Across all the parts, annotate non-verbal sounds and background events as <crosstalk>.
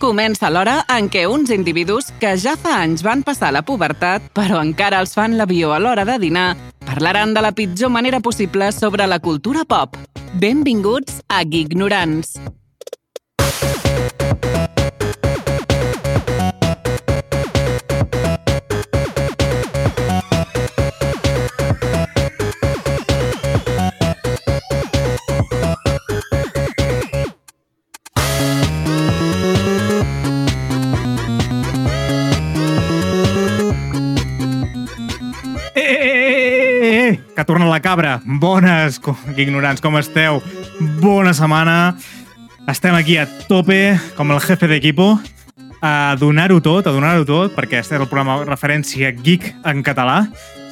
comença l'hora en què uns individus que ja fa anys van passar la pubertat, però encara els fan l'avió a l'hora de dinar, parlaran de la pitjor manera possible sobre la cultura pop. Benvinguts a Gignorants. Cabra. Bones, ignorants, com esteu? Bona setmana. Estem aquí a tope, com el jefe d'equipo, a donar-ho tot, a donar-ho tot, perquè este és el programa referència geek en català.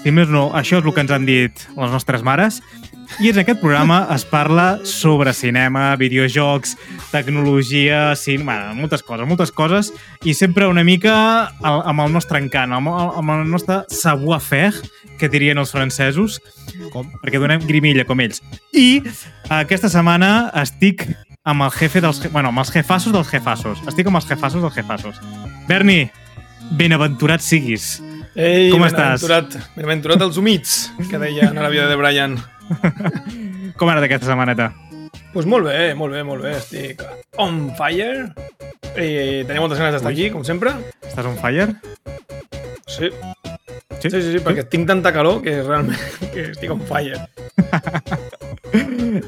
Si més no, això és el que ens han dit les nostres mares. I en aquest programa es parla sobre cinema, videojocs, tecnologia, cin... Bueno, moltes coses, moltes coses, i sempre una mica amb el nostre encant, amb, el- amb el nostre savoir-faire, que dirien els francesos, Com? perquè donem grimilla com ells. I aquesta setmana estic amb el jefe dels... Bueno, amb els jefassos dels jefassos. Estic amb els jefassos dels jefassos. Berni, benaventurat siguis. Ei, Com estàs? benaventurat, Benaventurat els humits, que deien a la vida de Brian. Com ha anat aquesta setmaneta? Doncs pues molt bé, molt bé, molt bé. Estic on fire. I tenia moltes ganes d'estar aquí, com sempre. Estàs on fire? Sí. Sí? Sí, sí, sí, perquè tinc tanta calor que realment <laughs> que estic on fire. <laughs>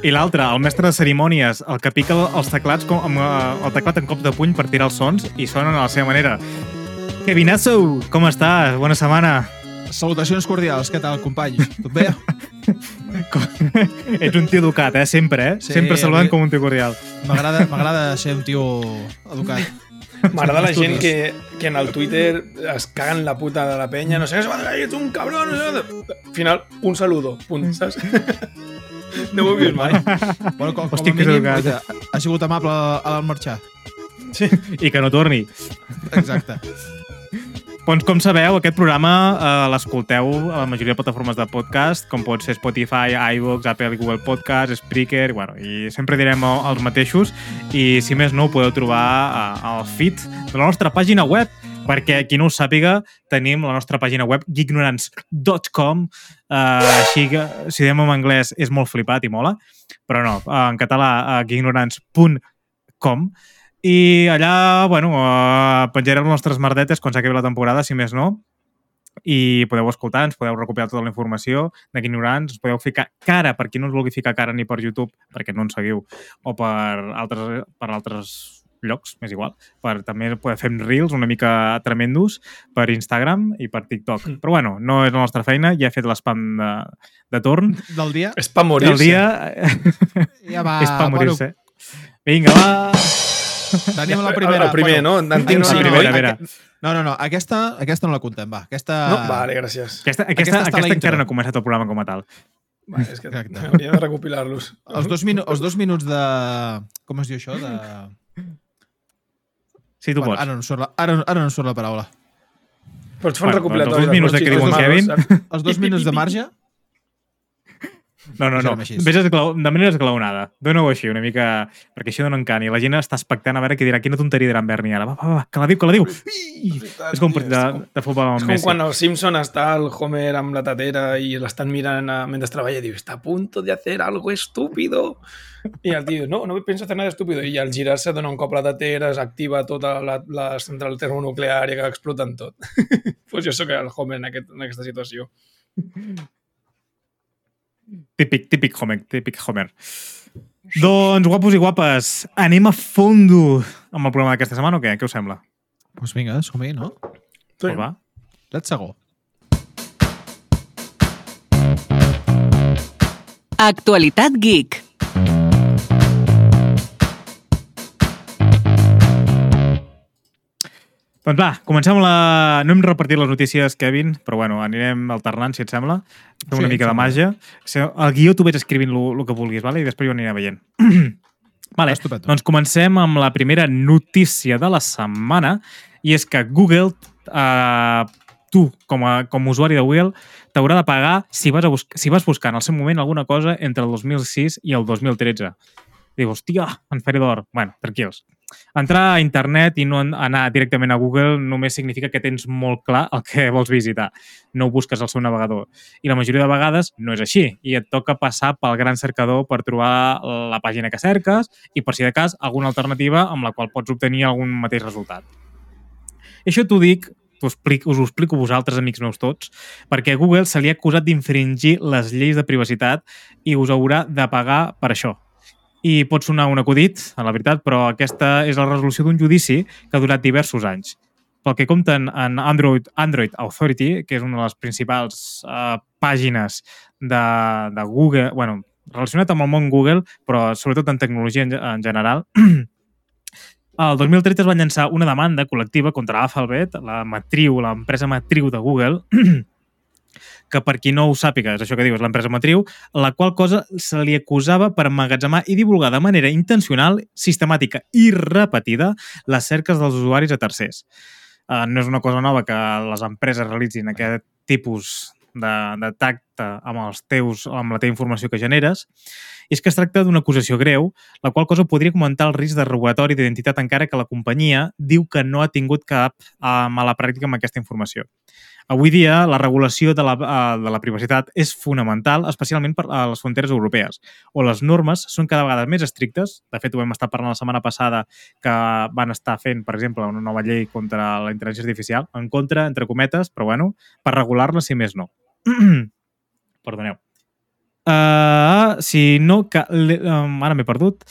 I l'altre, el mestre de cerimònies, el que pica els teclats com, amb eh, el teclat en cop de puny per tirar els sons i sonen a la seva manera. Kevinazo, com estàs? Bona setmana. Salutacions cordials, què tal, company? Tot bé? <laughs> Ets un tio educat, eh? Sempre, eh? Sí, Sempre saludant avui- com un tio cordial. M'agrada m'agrada ser un tio educat. M'agrada la gent que, que en el Twitter es caguen la puta de la penya, no sé què, ets un cabrón, no sé què. Al final, un saludo, punt, saps? <laughs> No ho he vist mai. Bueno, com, com Hosti, a que és mínim, oita, ha sigut amable a l'al marxar. I que no torni. Exacte. Doncs, com sabeu, aquest programa eh, l'escolteu a la majoria de plataformes de podcast, com pot ser Spotify, iVoox, Apple Google Podcast, Spreaker, bueno, i sempre direm el- els mateixos, i si més no, ho podeu trobar eh, al feed de la nostra pàgina web, perquè qui no ho sàpiga, tenim la nostra pàgina web geeknorants.com, eh, així que si diem en anglès és molt flipat i mola, però no, eh, en català uh, geeknorants.com i allà, bueno, uh, penjarem les nostres merdetes quan s'acabi la temporada, si més no, i podeu escoltar, ens podeu recopilar tota la informació de ignorants, ens podeu ficar cara, per qui no ens vulgui ficar cara ni per YouTube, perquè no ens seguiu, o per altres, per altres llocs, m'és igual, per també poder fer reels una mica tremendos per Instagram i per TikTok. Mm. Però bueno, no és la nostra feina, ja he fet l'espam de, de torn. Del dia És pa El morir-se. dia ja va... <laughs> és per morir-se. Vinga, va! Tenim la primera. El primer, no? En tinc no, cinc, primera, oi? a veure. No, no, no. Aquesta, aquesta no la contem, va. Aquesta... No? Vale, gràcies. Aquesta, aquesta, Aquesta aquesta encara no ha començat el programa com a tal. Vale, és que Exacte. hauria de recopilar-los. Els dos, minu els dos minuts de... Com es diu això? De... Sí, tu Bueno, pots. ara, no surt la, ara, no- ara no surt la paraula. Pots fer un Bueno, recopilatori. doncs els minuts dels que xicos diu en malos, Kevin. Els dos minuts de marge? No, no, no. Ves esglau... de manera esglaonada. Dóna-ho així, una mica... Perquè això dona encant. I la gent està expectant a veure què dirà. Quina tonteria dirà en Berni ara. Va, va, va, que la diu, que la diu. Veritat, És com un partit de, és com- de futbol És amb com Messi. quan el Simpson està el Homer amb la tatera i l'estan mirant a, mentre treballa i diu, está a punto de hacer algo estúpido. I el tio, no, no penso hacer nada estúpido. I al girar-se dona un cop la tatera, s'activa tota la, la central termonuclear i que exploten tot. <laughs> pues jo sóc el Homer en, aquest, en aquesta situació. Típic, típic Homer, típic Homer. Doncs, guapos i guapes, anem a fondo amb el programa d'aquesta setmana o què? Què us sembla? Doncs pues vinga, som-hi, no? Sí. Pues va. Let's go. Actualitat Geek. Doncs va, comencem la... No hem repartit les notícies, Kevin, però bueno, anirem alternant, si et sembla. Fem una Sí, mica de màgia. El guió tu vaig escrivint el que vulguis, vale? i després jo aniré veient. <clears throat> vale, Estupendo. doncs comencem amb la primera notícia de la setmana, i és que Google, eh, tu, com a, com a usuari de Google, t'haurà de pagar si vas, a bus si vas buscar en el seu moment alguna cosa entre el 2006 i el 2013. Diu, hòstia, en faré d'or. Bueno, tranquils. Entrar a internet i no an- anar directament a Google només significa que tens molt clar el que vols visitar. No ho busques al seu navegador. I la majoria de vegades no és així. I et toca passar pel gran cercador per trobar la pàgina que cerques i, per si de cas, alguna alternativa amb la qual pots obtenir algun mateix resultat. I això t'ho dic, explico, us ho explico vosaltres, amics meus tots, perquè a Google se li ha acusat d'infringir les lleis de privacitat i us haurà de pagar per això. I pot sonar un acudit, a la veritat, però aquesta és la resolució d'un judici que ha durat diversos anys. Pel que compten en Android, Android Authority, que és una de les principals uh, pàgines de, de Google, bueno, relacionat amb el món Google, però sobretot en tecnologia en, en general, <clears throat> el 2013 es va llançar una demanda col·lectiva contra Alphabet, la matriu, l'empresa matriu de Google, <clears throat> que per qui no ho sàpiga, és això que diu, és l'empresa matriu, la qual cosa se li acusava per emmagatzemar i divulgar de manera intencional, sistemàtica i repetida les cerques dels usuaris a tercers. Uh, no és una cosa nova que les empreses realitzin aquest tipus de, de tacte amb, els teus, amb la teva informació que generes, i és que es tracta d'una acusació greu, la qual cosa podria comentar el risc de robatori d'identitat encara que la companyia diu que no ha tingut cap uh, mala pràctica amb aquesta informació. Avui dia, la regulació de la, uh, de la privacitat és fonamental, especialment per a les fronteres europees, on les normes són cada vegada més estrictes. De fet, ho vam estar parlant la setmana passada que van estar fent, per exemple, una nova llei contra la intel·ligència artificial, en contra, entre cometes, però bueno, per regular-la, si més no. <clears throat> Perdoneu. Uh, si no... Que, um, ara m'he perdut.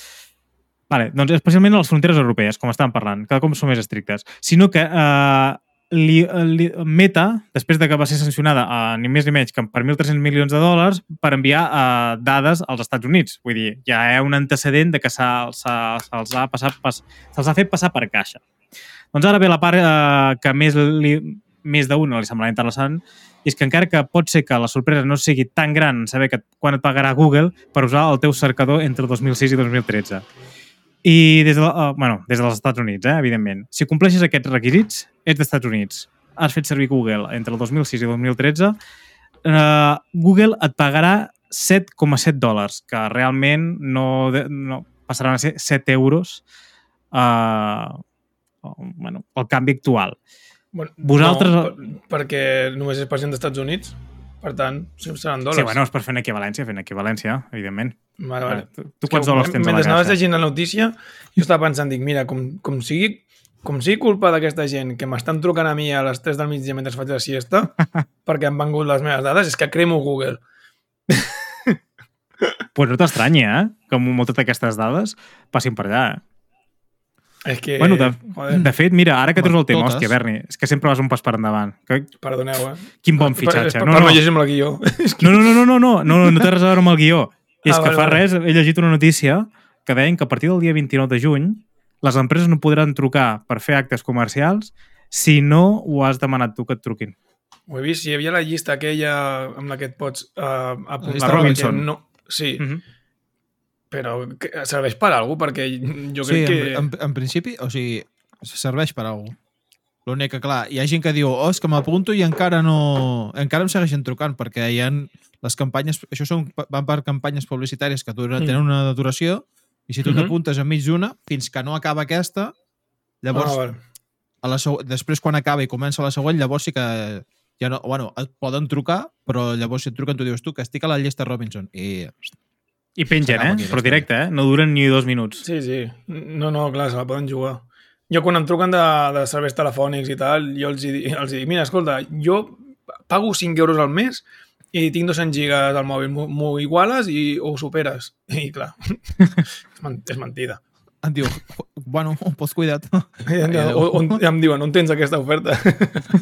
Vale, doncs especialment a les fronteres europees, com estàvem parlant, cada cop són més estrictes. Sinó que uh, li, li, Meta, després de que va ser sancionada a uh, ni més ni menys que per 1.300 milions de dòlars per enviar uh, dades als Estats Units. Vull dir, ja hi ha un antecedent de que se'ls ha, se ha, passat, pas, se ha fet passar per caixa. Doncs ara ve la part uh, que més, li, més d'un li semblarà interessant, és que encara que pot ser que la sorpresa no sigui tan gran saber que quan et pagarà Google per usar el teu cercador entre 2006 i 2013. I des, de, uh, bueno, des dels Estats Units, eh, evidentment. Si compleixes aquests requisits, ets dels Estats Units. Has fet servir Google entre el 2006 i 2013, uh, Google et pagarà 7,7 dòlars, que realment no, no passaran a ser 7 euros uh, bueno, el canvi actual. Bueno, Vosaltres- No, per, perquè només és per gent dels Estats Units, per tant, sí, seran dòlars. Sí, bueno, és per fer una equivalència, fer una equivalència, evidentment. Vale, vale. Tu, tu quants dòlars tens a la Mentre anaves llegint la notícia, jo estava pensant, dic, mira, com, com sigui com sigui culpa d'aquesta gent que m'estan trucant a mi a les 3 del migdia mentre faig la siesta <laughs> perquè han vengut les meves dades, és que cremo Google. Pues no t'estranyi, eh? Que moltes d'aquestes dades passin per allà. Eh? És que... Bueno, de, joder, de fet, mira, ara que treus el tema, Totes. hòstia, Berni, és que sempre vas un pas per endavant. Que, perdoneu, eh? quin bon fitxatge. Per, No, per no, no llegir-me el guió. <laughs> No, no, no, no, no, no, no, no té res a veure amb el guió. És Ah, que vale, fa vale. res, he llegit una notícia que deien que a partir del dia 29 de juny les empreses no podran trucar per fer actes comercials si no ho has demanat tu que et truquin. Ho he vist, si hi havia la llista aquella amb la que et pots uh, apuntar. La Robinson. No, sí, Mm -hmm. Però serveix per alguna cosa? Perquè jo Sí, crec que... en, en, en principi, o sigui, serveix per alguna cosa. L'únic que, clar, hi ha gent que diu oh, és que m'apunto i encara no... Encara em segueixen trucant, perquè hi ha les campanyes... Això són, van per campanyes publicitàries que duren, Mm. tenen una duració i si tu Mhm. t'apuntes enmig d'una, fins que no acaba aquesta, llavors, Ah, a la seg... després quan acaba i comença la següent, llavors sí que ja no, bueno, et poden trucar, però llavors si et truquen tu dius tu que estic a la llista Robinson i I pengen, eh? Però directe, eh? No duren ni dos minuts. Sí, sí. No, no, clar, se la poden jugar. Jo quan em truquen de, de serveis telefònics i tal, jo els, els hi dic, mira, escolta, jo pago 5 euros al mes i tinc 200 gigas al mòbil, m'ho- iguales i o ho superes. <laughs> I clar, és, men és mentida. em diu, bueno, pots cuida't. I on, on, em diuen, on tens aquesta oferta?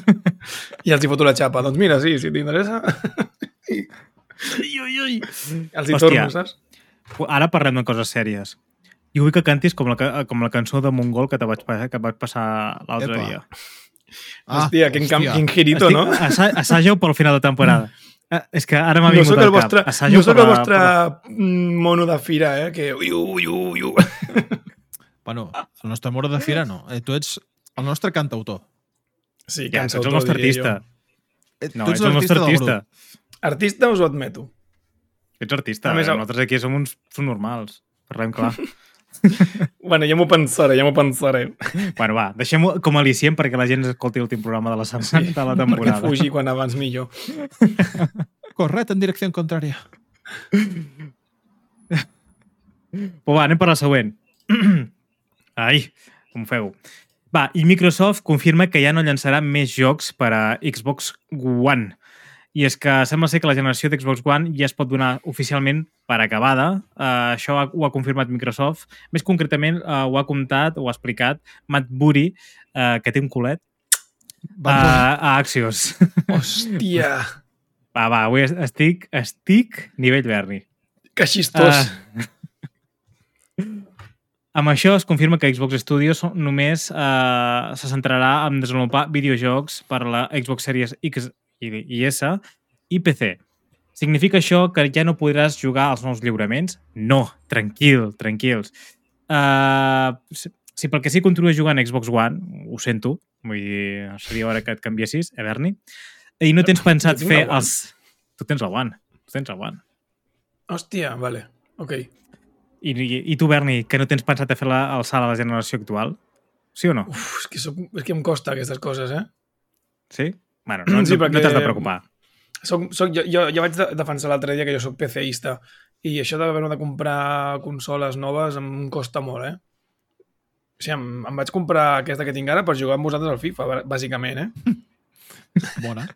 <laughs> I els hi foto la xapa. Doncs mira, sí, si t'interessa... <laughs> Ui, ui, ui. Els hi Hòstia. torno, saps? Ara parlem de coses sèries. Jo vull que cantis com la, com la cançó de Mongol que te vaig, que vaig passar l'altre dia. Ah, hòstia, quin, hòstia. quin girito, Estic, no? Assa assageu pel final de temporada. <laughs> Eh, és que ara m'ha No vingut sóc al el vostre, cap. Assageu no sóc el la- vostre per mm, mono de fira, eh? Que ui, ui, ui, ui. <laughs> Bueno, el nostre moro de fira no. Eh, tu ets el nostre cantautor. Sí, Ja, ets el cantautor, nostre diria artista. Eh, No, tu ets el nostre artista. Artista us ho admeto. Ets artista. A més, eh? el- Nosaltres aquí som uns som normals. Parlem clar. <laughs> Bueno, ja m'ho pensaré, ja m'ho pensaré. Bueno, va, deixem-ho com a al·licient perquè la gent escolti l'últim programa de la setmana, de la Perquè temporada. fugir quan abans millor. <laughs> Correcte en direcció contrària. Però va, anem per la següent. <clears throat> Ai, com feu. Va, i Microsoft confirma que ja no llançarà més jocs per a Xbox One. I és que sembla ser que la generació d'Xbox One ja es pot donar oficialment per acabada. Uh, això ha- ho ha confirmat Microsoft. Més concretament, uh, ho ha comptat, ho ha explicat Matt Booty, uh, que té un culet, Va, uh, uh, a Axios. <laughs> Hòstia, Va, va, avui estic, estic nivell Berni. que xistós. Ah. Amb això es confirma que Xbox Studios només eh, se centrarà en desenvolupar videojocs per la Xbox Series X i, i S i PC. Significa això que ja no podràs jugar als nous lliuraments? No, tranquil, tranquils. Uh, si, si pel que sí continues jugant a Xbox One, ho sento, vull dir, seria hora que et canviessis, eh, Berni? I no tens pensat fer One. els... Tu tens la One, tu tens la One. Hòstia, vale, ok. I, i, I tu, Berni, que no tens pensat a fer la, el salt a la generació actual? Sí o no? Uf, és que, soc, és que em costa aquestes coses, eh? Sí? Bueno, no, Sí, no, perquè- no t'has de preocupar. Soc, soc, jo, jo, jo vaig de- defensar l'altre dia que jo sóc PCista i això d'haver de comprar consoles noves em costa molt, eh? O sigui, em, em vaig comprar aquesta que tinc ara per jugar amb vosaltres al FIFA, bà- bàsicament, eh? <laughs> bona.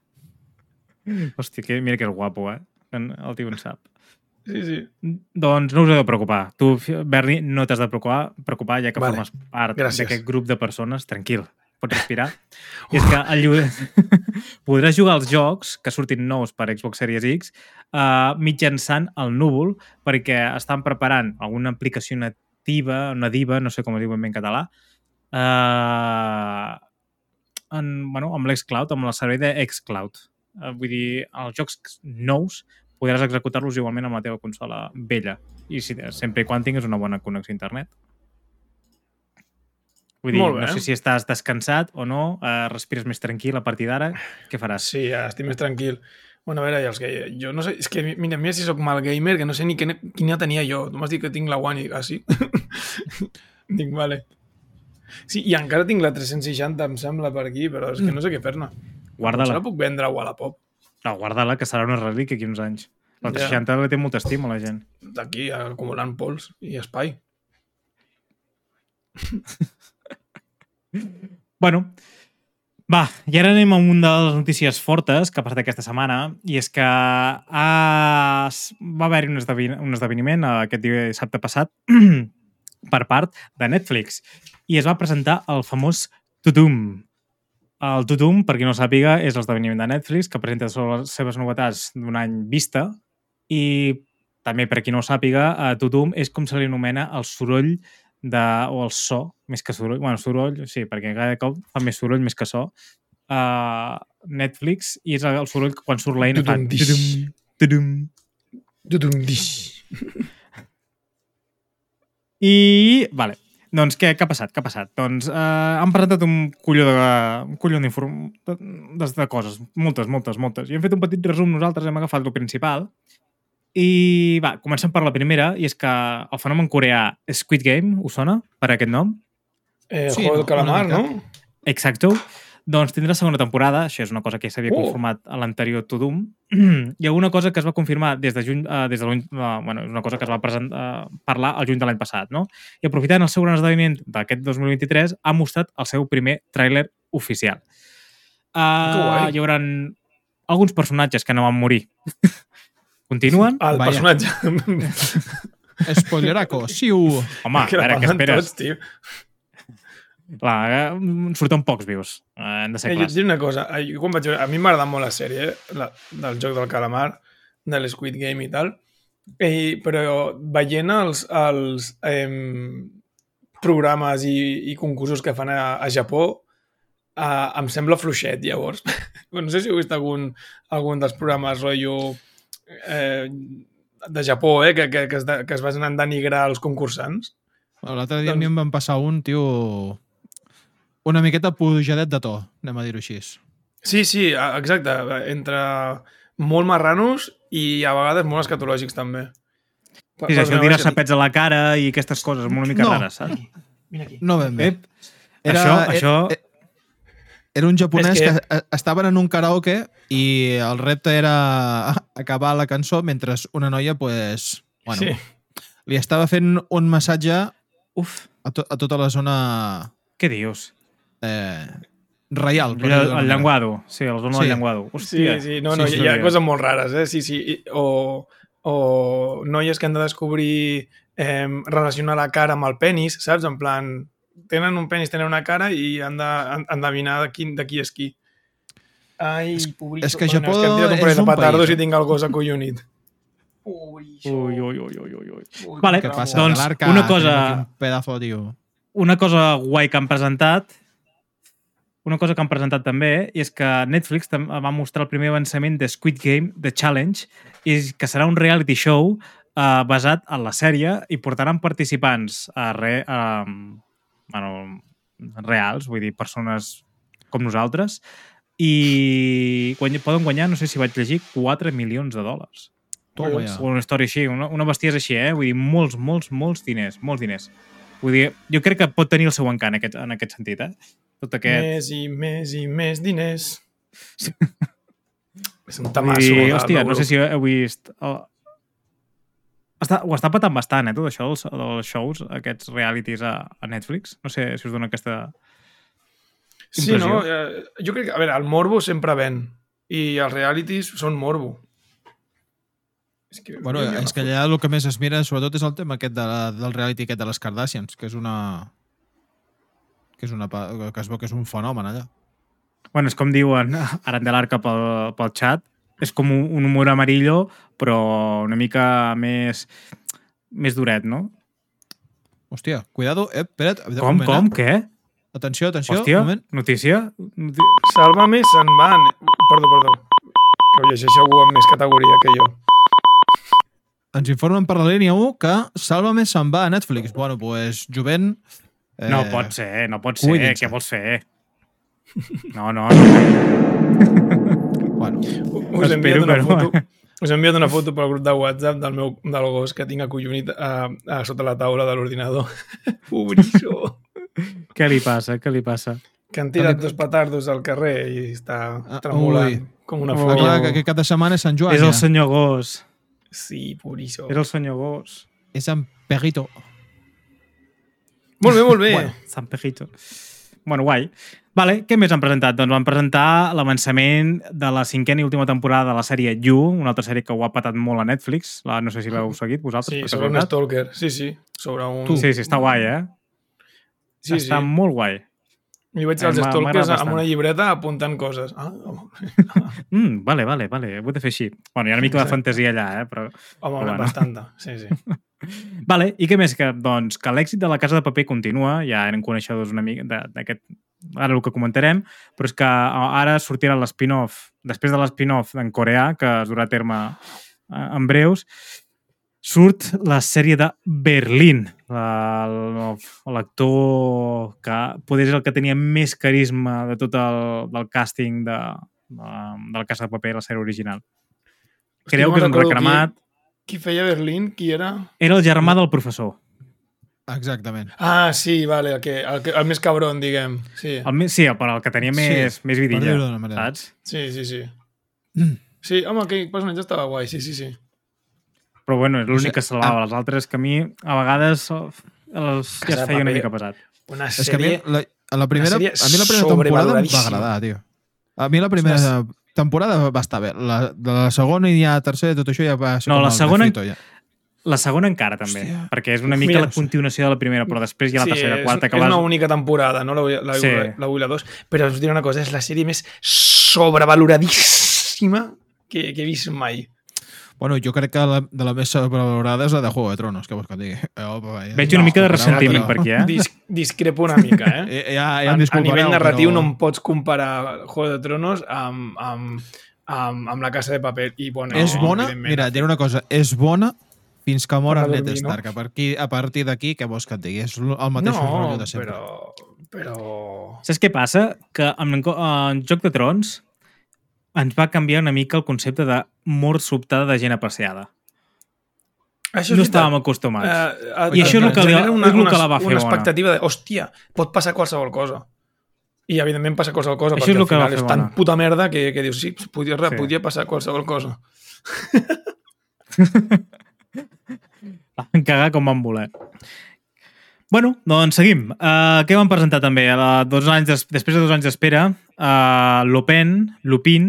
Hòstia, que, mira que és guapo, eh? El tio en sap. Sí, sí. Doncs no us heu de preocupar. Tu, Berni, no t'has de preocupar, preocupar ja que Vale. formes part d'aquest grup de persones. Tranquil, pots respirar. I és que el lliure... <laughs> podràs jugar als jocs que surtin nous per Xbox Series X uh, mitjançant el núvol perquè estan preparant alguna aplicació nativa, nadiva, no sé com es diu ben bé en català, uh, en, bueno, amb l'xCloud, amb el servei de xCloud. Uh, vull dir, els jocs nous podràs executar-los igualment amb la teva consola vella i si, sempre i quan tinguis una bona connexió a internet. Vull dir, Molt no sé si estàs descansat o no, eh, respires més tranquil a partir d'ara, què faràs? Sí, ja estic més tranquil. Bueno, a veure, ja els que... Jo no sé... És que, mira, mira si sóc mal gamer, que no sé ni quina, quina tenia jo. Tu m'has dit que tinc la One i... Ah, sí? <laughs> dic, vale. Sí, i encara tinc la 360, em sembla, per aquí, però és que no sé què fer-ne. Guarda-la. la puc vendre a Wallapop. No, guarda-la, que serà una relíquia aquí uns anys. La Ja. 360 li té molta estima la gent. D'aquí, acumulant pols i espai. <laughs> Bueno, va, i ara anem a una de les notícies fortes que ha passat aquesta setmana, i és que ha... va haver-hi un, esdevin... un esdeveniment aquest dissabte passat <clears throat> per part de Netflix i es va presentar el famós Tudum. El Tudum, per qui no sàpiga, és l'esdeveniment de Netflix que presenta les seves novetats d'un any vista i també per qui no ho sàpiga, eh, Tudum és com se li anomena el soroll de, o el so, més que soroll, bueno, soroll, sí, perquè cada cop fa més soroll més que so, uh, Netflix, i és el soroll que quan surt l'eina fa... Tudum, tudum. <laughs> I, vale, doncs què, què ha passat? Què ha passat? Doncs eh, han presentat un colló de, un colló de, de, de coses, moltes, moltes, moltes. I hem fet un petit resum nosaltres, hem agafat el principal. I va, comencem per la primera, i és que el fenomen coreà Squid Game, us sona per aquest nom? Eh, Sí, Juego no, del Calamar, no? Exacto. Doncs tindrà segona temporada, això és una cosa que ja s'havia Uh. conformat a l'anterior Tudum. <clears throat> Hi ha una cosa que es va confirmar des de juny, uh, des de l'any, uh, bueno, és una cosa que es va present, uh, parlar al juny de l'any passat, no? I aprofitant el seu gran esdeveniment d'aquest 2023, ha mostrat el seu primer tràiler oficial. Uh, guai. hi haurà alguns personatges que no van morir. <laughs> Continuen? El Vaya. personatge. <laughs> Spoileraco, siu! Home, que la veure, què esperes? Tots, tio. Clar, eh, surten pocs vius. Hem de ser Eh, jo et clars. diré una cosa, eh, jo quan vaig veure, a mi m'ha agradat molt la sèrie, eh, la, del joc del calamar, de l'Squid Game i tal, eh, però veient els, els eh, programes i, i concursos que fan a, a Japó, eh, em sembla fluixet, llavors. <laughs> no sé si heu vist algun, algun dels programes rotllo eh, de Japó, eh, que, que, que, es, de, que es basen en denigrar els concursants. L'altre dia Doncs- a mi em van passar un, tio, una miqueta pujadet de to, anem a dir-ho així. Sí, sí, exacte. Entre molt marranos i a vegades molt escatològics també. Sí, sí, això de tirar-se pets a la cara i aquestes coses molt una mica No. rares, saps? Vine aquí. No ben bé. Ep, això, això... Era, era un japonès És que... que- estaven en un karaoke i el repte era <laughs> acabar la cançó mentre una noia, pues, bueno, Sí. li estava fent un massatge Uf, a, to a tota la zona què dius? eh, reial. El, el, manera. llenguado. Sí, la zona Sí. del llenguado. Sí, Hòstia. sí, no, no, sí, hi ha sí. coses molt rares, eh? Sí, sí. I- O, o noies que han de descobrir eh, relacionar la cara amb el penis, saps? En plan, tenen un penis, tenen una cara i han d'endevinar de, qui, de qui és qui. Ai, pobritxo. és que Bueno, Japó és que hem un és un país, eh? i tinc el gos acollonit. Ui, ui, ui, ui, ui, ui. Ui, Vale, Què passa? Doncs, una cosa- Un pedazo, tio. Una cosa guai que han presentat una cosa que han presentat també és que Netflix va mostrar el primer avançament de Squid Game, The Challenge, i que serà un reality show eh, basat en la sèrie i portaran participants a re, a, bueno, reals, vull dir, persones com nosaltres, i guany, poden guanyar, no sé si vaig llegir, 4 milions de dòlars. Toma ja. O una història així, una, una bestiesa així, eh? Vull dir, molts, molts, molts diners, molts diners. Vull dir, jo crec que pot tenir el seu encant en aquest, en aquest sentit, eh? Tot aquest... Més i més i més diners. <laughs> és un tamasso. del hòstia, no sé si heu vist... Oh, està, ho està patant bastant, eh, tot això, dels, dels shows, aquests realities a, a Netflix. No sé si us dona aquesta... Sí, no? impressió. Eh, jo crec que, a veure, el morbo sempre ven i els realities són morbo. És que, Bueno, ha és que allà el que més es mira sobretot és el tema aquest de la, del reality aquest de les Kardashians, que és una que és una que es veu que és un fenomen allà. Bueno, és com diuen <laughs> Arandelarca pel, pel xat, és com un, humor amarillo, però una mica més més duret, no? Hòstia, cuidado, eh, espera't. Com, moment, com, Eh? què? Atenció, atenció, Hòstia, un moment. notícia? Noti- Sálvame se'n van. Perdó, perdó. Que ho llegeix algú amb més categoria que jo. Ens informen per la línia 1 que Sálvame se'n va a Netflix. Bueno, pues, jovent... Eh, No pot ser, no pot ser. Què vols fer? <laughs> No, no, no. <laughs> Bueno, Us he enviat Espero una no, foto. Us he enviat una foto pel grup de WhatsApp del meu del gos que tinc acollonit a, a sota la taula de l'ordinador. <laughs> Pobrissó. Què li passa? Què li passa? Que han tirat dos petardos al carrer i està Ah, tremolant ui. com una clar, floria. que, que cada setmana és Sant Joan. és el ja. senyor gos. Sí, pobrissó. És el senyor gos. És en Perrito. Molt bé, molt bé. Bueno, San Pejito. Bueno, guai. Vale, què més han presentat? Doncs van presentar l'avançament de la cinquena i última temporada de la sèrie You, una altra sèrie que ho ha patat molt a Netflix. La, no sé si l'heu seguit vosaltres. Sí, sobre un stalker. Sí, sí. Sobre un... Tu. Sí, sí, està guai, eh? sí, està sí. molt guai. I vaig Eh, als m'ha- stalkers amb una llibreta apuntant coses. Ah, <laughs> Mm, vale, vale, vale. Ho he de fer així. Bueno, hi ha una mica de Exacte. fantasia allà, eh? Però... home Bueno. bastanta. Sí, sí. <laughs> Vale, i què més? Que, doncs, que l'èxit de la Casa de Paper continua, ja eren coneixedors una mica d'aquest... Ara el que comentarem, però és que ara sortirà l'spin-off, després de l'spin-off en coreà, que es durà a terme en breus, surt la sèrie de Berlín, l'actor que poder és el que tenia més carisma de tot el del càsting de, de, de la Casa de Paper, la sèrie original. Creu que és un recremat. Qui, qui feia Berlín? Qui era? Era el germà del professor. Exactament. Ah, sí, vale, el, que, el, que, el més cabron, diguem. Sí, El més, sí, però el que tenia més, Sí, més per vidilla, dir-ho d'una manera. saps? sí, sí. Sí, sí home, aquell personatge estava guai, sí, sí, sí. Però bueno, és l'únic sé, que salvava. ah. Les altres que a mi, a vegades, els, ja es feia una mica pesat. Una És que a mi, sèrie... la, a la primera, a sèrie mi la primera temporada em va agradar, tio. A mi la primera temporada va estar bé. La, de la segona i ja la tercera, tot això ja va ser No, com la el segona- refrito, ja. La segona encara, també, Hòstia. perquè és una mica Mira, la continuació de la primera, però després hi ha la tercera, és, quarta, que és vas... una única temporada, no la, la, Sí. la, la 1 i la 2, però us diré una cosa, és la sèrie més sobrevaloradíssima que, que he vist mai. Bueno, jo crec que la, de la més sobrevalorada és la de Juego de Tronos, que vols que et digui. Eh, opa, ja. Veig una mica de ressentiment però- per aquí, eh? Dis, discrepo una mica, eh? <laughs> Eh, Ja, a, ja em a disculpareu, nivell narratiu però... no em pots comparar Juego de Tronos amb, amb, amb, amb La Casa de Paper. I, bueno, És bona, mira, diré una cosa, és bona fins que mor el a Ned no? Stark. A partir, a partir d'aquí, què vols que et digui? És el mateix No, rotllo de sempre. però... però... Saps què passa? Que en, en Joc de Trons ens va canviar una mica el concepte de mort sobtada de gent apreciada. Això no estàvem acostumats. Eh, I això és el que li- genera és el que la va fer una bona. expectativa de, hòstia, pot passar qualsevol cosa. I, evidentment, passa qualsevol cosa, Això perquè és al final és tan bona. puta merda que, que dius, sí, podria, sí. podria passar qualsevol cosa. <laughs> Van cagar com van voler. Bueno, doncs seguim. Uh, què van presentar també? A dos anys des després de dos anys d'espera, uh, Lupin, Lupin,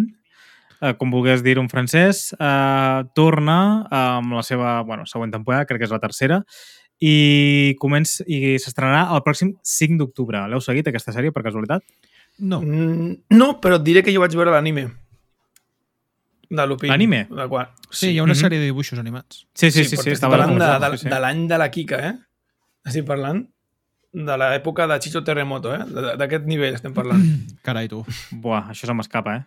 uh, com volgués dir en francès, uh, torna uh, amb la seva bueno, següent temporada, crec que és la tercera, i comença i s'estrenarà el pròxim 5 d'octubre. L'heu seguit, aquesta sèrie, per casualitat? No. Mm, No, però et diré que jo vaig veure l'anime. De Lupin. L'anime? De quan... Sí, hi ha una Mhm. sèrie de dibuixos animats. Sí, sí, sí, sí, perquè estic estava parlant de, de, sí, sí. de l'any de la Kika, eh? Estic parlant de l'època de Chicho Terremoto, eh? D'aquest nivell estem parlant. <clears throat> Carai, tu. Buah, això se m'escapa, eh?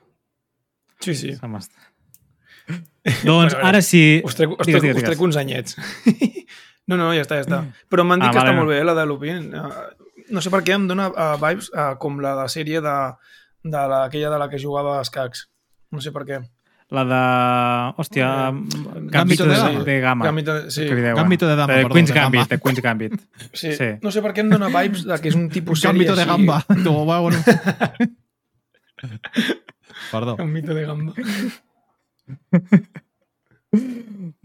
Sí, sí. Se m'escapa. <laughs> doncs Bueno, ara sí... Us trec, us Digues, trec, digues, us trec digues. uns anyets. <laughs> no, no, ja està, ja està. Però m'han dit Ah, que vale. està molt bé, la de Lupin. Eh, No sé per què em dona uh, vibes uh, com la de sèrie de, de la, aquella de la que jugava a escacs. No sé per què. La de... Hòstia, Gambito de Dama. de Gama. Gambito de- sí. Gambito de Dama, De perdó, Queen's de. Gambit, de Queen's Gambit. Sí. Sí. No sé per què em dona vibes de que és un tipus sèrie Gambito de així. gamba. <laughs> Tu, va, bueno. <laughs> Perdó. Gambito de gamba. <laughs>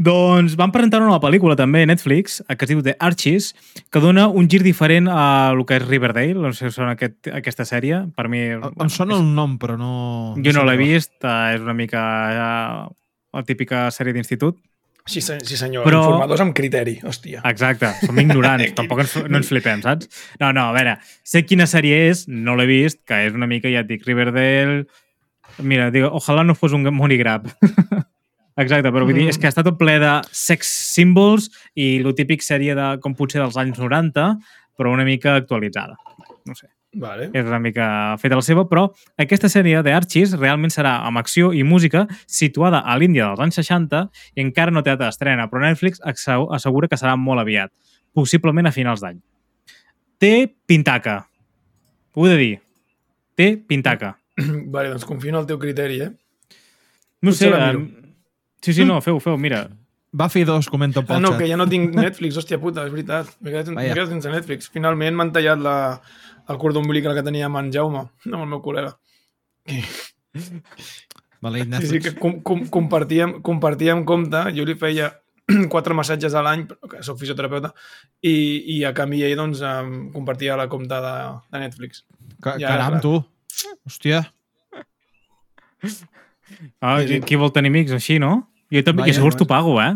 Doncs van presentar una nova pel·lícula també a Netflix, que es diu The Archies, que dona un gir diferent a el que és Riverdale, no sé si sona aquest, aquesta sèrie. Per mi... Em sona el nom, però no... Jo no l'he vist, eh, és una mica eh, la típica sèrie d'institut. Sí, sí senyor. Però-. Informadors amb criteri, hòstia. Exacte, som ignorants, <laughs> tampoc ens, no ens flipem, saps? No, no, a veure, sé quina sèrie és, no l'he vist, que és una mica, ja et dic, Riverdale... Mira, dic, ojalà no fos un monograp. <laughs> Exacte, però vull dir, Mm. és que està tot ple de sex symbols i lo típic sèrie de, com potser dels anys 90, però una mica actualitzada. No sé, Vale. és una mica feta la seva, però aquesta sèrie de Archies realment serà amb acció i música situada a l'Índia dels anys 60 i encara no té data d'estrena, però Netflix assegu- assegura que serà molt aviat, possiblement a finals d'any. Té pintaca. Ho he de dir. Té pintaca. Vale, doncs confio en el teu criteri, eh? No Potser sé... Sí, sí, no, feu, feu, mira. Buffy 2 comenta Ah, pel no, xat. que ja no tinc Netflix, hòstia puta, és veritat. M'he quedat, quedat sense Netflix. Finalment m'han tallat la, el cordó umbilical que tenia amb en Jaume, amb el meu col·lega. Maleït Sí, sí, Netflix. que com, com, compartíem, compartíem compte, jo li feia <clears throat> quatre massatges a l'any, que soc fisioterapeuta, i, i a canvi ell doncs, compartia la compte de, de Netflix. Ca ja, Caram, tu. Hòstia. Ah, Sí, sí. qui vol tenir amics així, no? Jo també, que segons vaja. t'ho pago, eh?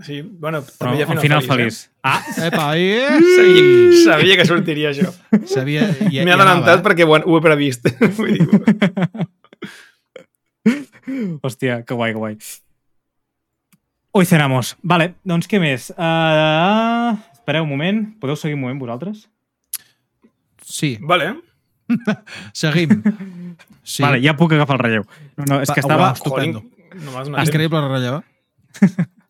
Sí, bueno, Però també hi ha al final, final feliç. feliç. Ah, Epa. Eh? Sabia, sabia que sortiria això. Sabia... Ja, M'he adelantat perquè ho, ho he previst. <laughs> Vull dir, <laughs> Hòstia, que guai, que guai. Hoy cenamos. Vale, doncs què més? Uh, espereu un moment. Podeu seguir un moment vosaltres? Sí, vale. <laughs> seguim. Sí. Vale, ja puc agafar el relleu. No, no, és que Va, estava... uau. Estupendo. Joder, no m'has donat Increïble relleva. <laughs>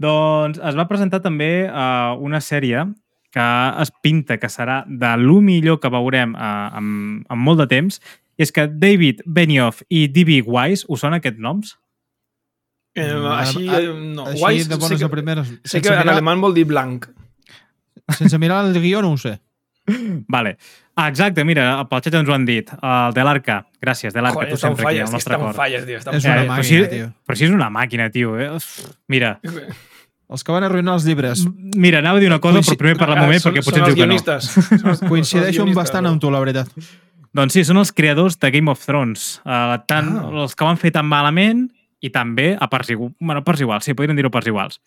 Doncs es va presentar també uh, una sèrie que es pinta que serà de lo millor que veurem uh, en, en molt de temps, i és que David Benioff i D.B. Wise, us sona aquests noms? Eh, així, Ah, eh, no. Així Wise, de bones sé a que, primeres. sé Sense que en mirar, alemany vol dir blanc. sense mirar el guió no ho sé. Vale. Ah, exacte, mira, pel xat ens ho han dit. El de l'Arca. Gràcies, de l'Arca, tu sempre aquí, falles, al que nostre cor. falles, tio. És una però, màquina, si, tio. però si és una màquina, tio. Eh? Mira. Els que van arruïnar els llibres. mira, anava a dir una cosa, Coinci- però primer parla un Ah, moment són- perquè potser ens els diu que no. Coincideixo bastant amb tu, la veritat. Doncs sí, són els creadors de Game of Thrones. Uh, tant Ah. els que van fer tan malament i també a parts iguals. Bueno, a parts iguals, sí, podríem dir-ho a parts iguals.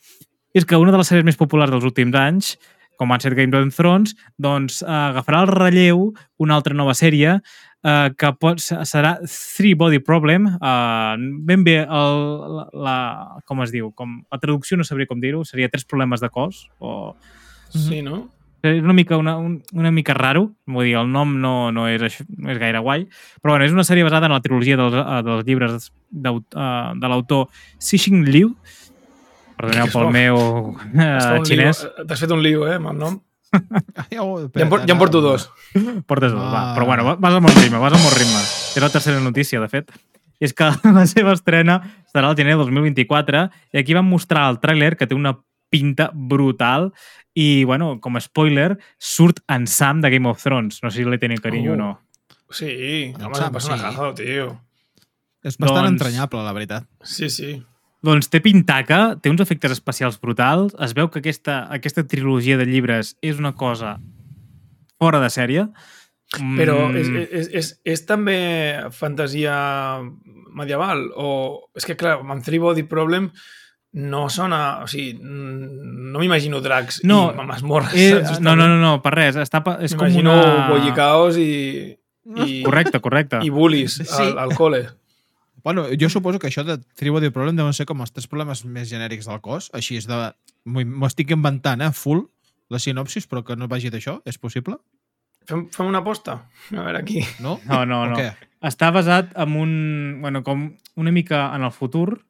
I és que una de les sèries més populars dels últims anys, com van ser Game of Thrones, doncs uh, agafarà el relleu una altra nova sèrie uh, que pot, serà Three Body Problem. Uh, ben bé, el, la, la, com es diu? Com, la traducció no sabria com dir-ho, seria Tres problemes de cos o Sí, no? és una mica, una, un, una mica raro, vull dir, el nom no, no, és, això- no és gaire guai, però bueno, és una sèrie basada en la trilogia dels, eh, dels llibres eh, de l'autor Cixin Liu, perdoneu pel meu uh, un xinès, lío. T'has fet un lío, eh, amb el nom. Ai, <laughs> Ja en, por, ja en porto dos. <laughs> portes dos, va. Ah. Però bueno, va- vas amb un ritme, vas amb un ritme. És la tercera notícia, de fet. i és que <laughs> la seva estrena serà el gener del 2024 i aquí van mostrar el tràiler que té una pinta brutal i, bueno, com a spoiler, surt en Sam de Game of Thrones. No sé si li tenen carinyo Uh. o no. Sí, El home, Sam, em sí. caja, tio. És bastant Doncs- entranyable, la veritat. Sí, sí. Doncs té pintaca, té uns efectes especials brutals, es veu que aquesta, aquesta trilogia de llibres és una cosa fora de sèrie. Però Mm, és, és, és, és també fantasia medieval? O... És que, clar, amb Three Body Problem no sona... O sigui, no m'imagino dracs No, i masmorres. Eh, saps? no, no, no, no, per res. Està, és com M'imagino una... bollicaos i, i, Correcte, correcte. i bullies Sí. al, al col·le. Bueno, jo suposo que això de Three Body Problem deuen ser com els tres problemes més genèrics del cos. Així és de... M'ho estic inventant, eh? Full, la sinopsis, però que no vagi d'això. És possible? Fem, fem una aposta? A veure aquí. No? No, no, no. què? Està basat en un... Bueno, com una mica en el futur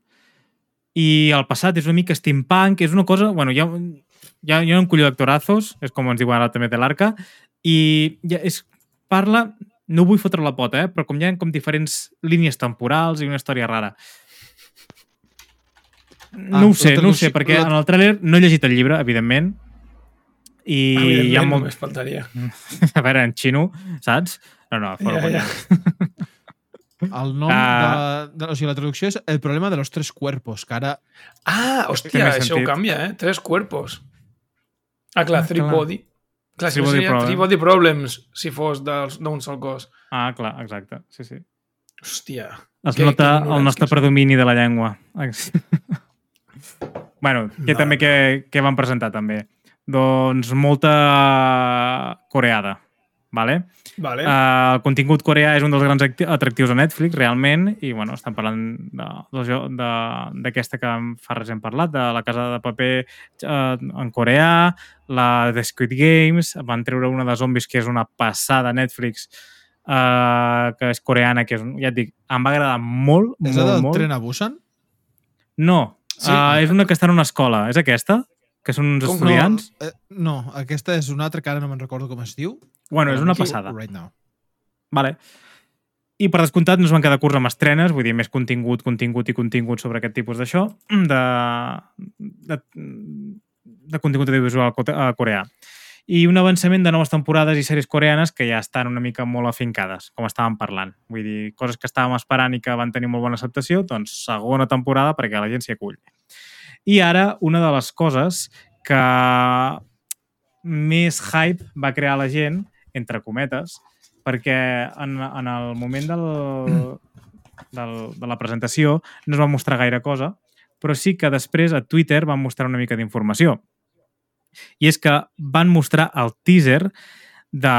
i el passat és una mica steampunk, és una cosa... Bueno, hi ha, hi ha, hi ha un colló d'actorazos, és com ens diuen ara també de l'arca, i ja és, parla... No vull fotre la pota, eh? però com hi ha com diferents línies temporals i una història rara. No Ah, ho sé, no ho sé, perquè la- en el tràiler no he llegit el llibre, evidentment, i Evidentment, hi ha molt... només faltaria. <laughs> A veure, en xino, saps? No, no, fora Ja, ja. <laughs> El nom Ah. de, de... O sigui, la traducció és El problema de los tres cuerpos, que ara... Ah, hòstia, això ho canvia, eh? Tres cuerpos. Ah, clar, Ah, three clar. body. Clar, si Three no body seria problem. three body problems si fos dels- d'un sol cos. Ah, clar, exacte. Sí, sí. Hòstia. Es Que- nota que el nostre que predomini de la llengua. <laughs> bueno, que No, també no. que, que van presentar també. Doncs molta coreada, vale? Vale. Uh, el contingut coreà és un dels grans acti- atractius de Netflix, realment, i bueno, estan parlant d'aquesta que fa res hem parlat, de la Casa de Paper uh, en coreà, la de Squid Games, van treure una de zombis que és una passada a Netflix, uh, que és coreana, que és, ja et dic, em va agradar molt, És la molt, del molt. tren a Busan? No, Sí. uh, és una que està en una escola. És aquesta? Que són uns Com- estudiants? No, eh, no, aquesta és una altra que ara no me'n recordo com es diu. Bueno, és una passada. Right now. Vale. I per descomptat no es van quedar curts amb estrenes, vull dir, més contingut, contingut i contingut sobre aquest tipus d'això, de, de, de contingut audiovisual co- coreà. I un avançament de noves temporades i sèries coreanes que ja estan una mica molt afincades, com estàvem parlant. Vull dir, coses que estàvem esperant i que van tenir molt bona acceptació, doncs segona temporada perquè la gent s'hi acull. I ara, una de les coses que més hype va crear la gent, entre cometes, perquè en, en el moment del, del, de la presentació no es va mostrar gaire cosa, però sí que després a Twitter van mostrar una mica d'informació. I és que van mostrar el teaser de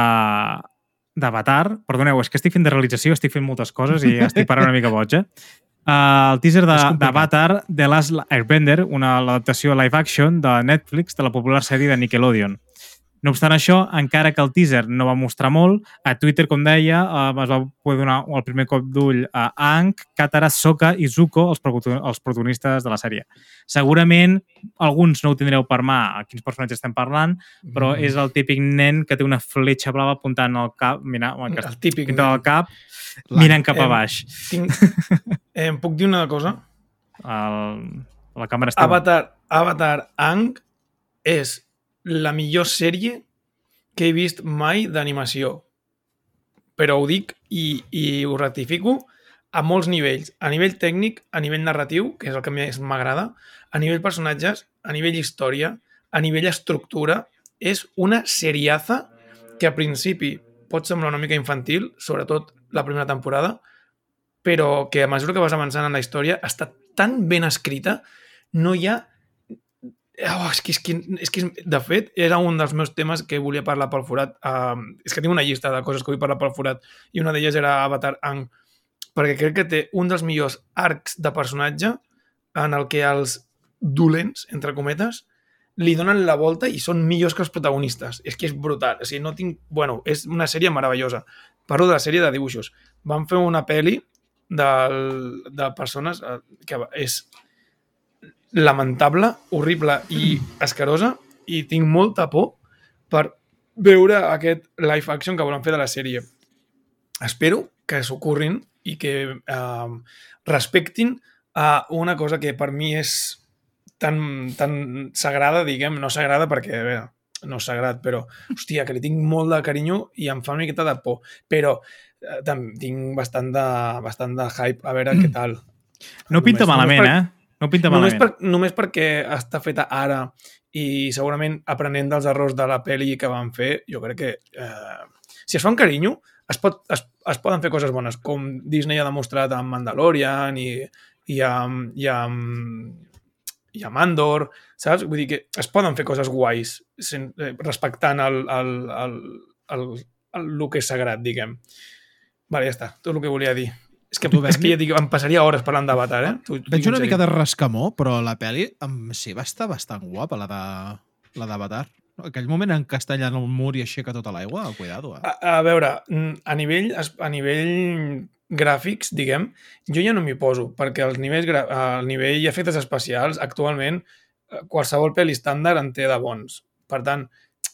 d'Avatar. Perdoneu, és que estic fent de realització, estic fent moltes coses i estic parant una mica boig, eh? Uh, el teaser de- d'Avatar The Last Airbender, una adaptació live action de Netflix de la popular sèrie de Nickelodeon. No obstant això, encara que el teaser no va mostrar molt, a Twitter, com deia, eh, es va poder donar el primer cop d'ull a Aang, Katara, Sokka i Zuko, els, els protagonistes de la sèrie. Segurament alguns no ho tindreu per mà a quins personatges estem parlant, però Mm. és el típic nen que té una fletxa blava apuntant al cap, mira, que El típic nen. al cap, La- mirant cap a baix. Tinc... Eh, <laughs> em puc dir una cosa? El, la càmera està... Avatar, Avatar Ang és la millor sèrie que he vist mai d'animació. Però ho dic i, i ho ratifico a molts nivells. A nivell tècnic, a nivell narratiu, que és el que més m'agrada, a nivell personatges, a nivell història, a nivell estructura, és una seriaza que a principi pot semblar una mica infantil, sobretot la primera temporada, però que a mesura que vas avançant en la història està tan ben escrita, no hi ha... Oh, és, que, és, que, és que, de fet, era un dels meus temes que volia parlar pel forat. Uh, és que tinc una llista de coses que vull parlar pel forat i una d'elles era Avatar Ang, perquè crec que té un dels millors arcs de personatge en el que els dolents, entre cometes, li donen la volta i són millors que els protagonistes. És que és brutal. O sigui, no tinc... Bueno, és una sèrie meravellosa. Parlo de la sèrie de dibuixos. Van fer una pel·li del, de persones eh, que és lamentable, horrible i escarosa i tinc molta por per veure aquest live action que volen fer de la sèrie. espero que s'ocorrin i que eh, respectin a una cosa que per mi és tan, tan sagrada, diguem, no sagrada perquè, a veure, no sagrat, però, hòstia, que li tinc molt de carinyo i em fa una miqueta de por. Però eh, tinc bastant de, bastant de hype a veure què tal. No pinta malament, només eh? No pinta Només, malament. per, només perquè està feta ara i segurament aprenent dels errors de la pel·li que van fer, jo crec que eh, si es fa amb carinyo, es, pot, es, es poden fer coses bones, com Disney ha demostrat amb Mandalorian i, i, amb, i, amb, i amb Andor, saps? Vull dir que es poden fer coses guais sen, eh, respectant el, el, el, el, el, el que és sagrat, diguem. Vale, ja està, tot el que volia dir. És que, Tu, és que ja dic, em passaria hores parlant d'Avatar, eh? T'ho- t'ho Veig dic en una mica de rascamó, però la pel·li em sí, va estar bastant guapa, la de la d'Avatar. Aquell moment en què està allà en el mur i aixeca tota l'aigua, cuidado, eh? A, a veure, a nivell, a nivell gràfics, diguem, jo ja no m'hi poso, perquè els nivells, el nivell i efectes especials, actualment, eh, qualsevol pel·li estàndard en té de bons. Per tant,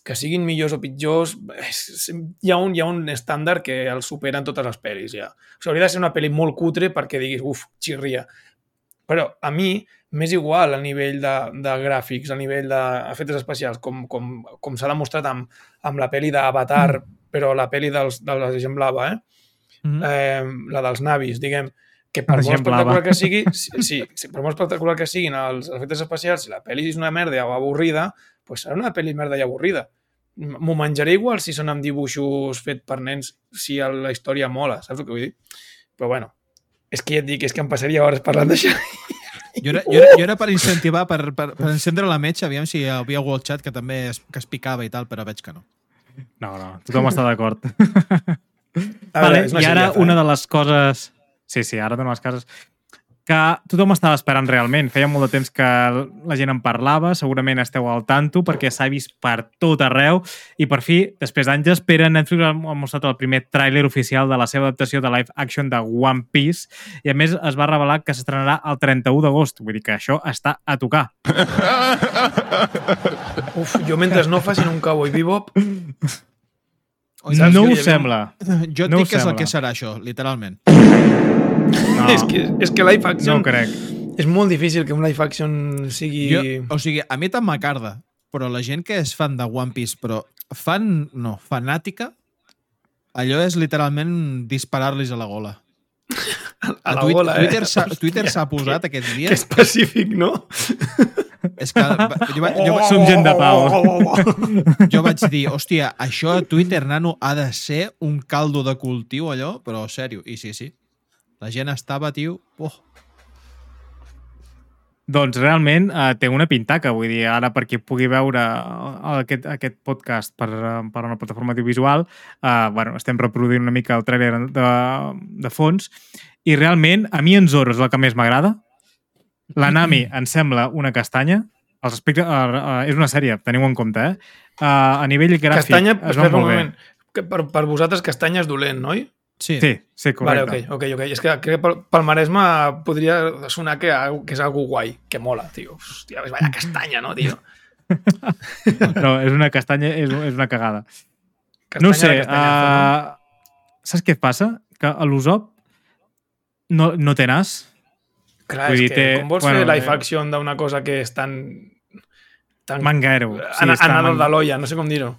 que siguin millors o pitjors, és, hi, ha un, hi ha un estàndard que el superen totes les pel·lis, ja. O sigui, hauria de ser una pel·li molt cutre perquè diguis, uf, xirria. Però a mi m'és igual a nivell de, de gràfics, a nivell d'efectes especials, com, com, com s'ha demostrat amb, amb la pel·li d'Avatar, però la pel·li dels, de la gent blava, eh? Mm. eh, la dels navis, diguem, que per molt espectacular que sigui, sí, sí, sí, per molt espectacular que siguin els efectes especials, si la pel·li és una merda o avorrida, pues serà una pel·li merda i avorrida. M'ho menjaré igual si són amb dibuixos fet per nens, si la història mola, saps el que vull dir? Però bueno, és que ja et dic, és que em passaria hores parlant d'això. Jo era, jo, era, jo era per incentivar, per, per, per encendre la metxa, aviam si hi havia algú al xat que també es, que es picava i tal, però veig que no. No, no, tothom està d'acord. Vale, I ara una eh? de les coses... Sí, sí, ara dona les cases que tothom estava esperant realment. Feia molt de temps que la gent en parlava, segurament esteu al tanto perquè s'ha vist per tot arreu i per fi, després d'anys d'espera, Netflix ha mostrat el primer tràiler oficial de la seva adaptació de live action de One Piece i a més es va revelar que s'estrenarà el 31 d'agost. Vull dir que això està a tocar. Uf, jo mentre no facin un cowboy bebop, Oi, no ho sembla. Jo et No dic que és el sembla. que serà això, literalment. No, és, que, és que live no action ho crec. és molt difícil que un live action sigui... Jo, o sigui, a mi tant m'acarda, però la gent que és fan de One Piece, però fan, no, fanàtica, allò és literalment disparar-los a la gola. <laughs> a la Twitter, bola, eh? Twitter s'ha Twitter s'ha <laughs> posat aquests Que dies. específic, no? <laughs> És que jo, va- jo, va- Som gent de pau. jo vaig dir, hòstia, això a Twitter, nano, ha de ser un caldo de cultiu, allò, però sèrio, i sí, sí. La gent estava, tio... Oh, Doncs realment eh, té una pintaca, vull dir, ara per qui pugui veure eh, aquest, aquest podcast per, eh, per una plataforma audiovisual, eh, bueno, estem reproduint una mica el trailer de, de fons, i realment a mi en Zoro és la que més m'agrada. La Nami <laughs> em sembla una castanya. Els aspectes, uh, uh, és una sèrie, teniu en compte, eh? Uh, a nivell gràfic Castanya, es un bé. moment. Que per, per vosaltres castanya és dolent, no? Sí. Sí, sí, Vale, correcte. ok, ok, ok. És que crec que pel, pel Maresme podria sonar que, que és algo guai, que mola, tio. Hòstia, ves, vaya castanya, no, tio? <laughs> No, és una castanya, és, és una cagada. Castanya no sé, de castanyazo, uh, saps què passa? Que a l'Usop no, no té nas. Clar, vull és dir, que té- com vols bueno, fer live eh, action d'una cosa que és tan... tan Manguero. sí, man- de l'olla, no sé com dir-ho.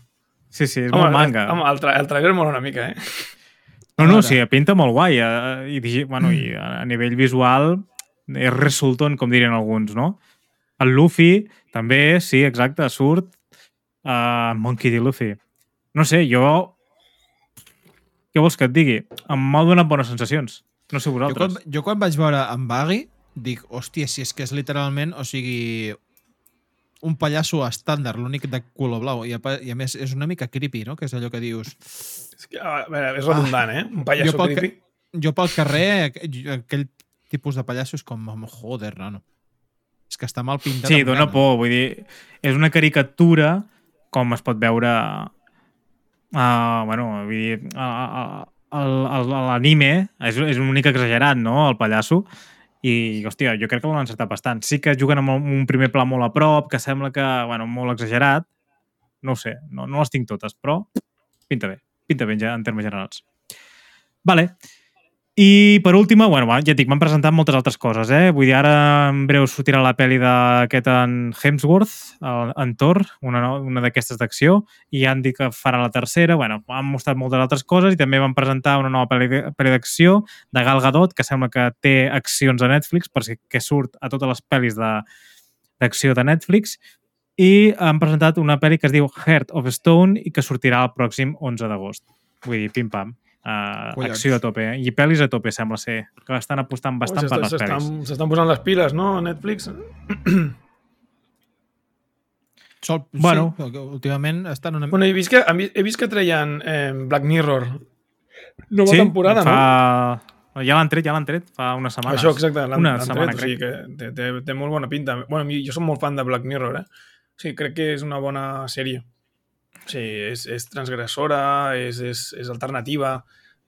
Sí, sí, és molt manga. Home, el, tra el trailer mola una mica, eh? No, no, sí, pinta molt guai. eh, I, bueno, i a nivell visual és resulton, com dirien alguns, no? El Luffy, també, sí, exacte, surt uh, Monkey D. Luffy. No sé, jo... Què vols que et digui? Em m'ha donat bones sensacions. No sé Jo quan, vosaltres. jo quan vaig veure en Baggy, dic, hòstia, si és que és literalment, o sigui, un pallasso estàndard, l'únic de color blau, i a, i a més és una mica creepy, no? Que és allò que dius... És, que, a veure, és redundant, eh? Un pallasso pel, creepy. ca- jo pel carrer, aqu- aquell tipus de pallasso és com, joder, nano. És que està mal pintat. Sí, dona por. Vull dir, és una caricatura com es pot veure uh, bueno, vull dir, uh, uh, l'anime és, és una mica exagerat, no?, el pallasso. I, hòstia, jo crec que l'han encertat bastant. Sí que juguen amb un primer pla molt a prop, que sembla que, bueno, molt exagerat. No ho sé, no, no les tinc totes, però pinta bé. Pinta bé en termes generals. Vale. I per última, bueno, ja et dic, m'han presentat moltes altres coses, eh? Vull dir, ara en breu sortirà la pel·li d'aquest en Hemsworth, el, en Thor, una, una d'aquestes d'acció, i han dit que farà la tercera, bueno, han mostrat moltes altres coses i també van presentar una nova pel·li d'acció de Gal Gadot, que sembla que té accions a Netflix, perquè que surt a totes les pel·lis d'acció de, de Netflix, i han presentat una pel·li que es diu Heart of Stone i que sortirà el pròxim 11 d'agost. Vull dir, pim-pam. Uh, acció a tope, eh? I pel·lis a tope, sembla ser. Que estan apostant bastant per les pel·lis. S'estan s'estan posant les piles, no? a Netflix. <clears throat> Sol, Bueno. sí, últimament estan una... Bueno, he vist que, he vist- que treien eh, Black Mirror. Nova sí, temporada, no? fa... Ja l'han tret, ja l'han tret, fa unes setmanes. Això, exacte, l'han Una setmana, tret, o sigui que té, té, té molt bona pinta. Bueno, jo soc molt fan de Black Mirror, eh? O sigui, crec que és una bona sèrie. Sigui, és, és transgressora, és, és, és alternativa,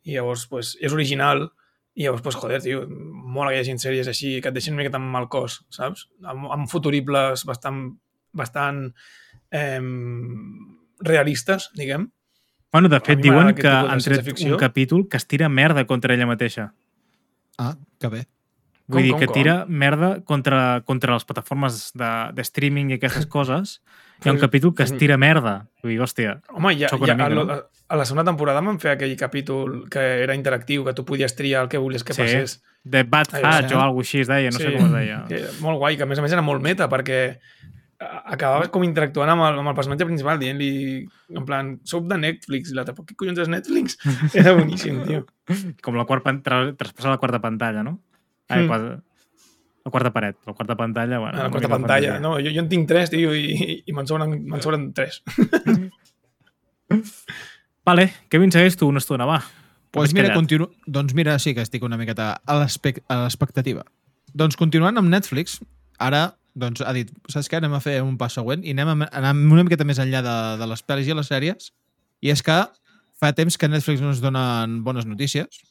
i llavors, pues, és original, i llavors, pues, joder, tio, mola que hi hagi sèries així, que et deixin una miqueta amb mal cos, saps? Amb, amb futuribles bastant, bastant eh, realistes, diguem. Bueno, de fet, diuen que han tret un capítol que es tira merda contra ella mateixa. Ah, que bé. Vull Com, dir com, que com? tira merda contra, contra les plataformes de, de streaming i aquestes <laughs> coses. Hi ha un capítol que es tira merda. Vull dir, hòstia, Home, ja, ja a, mica, lo- no? a la segona temporada van fer aquell capítol que era interactiu, que tu podies triar el que volies que Sí. passés. The Bad Hatch sí. o alguna així es deia, no sé com es deia. Que, molt guai, que a més a més era molt meta, perquè a- acabaves com interactuant amb el, amb el personatge principal, dient-li, en plan, soc de Netflix, i l'altre, "Però què collons és Netflix? <laughs> Era boníssim, tio. Com la quarta, tra- traspassar la quarta pantalla, no? Ai, Mm. La quarta paret, la quarta pantalla... Bueno, A la quarta pantalla. No, jo, jo en tinc tres, tio, i, i me'n sobren, me'n sobren tres. <laughs> Vale, Kevin, segueix tu una estona, va. Pues mira, continu... doncs mira, sí que estic una miqueta a l'expec- a l'expectativa. Doncs continuant amb Netflix, ara doncs, ha dit, saps què? Anem a fer un pas següent i anem a anar una miqueta més enllà de, de les pel·lis i les sèries. I és que fa temps que Netflix no ens donen bones notícies.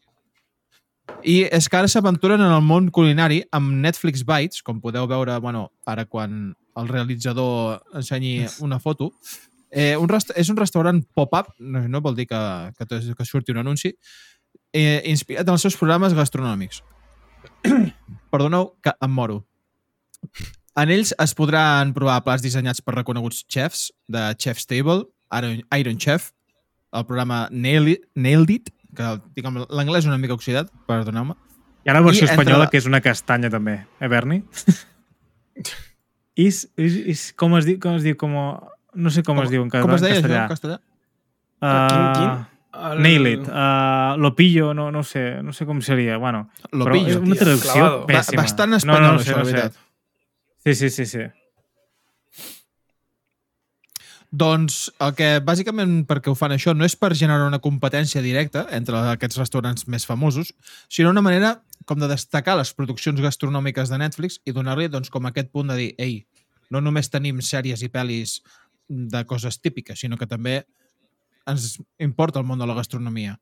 I és que ara s'aventuren en el món culinari amb Netflix Bites, com podeu veure, bueno, ara quan el realitzador ensenyi una foto, Eh, un és un restaurant pop-up, no, no vol dir que, que, que surti un anunci, eh, inspirat en els seus programes gastronòmics. <clears throat> Perdoneu que em moro. En ells es podran provar plats dissenyats per reconeguts chefs de Chef's Table, Iron, Iron Chef, el programa Nailed Nailed It que diguem, l'anglès una mica oxidat, perdoneu-me, Hi ha la versió I espanyola la- que és una castanya també, eh, Berni? <laughs> is, is, is, com es diu, com es diu, com... No sé com, es diu en, com es deia castellà. això en castellà? Quin, quin? Uh, El- Nail it. Uh, lo pillo, no, no sé, no sé com seria. Bueno, Lo però pillo, és una traducció pèssima. bastant espanyol, això, la veritat. Sí, sí, sí, sí. Doncs el que bàsicament perquè ho fan això no és per generar una competència directa entre aquests restaurants més famosos, sinó una manera com de destacar les produccions gastronòmiques de Netflix i donar-li doncs, com aquest punt de dir ei, no només tenim sèries i pel·lis de coses típiques, sinó que també ens importa el món de la gastronomia.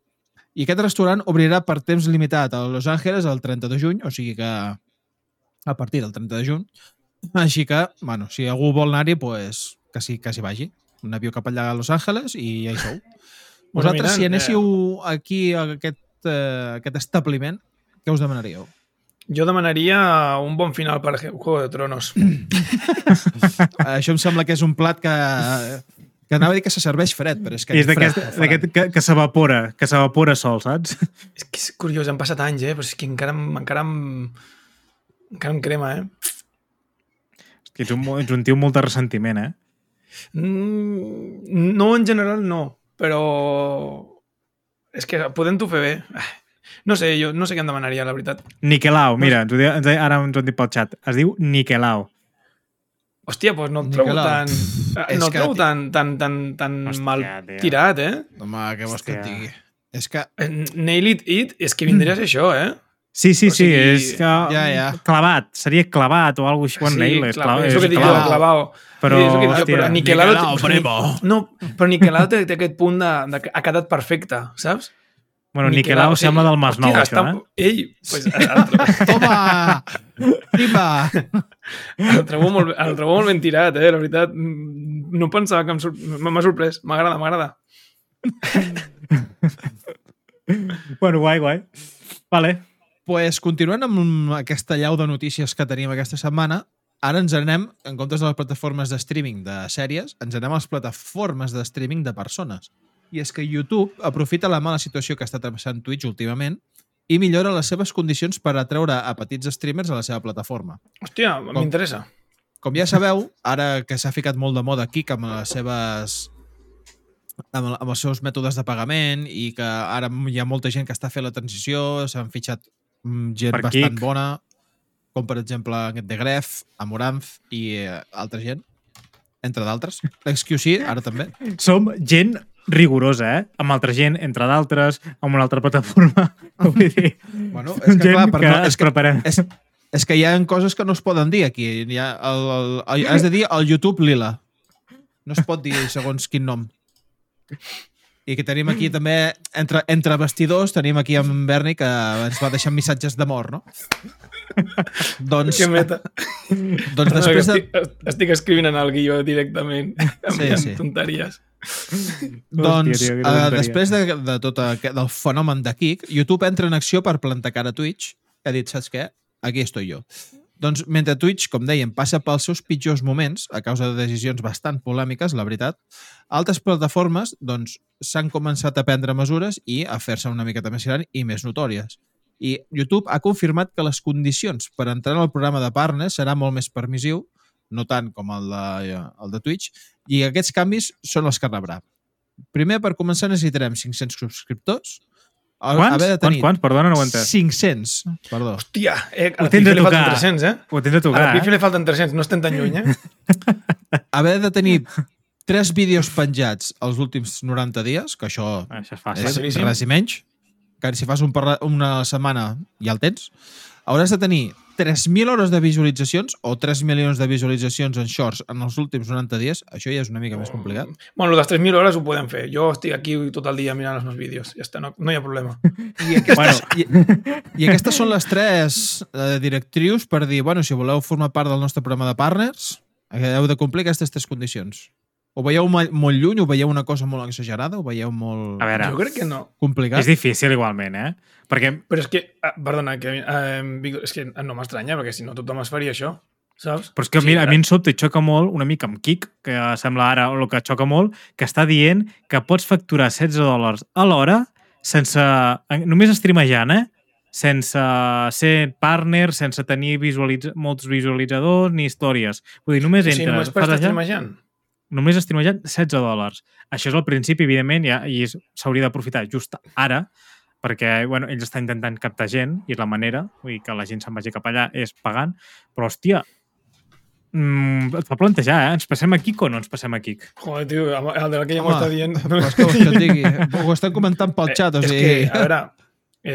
I aquest restaurant obrirà per temps limitat a Los Angeles el 30 de juny, o sigui que a partir del 30 de juny. Així que, bueno, si algú vol anar-hi, pues, que s'hi que s'hi vagi. Un avió cap allà a Los Angeles i ja hi sou. <laughs> Vosaltres, si eh, anéssiu aquí a aquest, eh, aquest establiment, què us demanaríeu? Jo demanaria un bon final per Juego de Tronos. <laughs> Això em sembla que és un plat que, que anava a dir que se serveix fred, però és que... I és d'aquest que, que s'evapora, que s'evapora sol, saps? <laughs> és que és curiós, han passat anys, eh? Però és que encara, em- encara, em, encara em crema, eh? Que ets un, ets un tio amb molt de ressentiment, eh? Mm, no, en general no, però és que podent-ho fer bé. Ah, No sé, jo no sé què em demanaria, la veritat. Niquelau, mira, ens ho diu, ens, ara ens ho han dit pel xat. Es diu Niquelau. Hòstia, doncs no el trobo Nicolau. tan... És No el que- trobo tan, tan, tan, tan Hòstia, mal tio. tirat, eh? Home, què vols que et digui? És que... Eh, Nail it, it, és que vindria a ser això, eh? Sí, sí, O sí, sigui, és que ja, ja. clavat, seria clavat o alguna cosa així. Bueno, nail, és, clar, clavat, és el que és dic jo, clavat. clavao. Però, Sí, hòstia, però Niquelado, Niquelao, primo. No, però Niquelado té, té aquest punt de, de que ha quedat perfecte, saps? Bueno, Niquelau sí. sembla del Masnou, Hòstia, això, està- eh? Ell, pues, el, trobo, <laughs> Toma! Prima! el, trobo molt, el trobo molt ben tirat, eh? La veritat, no pensava que m'ha m'ha sorprès. M'agrada, m'agrada. Bueno, guai, guai. Vale. pues, continuant amb aquesta llau de notícies que tenim aquesta setmana, ara ens anem, en comptes de les plataformes de streaming de sèries, ens anem a les plataformes de streaming de persones. I és que YouTube aprofita la mala situació que està travessant Twitch últimament i millora les seves condicions per atreure a petits streamers a la seva plataforma. Hòstia, m'interessa. Com ja sabeu, ara que s'ha ficat molt de moda Kik amb les seves amb, amb els seus mètodes de pagament i que ara hi ha molta gent que està fent la transició, s'han fitxat mm, gent Per bastant Kik. bona, com per exemple aquest de Gref, Amoranth i eh, altra gent, entre d'altres. L'XQC, ara també. Som gent rigorosa, eh? Amb altra gent, entre d'altres, amb una altra plataforma. <laughs> Vull dir, Bueno, som gent per que no- es preparem. És, és que hi ha coses que no es poden dir aquí. Hi ha el, el, el, has de dir el YouTube Lila. No es pot dir segons quin nom. I que tenim aquí també, entre, entre vestidors, tenim aquí en Berni que ens va deixar missatges d'amor, no? <laughs> doncs, Que meta. doncs després de, estic, estic escrivint en el guió directament. Amb, Sí, amb sí. tonteries. doncs Hòstia, tio, uh, després de, de tot aquest, del fenomen de Kik, YouTube entra en acció per plantar cara a Twitch. Ha dit, saps què? Aquí estoy jo. Doncs mentre Twitch, com dèiem, passa pels seus pitjors moments a causa de decisions bastant polèmiques, la veritat, altres plataformes doncs, s'han començat a prendre mesures i a fer-se una miqueta més gran i més notòries. I YouTube ha confirmat que les condicions per entrar en el programa de partners serà molt més permissiu, no tant com el de, el de Twitch, i aquests canvis són els que rebrà. Primer, per començar, necessitarem 500 subscriptors. A- Quants? haver de Quants, tenir quants? Perdona, no ho entès. 500, perdó. Hòstia, eh, a Ho la tens Pifi a li falten tocar. 300, eh? Ho tens a A la tocar, Pifi eh? li falten 300, no estem tan lluny, eh? <laughs> Haver de tenir tres vídeos penjats els últims 90 dies, que això Això és és fàcil. Facilíssim. res i menys, que si fas un per, una setmana ja el tens, hauràs de tenir 3.000 hores de visualitzacions o 3 milions de visualitzacions en shorts en els últims 90 dies, això ja és una mica més complicat. Bueno, les 3.000 hores ho podem fer. Jo estic aquí tot el dia mirant els meus vídeos. Ja està, no, no hi ha problema. <laughs> I aquestes, bueno. i, I aquestes són les tres eh, directrius per dir, bueno, si voleu formar part del nostre programa de partners, heu de complir aquestes tres condicions. Ho veieu molt, lluny, ho veieu una cosa molt exagerada, ho veieu molt A veure, Jo crec que no. complicat? és difícil igualment, eh? Perquè Però és que, ah, perdona, que, eh, és que no m'estranya, perquè si no tothom es faria això, saps? Però és que Sí, mira, a mi em sobta i xoca molt una mica amb Kik, que sembla ara el que xoca molt, que està dient que pots facturar 16 dòlars a l'hora sense... només streamejant, eh? Sense ser partner, sense tenir visualitza, molts visualitzadors ni històries. Vull dir, només O sigui, entres, només per estar allà, streamejant. Només streamejant 16 dòlars. Això és al principi, evidentment, ja, i s'hauria d'aprofitar just ara, perquè bueno, ells estan intentant captar gent i és la manera, vull dir, que la gent se'n vagi cap allà és pagant, però hòstia, mm, et fa plantejar, eh? Ens passem a Kik o no ens passem a Kik? Joder, tio, el de que ja m'ho està dient. És que que et digui, ho estan comentant pel xat, o Eh, és sigui... que, a veure,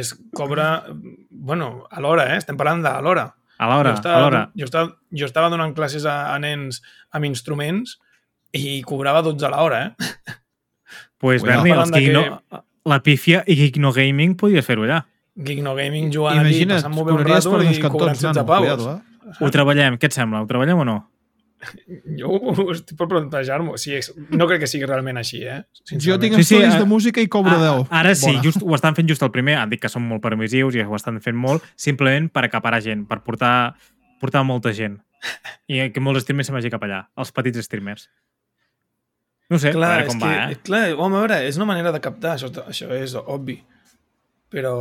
és cobra... Bueno, a l'hora, eh? Estem parlant de a l'hora. A l'hora, jo estava, a l'hora. Jo estava, jo estava donant classes a, a nens amb instruments i cobrava 12 a l'hora, eh? Pues, Cuidado. Berni, els de que... no, la pífia i Geekno Gaming podria fer-ho allà. Geekno Gaming jugant Imagina't, passant molt bé un rato i cobrant cantons, 16 nano, paus. cuidado, eh? Ho treballem, què et sembla? Ho treballem o no? <laughs> Jo estic per plantejar-m'ho. O sigui, és- no crec que sigui realment així, eh? Jo tinc Sí, sí, estudis de música i cobro 10. Ah, ara sí, Bona. just, ho estan fent just el primer. Han dit que són molt permissius i ho estan fent molt, simplement per acaparar gent, per portar, portar molta gent. I que molts streamers se'n vagi cap allà, els petits streamers. No sé, Clar, a veure com que, va, eh? clar, home, a veure, és una manera de captar, això, això és obvi. Però,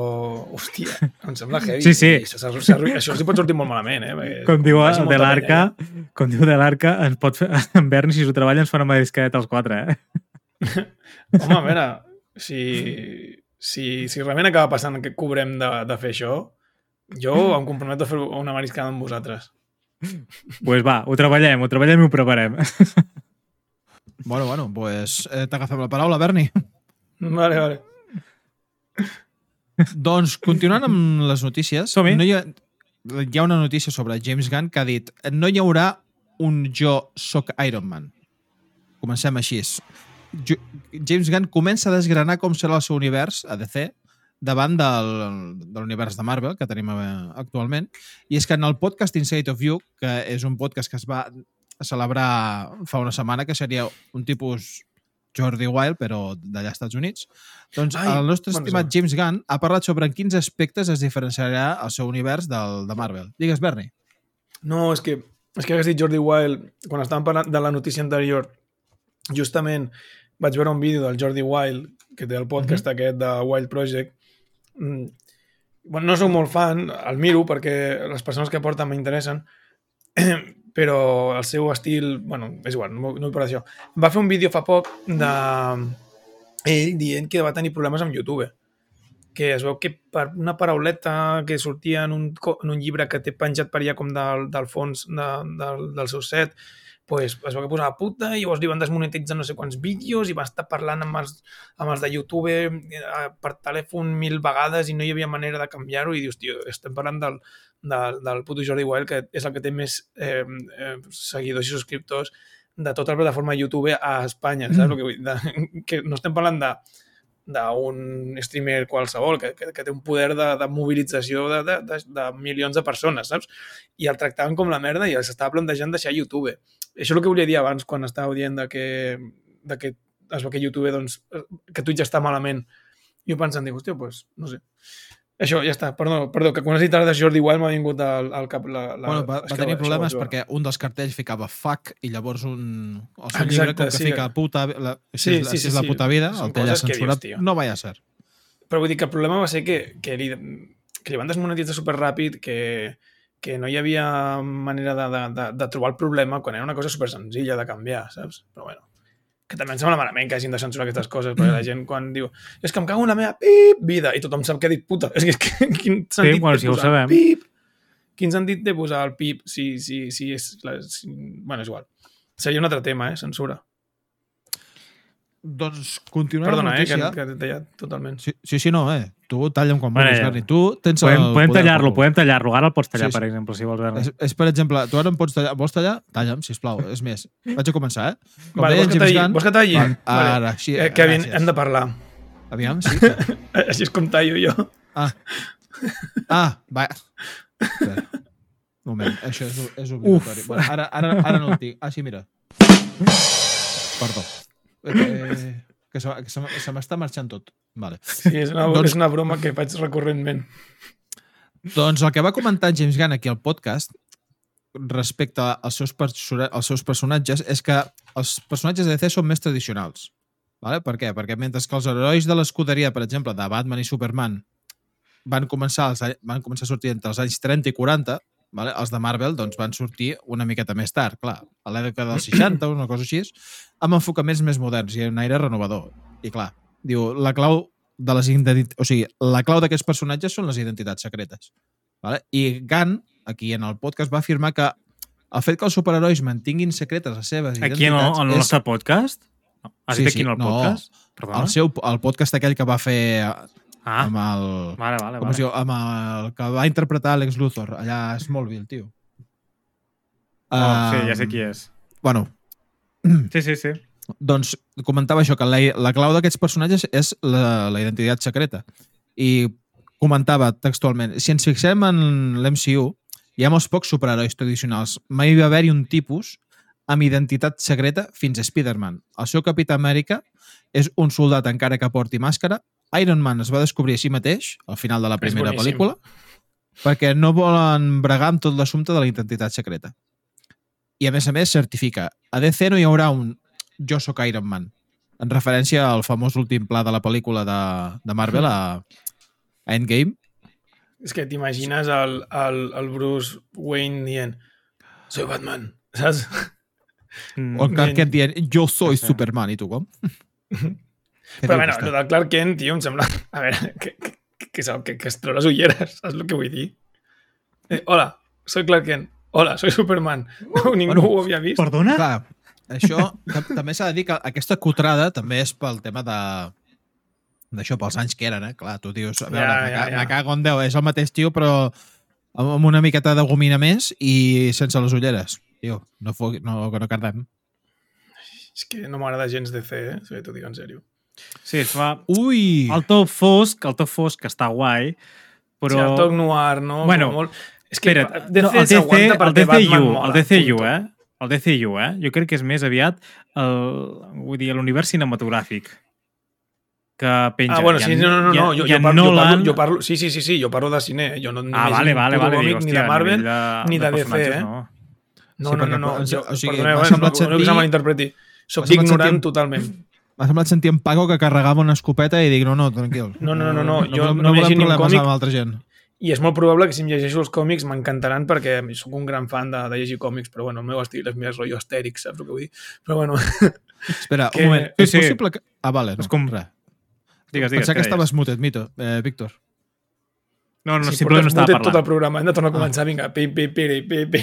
hòstia, em sembla heavy. Sí, sí. I s'ha- s'ha- s'ha- això els hi pot sortir molt malament, eh? Perquè Com diu vagi de l'Arca, penya com diu de l'Arca, ens pot fer, <laughs> en Berni, si s'ho treballa, ens farà una disqueta als quatre, eh? <laughs> Home, a veure, si, si, si realment acaba passant que cobrem de, de fer això, jo em comprometo a fer una mariscada amb vosaltres. Doncs pues va, ho treballem, ho treballem i ho preparem. <laughs> Bueno, bueno, pues eh, t'agafem la paraula, Berni. <laughs> Vale, vale. doncs, continuant amb les notícies, no hi, ha, hi ha una notícia sobre James Gunn que ha dit no hi haurà un jo soc Iron Man. Comencem així. Jo, James Gunn comença a desgranar com serà el seu univers a DC davant del, de l'univers de Marvel que tenim eh, actualment i és que en el podcast Inside of You que és un podcast que es va celebrar fa una setmana que seria un tipus Jordi Wild, però d'allà als Estats Units. Doncs Ai, el nostre estimat. James Gunn ha parlat sobre en quins aspectes es diferenciarà el seu univers del de Marvel. Digues, Bernie. No, és que, és que hagués dit Jordi Wild, quan estàvem parlant de la notícia anterior, justament vaig veure un vídeo del Jordi Wild, que té el podcast aquest de Wild Project. Mm, Bueno, no sóc molt fan, el miro perquè les persones que porten m'interessen, <clears throat> però el seu estil, bueno, és igual, no, no parlar d'això. Va fer un vídeo fa poc de ell dient que va tenir problemes amb YouTube que es veu que per una parauleta que sortia en un, en un llibre que té penjat per allà com del, del fons de, del, del seu set, pues, es veu que posava puta i llavors li van desmonetitzar no sé quants vídeos i va estar parlant amb els, amb els de YouTube eh, per telèfon mil vegades i no hi havia manera de canviar-ho i dius, tio, estem parlant del, del, del puto Jordi Wild que és el que té més eh, eh, seguidors i subscriptors de tota la plataforma YouTube a Espanya, saps el que vull dir? <laughs> Que no estem parlant de d'un streamer qualsevol que, que, que té un poder de, de mobilització de, de, de, de milions de persones, saps? I el tractaven com la merda i s'estava plantejant deixar YouTube. Això és el que volia dir abans quan estàveu dient de que, de que es veu que YouTube, doncs, que Twitch està malament. I jo pensant, dic, hòstia, doncs, no sé. Això, ja està, perdó, perdó que quan has dit ara de Jordi Wild m'ha vingut al, al cap la, la... bueno, va, va tenir problemes perquè un dels cartells ficava fuck i llavors un... El seu Exacte, llibre, com que sí. fica puta... La, si Sí, és, sí, si sí, és la sí. puta vida, Són el que dius, censurat. tio. no vaya a ser. Però vull dir que el problema va ser que, que, li, que li van desmonetitzar superràpid, que, que no hi havia manera de, de, de, de trobar el problema quan era una cosa super senzilla de canviar, saps? Però bueno, que també em sembla malament que hagin de censurar aquestes coses, perquè la <clears throat> gent quan diu és que em cago en la meva pip vida, i tothom sap que ha dit puta. És que, és que quin sentit bueno, té si ho sabem. pip? Quin sentit té posar el pip si, si, si és... La, si, bueno, és igual. Seria un altre tema, eh? Censura. Doncs continuant Perdona, la eh? Que, notícia... que t'he tallat totalment. Sí, sí, sí, no, eh? Tu talla'm quan vulguis. Berni. Tu tens Podem, el podem tallar-lo, podem tallar-lo. Ara el pots tallar, Sí, sí. per exemple, si vols, Berni. És, és, per exemple, tu ara em pots tallar... Vols tallar? Talla'm, sisplau. És més, vaig a començar, eh? Com Vale, deia vols que talli? Vols que talli? Vale. Ara, així, Eh, Kevin, gràcies. hem de parlar. Aviam, sí. <laughs> Així és com tallo jo. Ah, ah va. Espera. Un moment, això és, és obligatori. Bueno, ara, ara, ara no ho tinc. Ah, sí, mira. Perdó. Eh, que se, que se, se m'està marxant tot. Vale. Sí, és una, Doncs- és una broma que faig recurrentment. Doncs el que va comentar James Gunn aquí al podcast respecte als seus, als seus personatges és que els personatges de DC són més tradicionals. Vale? Per què? Perquè mentre que els herois de l'escuderia, per exemple, de Batman i Superman, van començar, any- van començar a sortir entre els anys 30 i 40, vale? els de Marvel doncs, van sortir una miqueta més tard, clar, a l'època dels 60 o una cosa així, amb enfocaments més moderns i un aire renovador. I clar, diu, la clau de les identi- o sigui, la clau d'aquests personatges són les identitats secretes. Vale? I Gunn, aquí en el podcast, va afirmar que el fet que els superherois mantinguin secretes les seves Aquí en el, identitats en el nostre podcast? Has Sí, dit aquí sí, en el no. podcast? és Perdona. el, seu, el podcast aquell que va fer Ah, amb el... vale, vale. Com vale. diu? Amb el que va interpretar Alex Luthor allà a Smallville, tio. Oh, sí, Ah, ja sé qui és. Bueno, Sí, sí, sí. Doncs comentava això, que la, la clau d'aquests personatges és la, la identitat secreta. I comentava textualment, si ens fixem en l'MCU, hi ha molts pocs superherois tradicionals. Mai va haver-hi un tipus amb identitat secreta fins a Spider-Man. El seu Capità Amèrica és un soldat encara que porti màscara. Iron Man es va descobrir a si mateix al final de la primera pel·lícula perquè no volen bregar amb tot l'assumpte de la identitat secreta. I a més a més certifica a DC no hi haurà un jo sóc Iron Man en referència al famós últim pla de la pel·lícula de, de Marvel a, a Endgame És que t'imagines el, el, el Bruce Wayne dient soy Batman, saps? Mm. o el Clark Kent dient jo soy Sí. Superman i tu com? Però bueno, el del Clark Kent, tio, em sembla... A veure, que, que, que, que, que, que es treu les ulleres, saps el que vull dir? Eh, hola, soy Clark Kent. Hola, soy Superman. No, <laughs> ningú Bueno, ho havia vist. Perdona? Clar, això tam- també s'ha de dir que aquesta cutrada també és pel tema de d'això, pels anys que eren, eh? Clar, tu dius, a veure, Ja, ja, ja. me cago en Déu, és el mateix tio, però amb una miqueta de gomina més i sense les ulleres. Tio, no, fo- no, que no cardem. És que no m'agrada gens de fer, eh? Si t'ho dic en sèrio. Sí, es fa... Ui! El top fosc, el top fosc està guai, Però... Sí, el toc noir, no? Bueno, molt... És que Espera't, DC no, el DC, el DCU, el DCU, eh? El DCU, eh? Jo crec que és més aviat el, vull dir, l'univers cinematogràfic que penja. Ah, bueno, sí, no, no, no, no. Jo, jo, parlo, jo, parlo, jo parlo, sí, sí, sí, sí, jo parlo de cine. Jo no, Ah, vale, vale, vale. còmic, Dic, ni de Marvel, de, ni de, DC, personatges, eh? No. No, Sí, no, no, no. o sigui, perdoneu, eh, no, no que sentir- se malinterpreti. Soc ignorant sentir- totalment. M'ha semblat sentir en Paco que carregava una escopeta i dic, no, no, tranquil. No, no, no, no, jo no, no no volem problemes còmic amb altra gent. I és molt probable que si em llegeixo els còmics m'encantaran perquè sóc un gran fan de, de llegir còmics, però bueno, el meu estil és més rotllo astèric, saps el que vull dir? Però bueno, <laughs> Espera, Que- un moment. Sí, és sí. possible que... Ah, vale, no. És com- res. Digues, digues. Pensava que estaves muted, Mito. Eh, Víctor. No, no, si simplement no estava mutet tot el parlant. programa, hem de tornar a començar, vinga, pi, pi, pi, pi, pi, pi.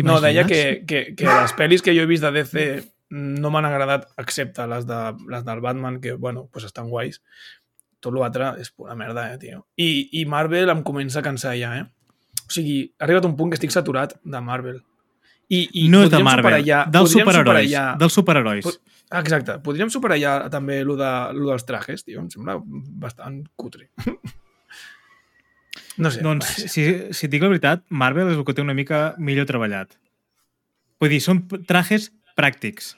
<laughs> No, deia que, que, que les pel·lis que jo he vist de DC no m'han agradat, excepte les, de, les del Batman, que, bueno, pues estan guais. Tot l'altre és pura merda, eh, tio. I, I Marvel em comença a cansar ja, eh? O sigui, ha arribat un punt que estic saturat de Marvel. I, i no és de Marvel, superar ja- dels superherois. ja- Dels superherois. Exacte. Podríem superar ja també lo, de, lo dels trajes, tio. Em sembla bastant cutre. <laughs> No sé. Doncs, si, si et dic la veritat, Marvel és el que té una mica millor treballat. Vull dir, són trajes pràctics.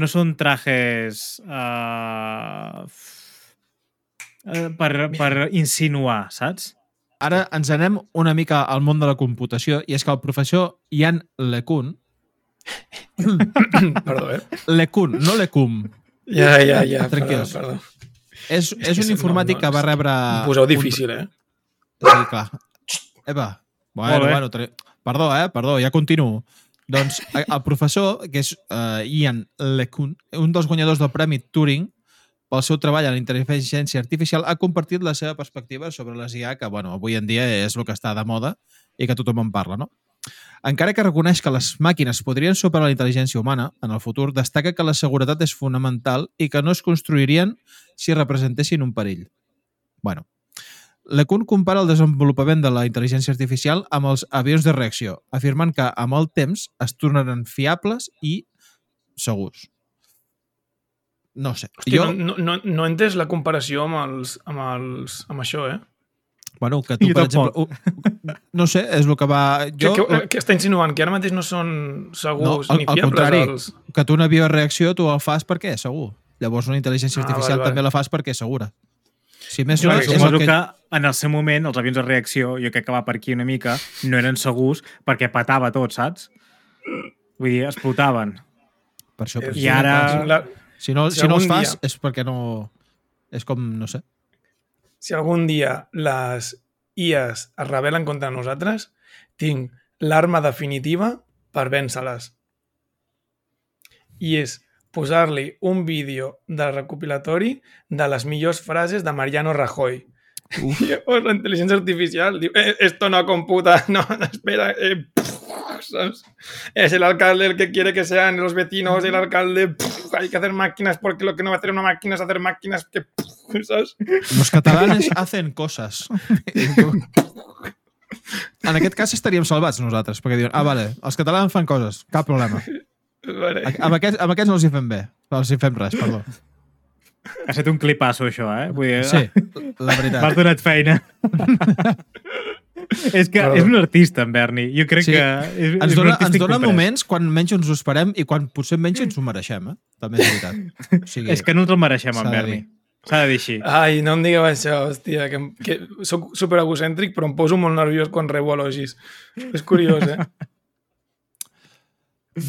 No són trajes uh, per, per insinuar, saps? Ara ens anem una mica al món de la computació i és que el professor Ian LeCun <coughs> Perdó, eh? LeCun, no LeCum Ja, ja, ja. Tranquils. Perdó, perdó. és, és que un no, informàtic no, que va és- rebre... Em poseu un- difícil, eh? Sí, clar. Epa. Bueno, bueno, tre- perdó, eh? Perdó, ja continuo. Doncs eh, el professor, que és uh, Ian LeCun, un dels guanyadors del Premi Turing, pel seu treball en intel·ligència artificial, ha compartit la seva perspectiva sobre les IA, que bueno, avui en dia és el que està de moda i que tothom en parla, no? Encara que reconeix que les màquines podrien superar la intel·ligència humana en el futur, destaca que la seguretat és fonamental i que no es construirien si representessin un perill. Bueno, LeCun compara el desenvolupament de la intel·ligència artificial amb els avions de reacció, afirmant que amb el temps es tornaran fiables i segurs. No sé. Hòstia, jo, no, no, no he entès la comparació amb, els, amb, els, amb això, eh? bueno, que tu, Jo per tampoc. exemple... No sé, és el que va... Jo, Jo, que, que està insinuant que ara mateix no són segurs No, al- ni al fiables contrari. els... que tu un avió de reacció tu el fas perquè és segur. Llavors una intel·ligència Ah, artificial vale, vale. també la fas perquè és segura. Si més Jo no, és el que... que... en el seu moment els avions de reacció, jo crec que va per aquí una mica, no eren segurs perquè patava tot, saps? Vull dir, explotaven. Per això, per I això. ara- La, Si no, si si no algun fas dia- és perquè no... És com, no sé. si algun dia les IAs es rebel·len contra nosaltres, tinc l'arma definitiva per vèncer-les. I és posar-li un vídeo del recopilatori de les millors frases de Mariano Rajoy. Uf. <laughs> Llavors la intel·ligència artificial diu, eh, esto no computa, <laughs> no, espera, eh, ¿sabes? es el alcalde el que quiere que sean los vecinos, el alcalde, pff, hay que hacer máquinas porque lo que no va a hacer una máquina es hacer máquinas que, pff, ¿sabes? Los catalanes hacen coses. En aquest cas estaríem salvats nosaltres, perquè diuen, ah, vale, els catalans fan coses, cap problema. Vale. Amb aquests, amb aquests no els hi fem bé, no els hi fem res, perdó. Ha estat un clipasso, això, eh? Vull dir, Sí, la M'has veritat. donat feina. <laughs> és que Perdó. és un artista, en Berni. Jo crec Sí. que és, Ens dona, ens dona incomprès. moments quan menys ens ho esperem i quan potser menys ens ho mereixem, eh? També és veritat. O sigui, <laughs> És que no ens el mereixem, en Berni. S'ha de dir així. Ai, no em digueu això, hòstia, que, que soc super egocèntric, però em poso molt nerviós quan rebo elogis. És curiós, eh? <laughs>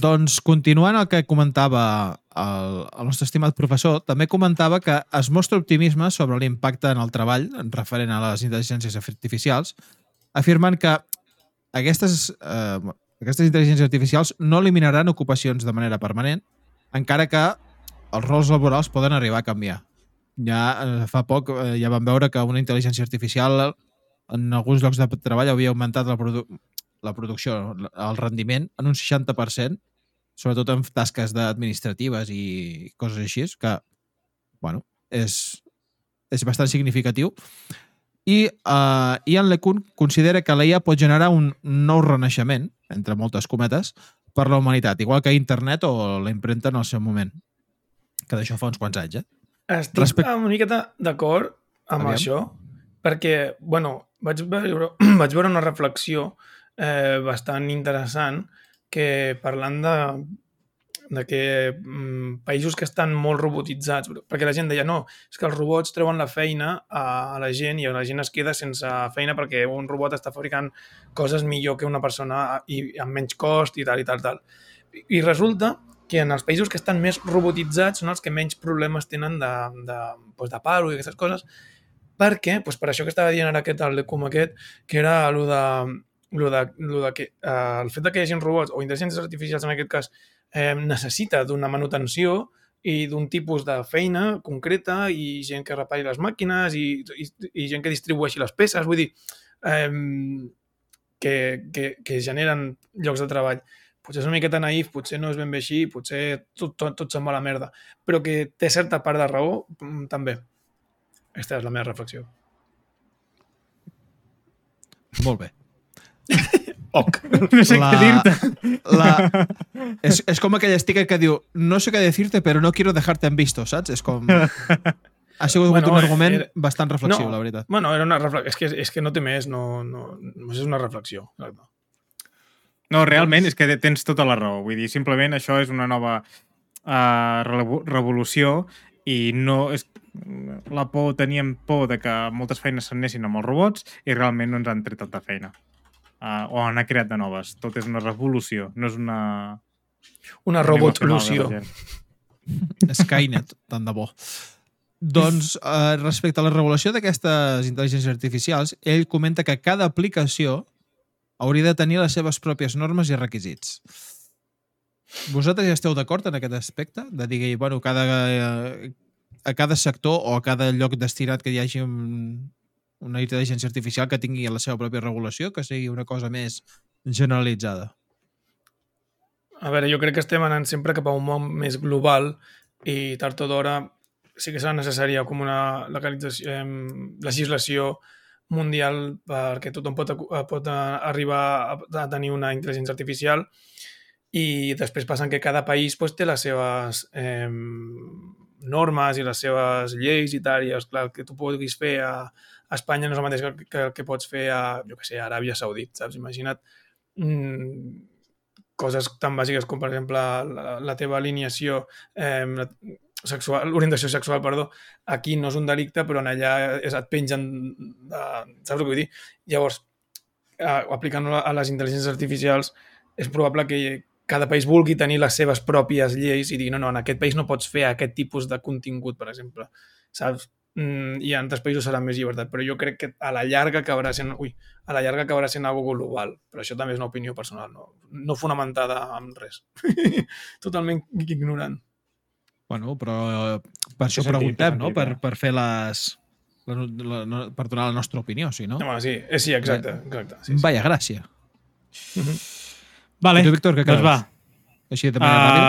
Doncs continuant el que comentava el, el nostre estimat professor, també comentava que es mostra optimisme sobre l'impacte en el treball en referent a les intel·ligències artificials, afirmant que aquestes, eh, aquestes intel·ligències artificials no eliminaran ocupacions de manera permanent, encara que els rols laborals poden arribar a canviar. Ja eh, fa poc eh, ja vam veure que una intel·ligència artificial en alguns llocs de treball havia augmentat la, produ la producció, el rendiment, en un 60%, sobretot en tasques administratives i coses així, que, bueno, és, és bastant significatiu. I uh, Ian LeCun considera que la IA pot generar un nou renaixement, entre moltes cometes, per la humanitat, igual que internet o la impremta en el seu moment. Que d'això fa uns quants anys, eh? Estic Respect- una miqueta d'acord amb Aviam. això, perquè, bueno, vaig veure, <clears throat> vaig veure una reflexió eh, bastant interessant que parlant de, de que mm, països que estan molt robotitzats, perquè la gent deia no, és que els robots treuen la feina a, a la gent i la gent es queda sense feina perquè un robot està fabricant coses millor que una persona i amb menys cost i tal i tal, tal. I, i resulta que en els països que estan més robotitzats són els que menys problemes tenen de, de, doncs de paro i aquestes coses, perquè, doncs per això que estava dient ara aquest, el com aquest, que era el de, lo de, lo de que eh, el fet de que hi hagi robots o intel·ligències artificials en aquest cas eh, necessita d'una manutenció i d'un tipus de feina concreta i gent que repari les màquines i, i, i gent que distribueixi les peces, vull dir, eh, que, que, que generen llocs de treball potser és una miqueta naïf, potser no és ben bé així, potser tot, tot, tot se'n va a la merda, però que té certa part de raó, mm, també. Aquesta és la meva reflexió. Molt bé. <laughs> Ok. <laughs> No sé La- què dir-te. La... És, és com aquell sticker que diu no sé què decirte, però no quiero dejarte en visto, saps? És com... Ha sigut Bueno, un argument era- bastant reflexiu, No. la veritat. Bueno, era una reflexió. És que, és que no té més, no, no, només és una reflexió. Exacte. No, realment és que tens tota la raó. Vull dir, simplement això és una nova uh, revolució i no és la por, teníem por de que moltes feines s'anessin amb els robots i realment no ens han tret tanta feina. Uh, o han creat de noves. Tot és una revolució, no és una... Una robotlució. Skynet, tant de bo. Doncs, eh, respecte a la regulació d'aquestes intel·ligències artificials, ell comenta que cada aplicació hauria de tenir les seves pròpies normes i requisits. Vosaltres ja esteu d'acord en aquest aspecte? De dir, bueno, cada, eh, a cada sector o a cada lloc destinat que hi hagi un, una intel·ligència artificial que tingui la seva pròpia regulació, que sigui una cosa més generalitzada. A veure, jo crec que estem anant sempre cap a un món més global i tard o d'hora sí que serà necessària com una legalització, eh, legislació mundial perquè tothom pot, pot eh, arribar a, tenir una intel·ligència artificial i després passen que cada país pues, té les seves eh, normes i les seves lleis i tal, i és clar, el que tu puguis fer a, Espanya no és el mateix que, que, que pots fer a, jo que sé, a Aràbia Saudit, saps? Imagina't mm, coses tan bàsiques com, per exemple, la, la teva alineació eh, la- sexual, l'orientació sexual, perdó, aquí no és un delicte, però en allà és, et pengen de, saps el que vull dir? Llavors, aplicant-ho a les intel·ligències artificials, és probable que cada país vulgui tenir les seves pròpies lleis i dir, no, no, en aquest país no pots fer aquest tipus de contingut, per exemple. Saps? Mm, I en altres països serà més llibertat, però jo crec que a la llarga acabarà sent, ui, a la llarga acabarà sent algo global, però això també és una opinió personal, no, no fonamentada en res. <laughs> Totalment ignorant. Bueno, però eh, per això sentit, preguntem, no? Per, eh? per fer les... La, la, la, per donar la nostra opinió, si no? No, sí, eh, sí, exacte, exacte. Sí, sí. Vaya gràcia. <laughs> Vale, I tu, Víctor, què doncs creus? va. Així de manera ràpida?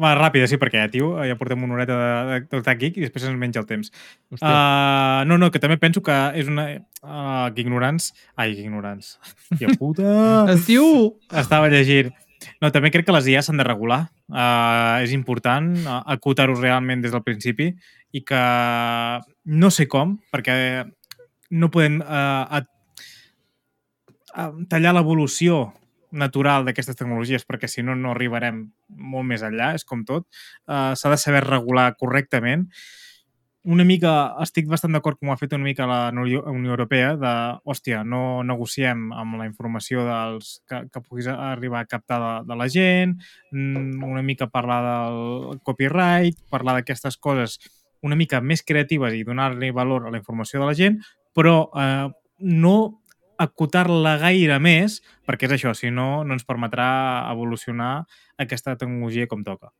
Va, ràpida, sí, perquè, tio, ja portem una horeta de, de, del Tag Geek i després ens menja el temps. Hòstia. Uh, no, no, que també penso que és una... Uh, que ignorants... Ai, que ignorants. Hòstia puta! <laughs> Es diu... Estava llegint. No, també crec que les IA s'han de regular. Uh, és important uh, acotar-ho realment des del principi i que no sé com, perquè no podem uh, a, a tallar l'evolució natural d'aquestes tecnologies, perquè si no, no arribarem molt més enllà, és com tot. Uh, S'ha de saber regular correctament. Una mica, estic bastant d'acord com ho ha fet una mica la Unió Europea, de, hòstia, no negociem amb la informació dels, que, que puguis arribar a captar de, de la gent, mm, una mica parlar del copyright, parlar d'aquestes coses una mica més creatives i donar-li valor a la informació de la gent, però eh, no acotar-la gaire més, perquè és això, si no, no ens permetrà evolucionar aquesta tecnologia com toca.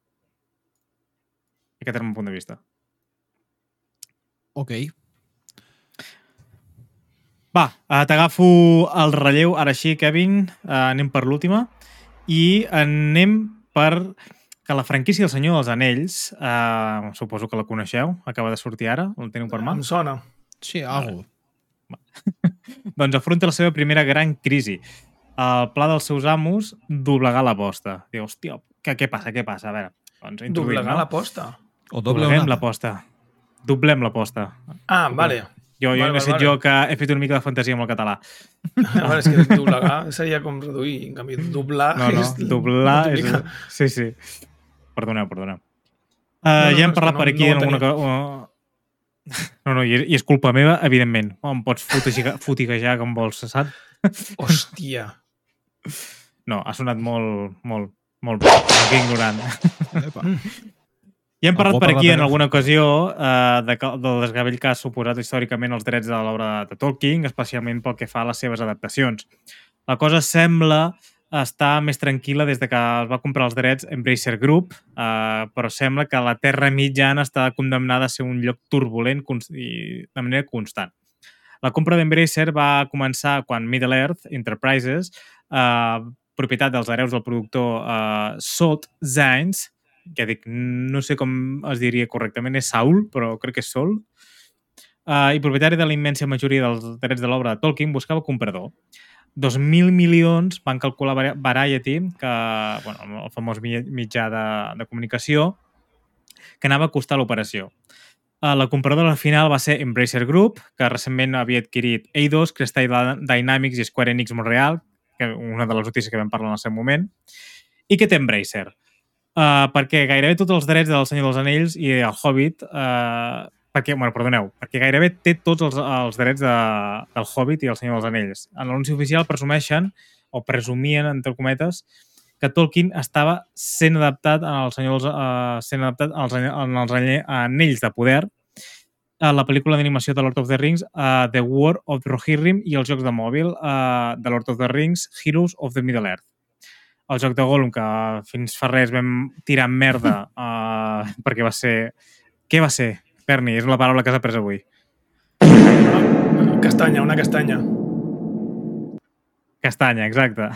Aquest era el meu punt de vista. Ok. Va, eh, t'agafo el relleu. Ara sí, Kevin, eh, anem per l'última. I anem per que la franquícia del Senyor dels Anells, eh, suposo que la coneixeu, acaba de sortir ara, la teniu per mà, Em sona. Sí, algo. <laughs> doncs afronta la seva primera gran crisi. El pla dels seus amos, doblegar l'aposta. Diu, hòstia, què, què passa, què passa? A veure, doncs introduïm, Doblegar no? l'aposta. O doble Dobleguem una. l'aposta. Doblem l'aposta. Ah, vale. Jo, jo Vale, vale, vale, he vale. jo que he fet una mica de fantasia amb el català. <laughs> A veure, és que doblegar seria com reduir. En canvi, doblar No, no, és... doblar és... Sí, sí. Perdoneu, perdoneu. Uh, no, ja hem és que parlat no- per aquí no tenia. cosa... No, no, i és, i és culpa meva, evidentment. Em pots fotigejar, fotigejar com vols, saps? Hòstia. No, ha sonat molt, molt, molt, molt ignorant. Epa. Ja hem parlat per aquí en alguna ocasió eh, de, que- del desgavell que ha suposat històricament els drets de l'obra de Tolkien, especialment pel que fa a les seves adaptacions. La cosa sembla estar més tranquil·la des de que es va comprar els drets Embracer Group, eh, però sembla que la Terra mitjana està condemnada a ser un lloc turbulent i de manera constant. La compra d'Embracer va començar quan Middle Earth Enterprises, eh, propietat dels hereus del productor eh, Salt Zines, que dic, no sé com es diria correctament, és Saul, però crec que és Sol, uh, i propietari de la immensa majoria dels drets de l'obra de Tolkien, buscava comprador. 2.000 milions van calcular Vari- Variety, que, bueno, el famós mi- mitjà de, de comunicació, que anava a costar l'operació. Uh, la compradora final va ser Embracer Group, que recentment havia adquirit Eidos, Crystal Dynamics i Square Enix Montreal, que una de les notícies que vam parlar en el seu moment, i que té Embracer. Uh, perquè gairebé tots els drets del Senyor dels Anells i el Hobbit uh, perquè, bueno, perdoneu, perquè gairebé té tots els, els drets de, del Hobbit i el Senyor dels Anells. En l'anunci oficial presumeixen, o presumien, entre cometes, que Tolkien estava sent adaptat en el Senyor dels, uh, sent adaptat als, en els ane- Anells de Poder a la pel·lícula d'animació de Lord of the Rings uh, The War of Rohirrim i els jocs de mòbil uh, de Lord of the Rings Heroes of the Middle Earth el joc de Gollum, que fins fa res vam tirar merda uh, perquè va ser... Què va ser? Berni, és una paraula que has après avui. Castanya, una castanya. Castanya, exacte.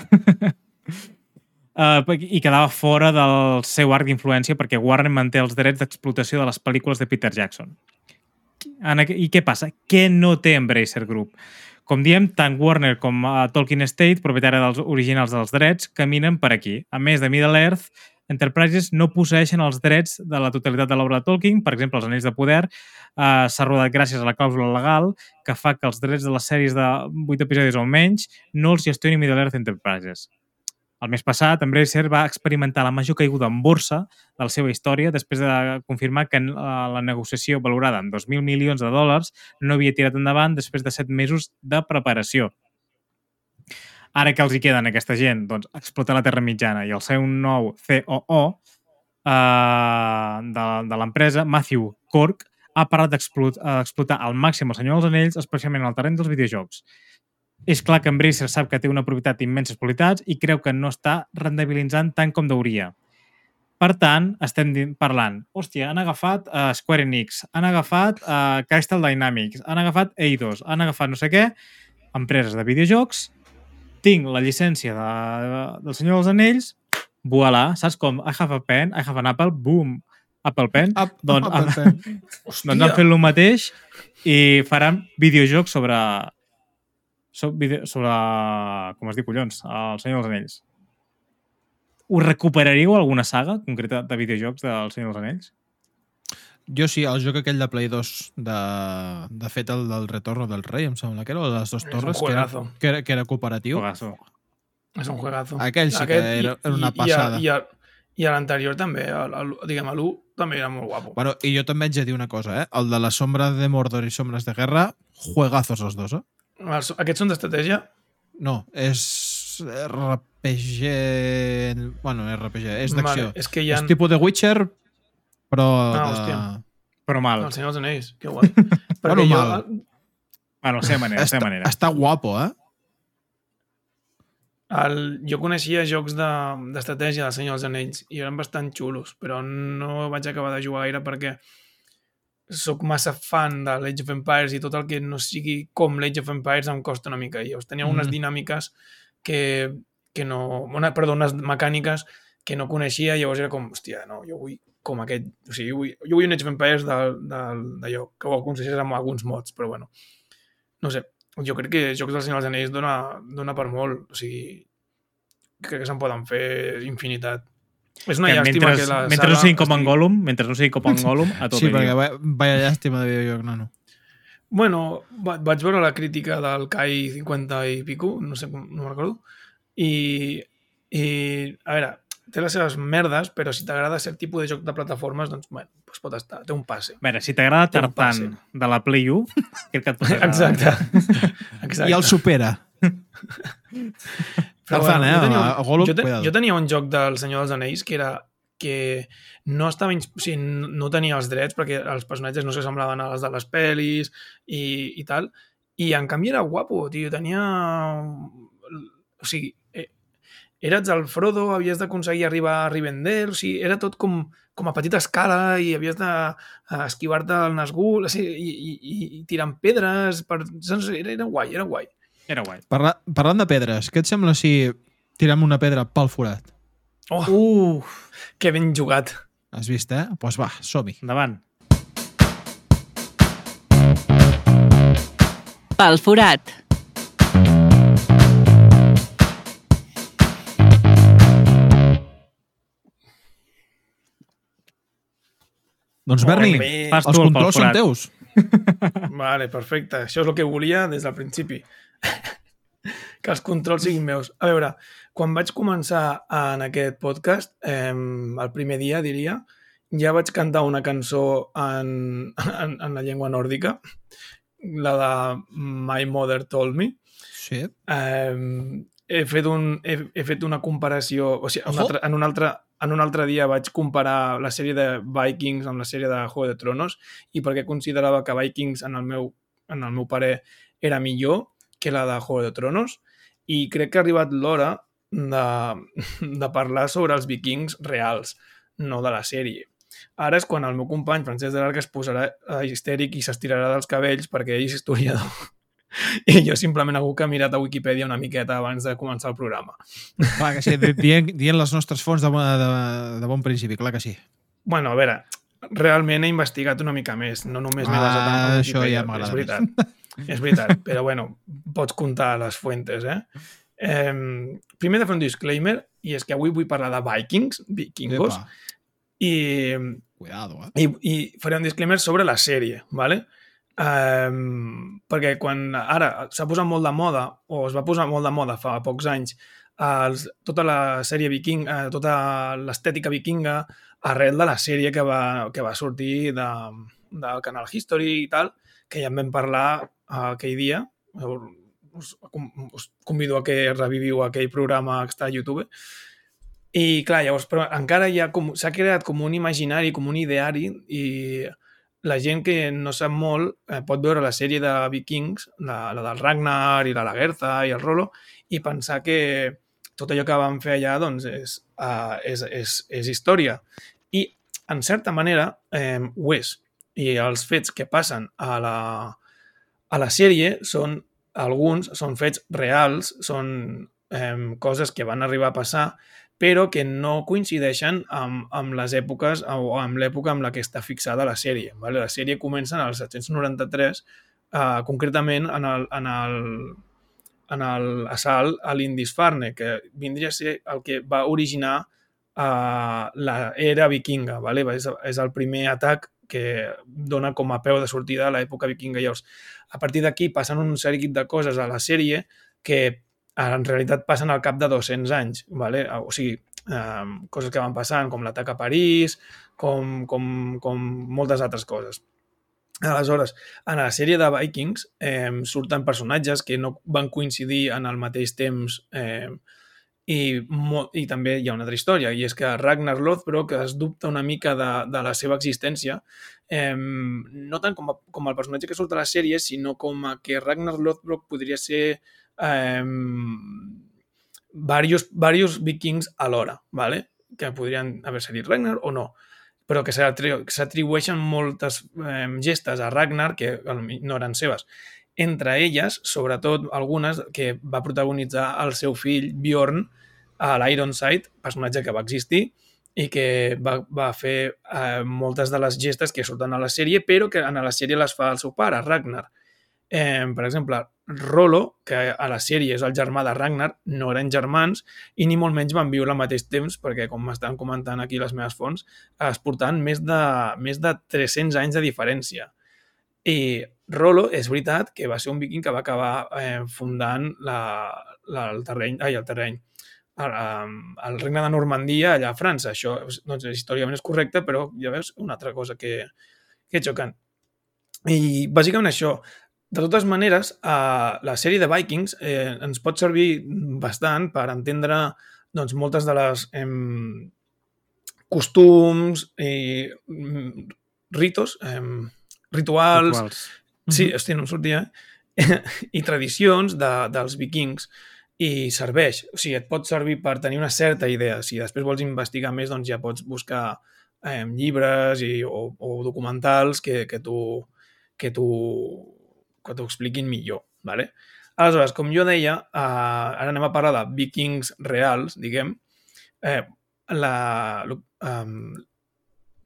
Uh, <laughs> I quedava fora del seu arc d'influència perquè Warner manté els drets d'explotació de les pel·lícules de Peter Jackson. En I què passa? Què no té Embracer Group? Com diem, tant Warner com uh, Tolkien Estate, propietària dels originals dels drets, caminen per aquí. A més de Middle Earth, Enterprises no posseixen els drets de la totalitat de l'obra de Tolkien, per exemple, els Anells de Poder, eh, s'ha rodat gràcies a la clàusula legal que fa que els drets de les sèries de 8 episodis o menys no els gestioni Middle Earth Enterprises. El mes passat, Embracer va experimentar la major caiguda en borsa de la seva història després de confirmar que eh, la negociació valorada en 2.000 milions de dòlars no havia tirat endavant després de 7 mesos de preparació. Ara que els hi queden aquesta gent? Doncs explotar la Terra Mitjana i el seu nou COO eh, de, de l'empresa, Matthew Cork, ha parat d'explotar al màxim el Senyor dels Anells, especialment en el terreny dels videojocs. És clar que Embracer sap que té una propietat d'immenses qualitats i creu que no està rendibilitzant tant com deuria. Per tant, estem parlant, hòstia, han agafat uh, Square Enix, han agafat uh, Crystal Dynamics, han agafat Eidos, han agafat no sé què, empreses de videojocs, tinc la llicència de, de, del Senyor dels Anells, voilà, saps com? I have a pen, I have an apple, boom, Apple Pen. Up, doncs, Apple Pen. <laughs> Doncs han fet el mateix i faran videojocs sobre so- vide- sobre, com es diu, collons, el Senyor dels Anells. Us recuperaríeu alguna saga concreta de videojocs del Senyor dels Anells? Jo sí, el joc aquell de Play 2, de, de fet el del Retorno del Rei, em sembla que era, o de les dues torres, que era, que, era, que era cooperatiu. Juegazo. és un juegazo. Aquell sí que era- era una passada. I, i, i, i a l'anterior també, el, el, diguem, l'1 també era molt guapo. Bueno, i jo també haig de dir una cosa, eh? El de la sombra de Mordor i sombres de guerra, juegazos els dos, eh? Els, aquests són d'estratègia? No, és RPG... Bueno, RPG, és d'acció. Vale, és que hi ha... És tipus de Witcher, però... Ah, de... hòstia. Però mal. El Senyor dels Anells, que guai. <laughs> Perquè Bueno, jo, mal. Bueno, la seva manera, la seva manera. està guapo, eh? el, jo coneixia jocs de- d'estratègia de, del Senyor dels Anells i eren bastant xulos, però no vaig acabar de jugar gaire perquè sóc massa fan de l'Age of Empires i tot el que no sigui com l'Age of Empires em costa una mica. I llavors tenia unes Mhm. dinàmiques que, que no... Una, perdó, unes mecàniques que no coneixia i llavors era com, hòstia, no, jo vull com aquest... O sigui, jo vull, jo vull un Age of Empires d'allò, que ho aconsegueixes amb alguns mods, però bueno. No sé, jo crec que Jocs del Senyor dels Anells dona, dona per molt. O sigui, crec que se'n poden fer infinitat. És una Que llàstima mentre, que la mentre no saga sigui com en estigui- Gollum, mentre no sigui com en <laughs> Gollum, a tot Sí, perquè vaya, vaya llàstima de videojoc, nano. Bueno, va- vaig veure la crítica del CAI 50 i pico, no sé, com- no me'n recordo, i, i, a veure, té les seves merdes, però si t'agrada cert tipus de joc de plataformes, doncs, bueno, doncs pot estar, té un passe. A veure, si t'agrada un Tartan de la Play 1, crec que et <laughs> pot agradar. Exacte. <laughs> Exacte. I el supera. <laughs> Però Tartan, eh? jo tenia, a Gollum, jo, te, jo tenia un joc del Senyor dels Anells que era que no estava o sigui, no tenia els drets perquè els personatges no s'assemblaven a les de les pel·lis i, i tal i en canvi era guapo, tio, tenia o sigui eres el Frodo, havies d'aconseguir arribar a Rivendell, o sigui, era tot com, com a petita escala i havies d'esquivar-te el Nazgûl o sigui, i, i, i, tirant pedres per... Era, era guai, era guai. Era guai. Parla, parlant de pedres, què et sembla si tirem una pedra pel forat? Oh, Uh, que ben jugat. Has vist, eh? Doncs pues va, som-hi. endavant. Pel forat. Doncs, Berni, bé. Fas els tu el controls són teus. <laughs> Vale, perfecte. Això és el que volia des del principi. <laughs> que els controls siguin meus. A veure, quan vaig començar en aquest podcast, eh, el primer dia, diria, ja vaig cantar una cançó en, <laughs> en, en la llengua nòrdica, la de My Mother Told Me. Sí. Eh, he, fet un, he, he fet una comparació... O sigui, un Ojo. altre, en, un altre, en un altre dia vaig comparar la sèrie de Vikings amb la sèrie de Juego de Tronos i perquè considerava que Vikings, en el meu, en el meu parer, era millor que la de Juego de Tronos i crec que ha arribat l'hora de, de parlar sobre els vikings reals, no de la sèrie. Ara és quan el meu company Francesc de l'Arc es posarà histèric i s'estirarà dels cabells perquè ell és historiador i jo simplement algú que ha mirat a Wikipedia una miqueta abans de començar el programa. Clar que sí, di- dient, dient les nostres fonts de, de, de bon principi, clar que sí. Bueno, a veure, realment he investigat una mica més, no només m'he Ah, basat en això Wikipedia, ja m'agrada És veritat, és veritat, però bueno, pots comptar les fuentes, eh? eh? Primer de fer un disclaimer, i és que avui vull parlar de Vikings, vikingos, Epa, i, cuidado, eh? i, i faré un disclaimer sobre la sèrie, ¿vale? Um, perquè quan ara s'ha posat molt de moda, o es va posar molt de moda fa pocs anys, els, tota la sèrie viking, eh, tota l'estètica vikinga, arrel de la sèrie que va, que va sortir de, del canal History i tal, que ja en vam parlar eh, aquell dia. Us, us convido a que reviviu aquell programa que està a YouTube. I clar, llavors, però encara com, s'ha creat com un imaginari, com un ideari, i la gent que no sap molt eh, pot veure la sèrie de Vikings, la, la del Ragnar i la Lagertha i el Rolo, i pensar que tot allò que van fer allà doncs, és, uh, és, és, és història. I, en certa manera, eh, ho és. I els fets que passen a la, a la sèrie són, alguns són fets reals, són eh, coses que van arribar a passar, però que no coincideixen amb, amb les èpoques o amb l'època amb la que està fixada la sèrie. Vale? La sèrie comença en el 793, eh, concretament en el, en el, en l'assalt a l'Indisfarne, que vindria a ser el que va originar uh, l'era vikinga. Vale? És, és el primer atac que dona com a peu de sortida a l'època vikinga. Llavors, a partir d'aquí passen un seguit de coses a la sèrie que en realitat passen al cap de 200 anys. Vale? O sigui, eh, coses que van passant, com l'atac a París, com, com, com moltes altres coses. Aleshores, en la sèrie de Vikings eh, surten personatges que no van coincidir en el mateix temps eh, i, i també hi ha una altra història, i és que Ragnar Lothbrok es dubta una mica de, de la seva existència, eh, no tant com, a, com el personatge que surt a la sèrie, sinó com a que Ragnar Lothbrok podria ser eh, varios, varios vikings alhora, ¿vale? que podrien haver-se dit Ragnar o no però que s'atribueixen moltes eh, gestes a Ragnar que no eren seves. Entre elles, sobretot algunes que va protagonitzar el seu fill Bjorn a l'Ironside, personatge que va existir i que va, va fer eh, moltes de les gestes que surten a la sèrie, però que en la sèrie les fa el seu pare, Ragnar. Eh, per exemple, Rolo, que a la sèrie és el germà de Ragnar, no eren germans i ni molt menys van viure al mateix temps, perquè, com m'estan comentant aquí les meves fonts, es portaven més de, més de 300 anys de diferència. I Rolo, és veritat que va ser un viking que va acabar eh, fundant la, la, el terreny, ai, el terreny, el, el regne de Normandia allà a França. Això doncs, històricament és correcte, però ja veus una altra cosa que, que xocant. I bàsicament això. De totes maneres, eh, la sèrie de Vikings eh, ens pot servir bastant per entendre doncs, moltes de les eh, costums i mm, ritos, eh, rituals, Rituals. Sí, hosti, no em sortia. I tradicions de, dels vikings i serveix. O sigui, et pot servir per tenir una certa idea. Si després vols investigar més, doncs ja pots buscar eh, llibres i, o, o documentals que, que tu que t'ho que t'ho expliquin millor. Vale? Aleshores, com jo deia, eh, ara anem a parlar de vikings reals, diguem, eh, la, um,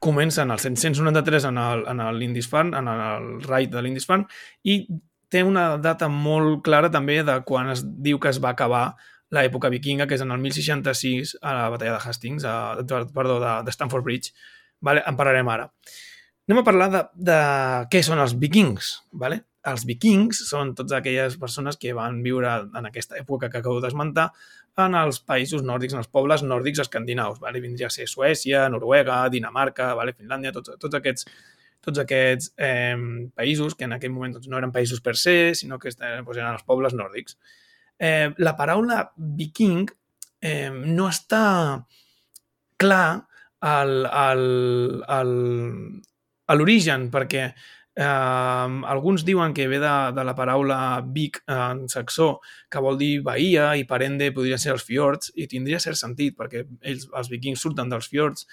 comença en el 793 en el- en el raid de Lindisfarne, i té una data molt clara també de quan es diu que es va acabar l'època vikinga, que és en el 1066, a la batalla de Hastings, a, perdó, de, de Stamford Bridge. Vale? En parlarem ara. Anem a parlar de, de què són els vikings. Vale? Els vikings són totes aquelles persones que van viure en aquesta època que acabo d'esmentar en els països nòrdics, en els pobles nòrdics escandinaus. Vale? Vindria a ser Suècia, Noruega, Dinamarca, vale? Finlàndia, tots, tots aquests, tots aquests eh, països que en aquell moment doncs, no eren països per se, sinó que doncs, eren els pobles nòrdics. Eh, la paraula viking eh, no està clar al, al, al, a l'origen, perquè eh, alguns diuen que ve de, de la paraula Vik en saxó, que vol dir bahia, i parende podria ser els fiords, i tindria cert sentit, perquè ells, els vikings surten dels fiords.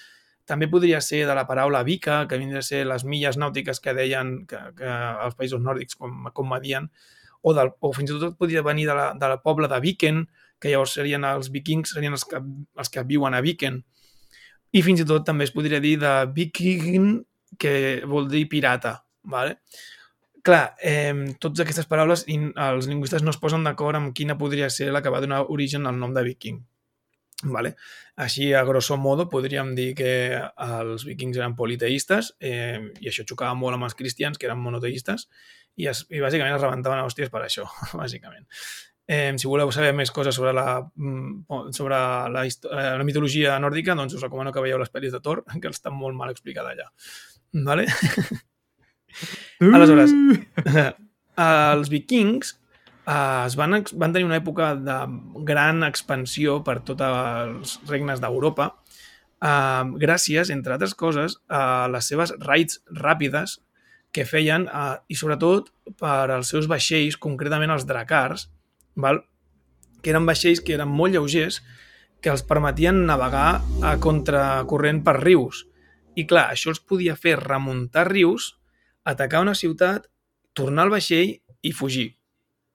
També podria ser de la paraula Vika, que vindria a ser les milles nàutiques que deien que, que els països nòrdics com, com medien, o, del, o fins i tot podria venir de la, de la pobla de Viken, que llavors serien els vikings, serien els que, els que viuen a Viken. I fins i tot també es podria dir de viking, que vol dir pirata. Vale? Clar, eh, totes aquestes paraules els lingüistes no es posen d'acord amb quina podria ser la que va donar origen al nom de viking. Vale? Així, a grosso modo, podríem dir que els vikings eren politeistes eh, i això xocava molt amb els cristians, que eren monoteistes, i, es, i bàsicament es rebentaven a hòsties per això, <laughs> bàsicament. Eh, si voleu saber més coses sobre la, mm, sobre la, eh, la mitologia nòrdica, doncs us recomano que veieu les pel·lis de Thor, <laughs> que està molt mal explicada allà. Vale? <laughs> Aleshores, <laughs> els vikings eh, es van, van tenir una època de gran expansió per tots els regnes d'Europa eh, gràcies, entre altres coses, a les seves raids ràpides que feien, eh, i sobretot per als seus vaixells, concretament els dracars, val? que eren vaixells que eren molt lleugers, que els permetien navegar a contracorrent per rius. I clar, això els podia fer remuntar rius, atacar una ciutat, tornar al vaixell i fugir.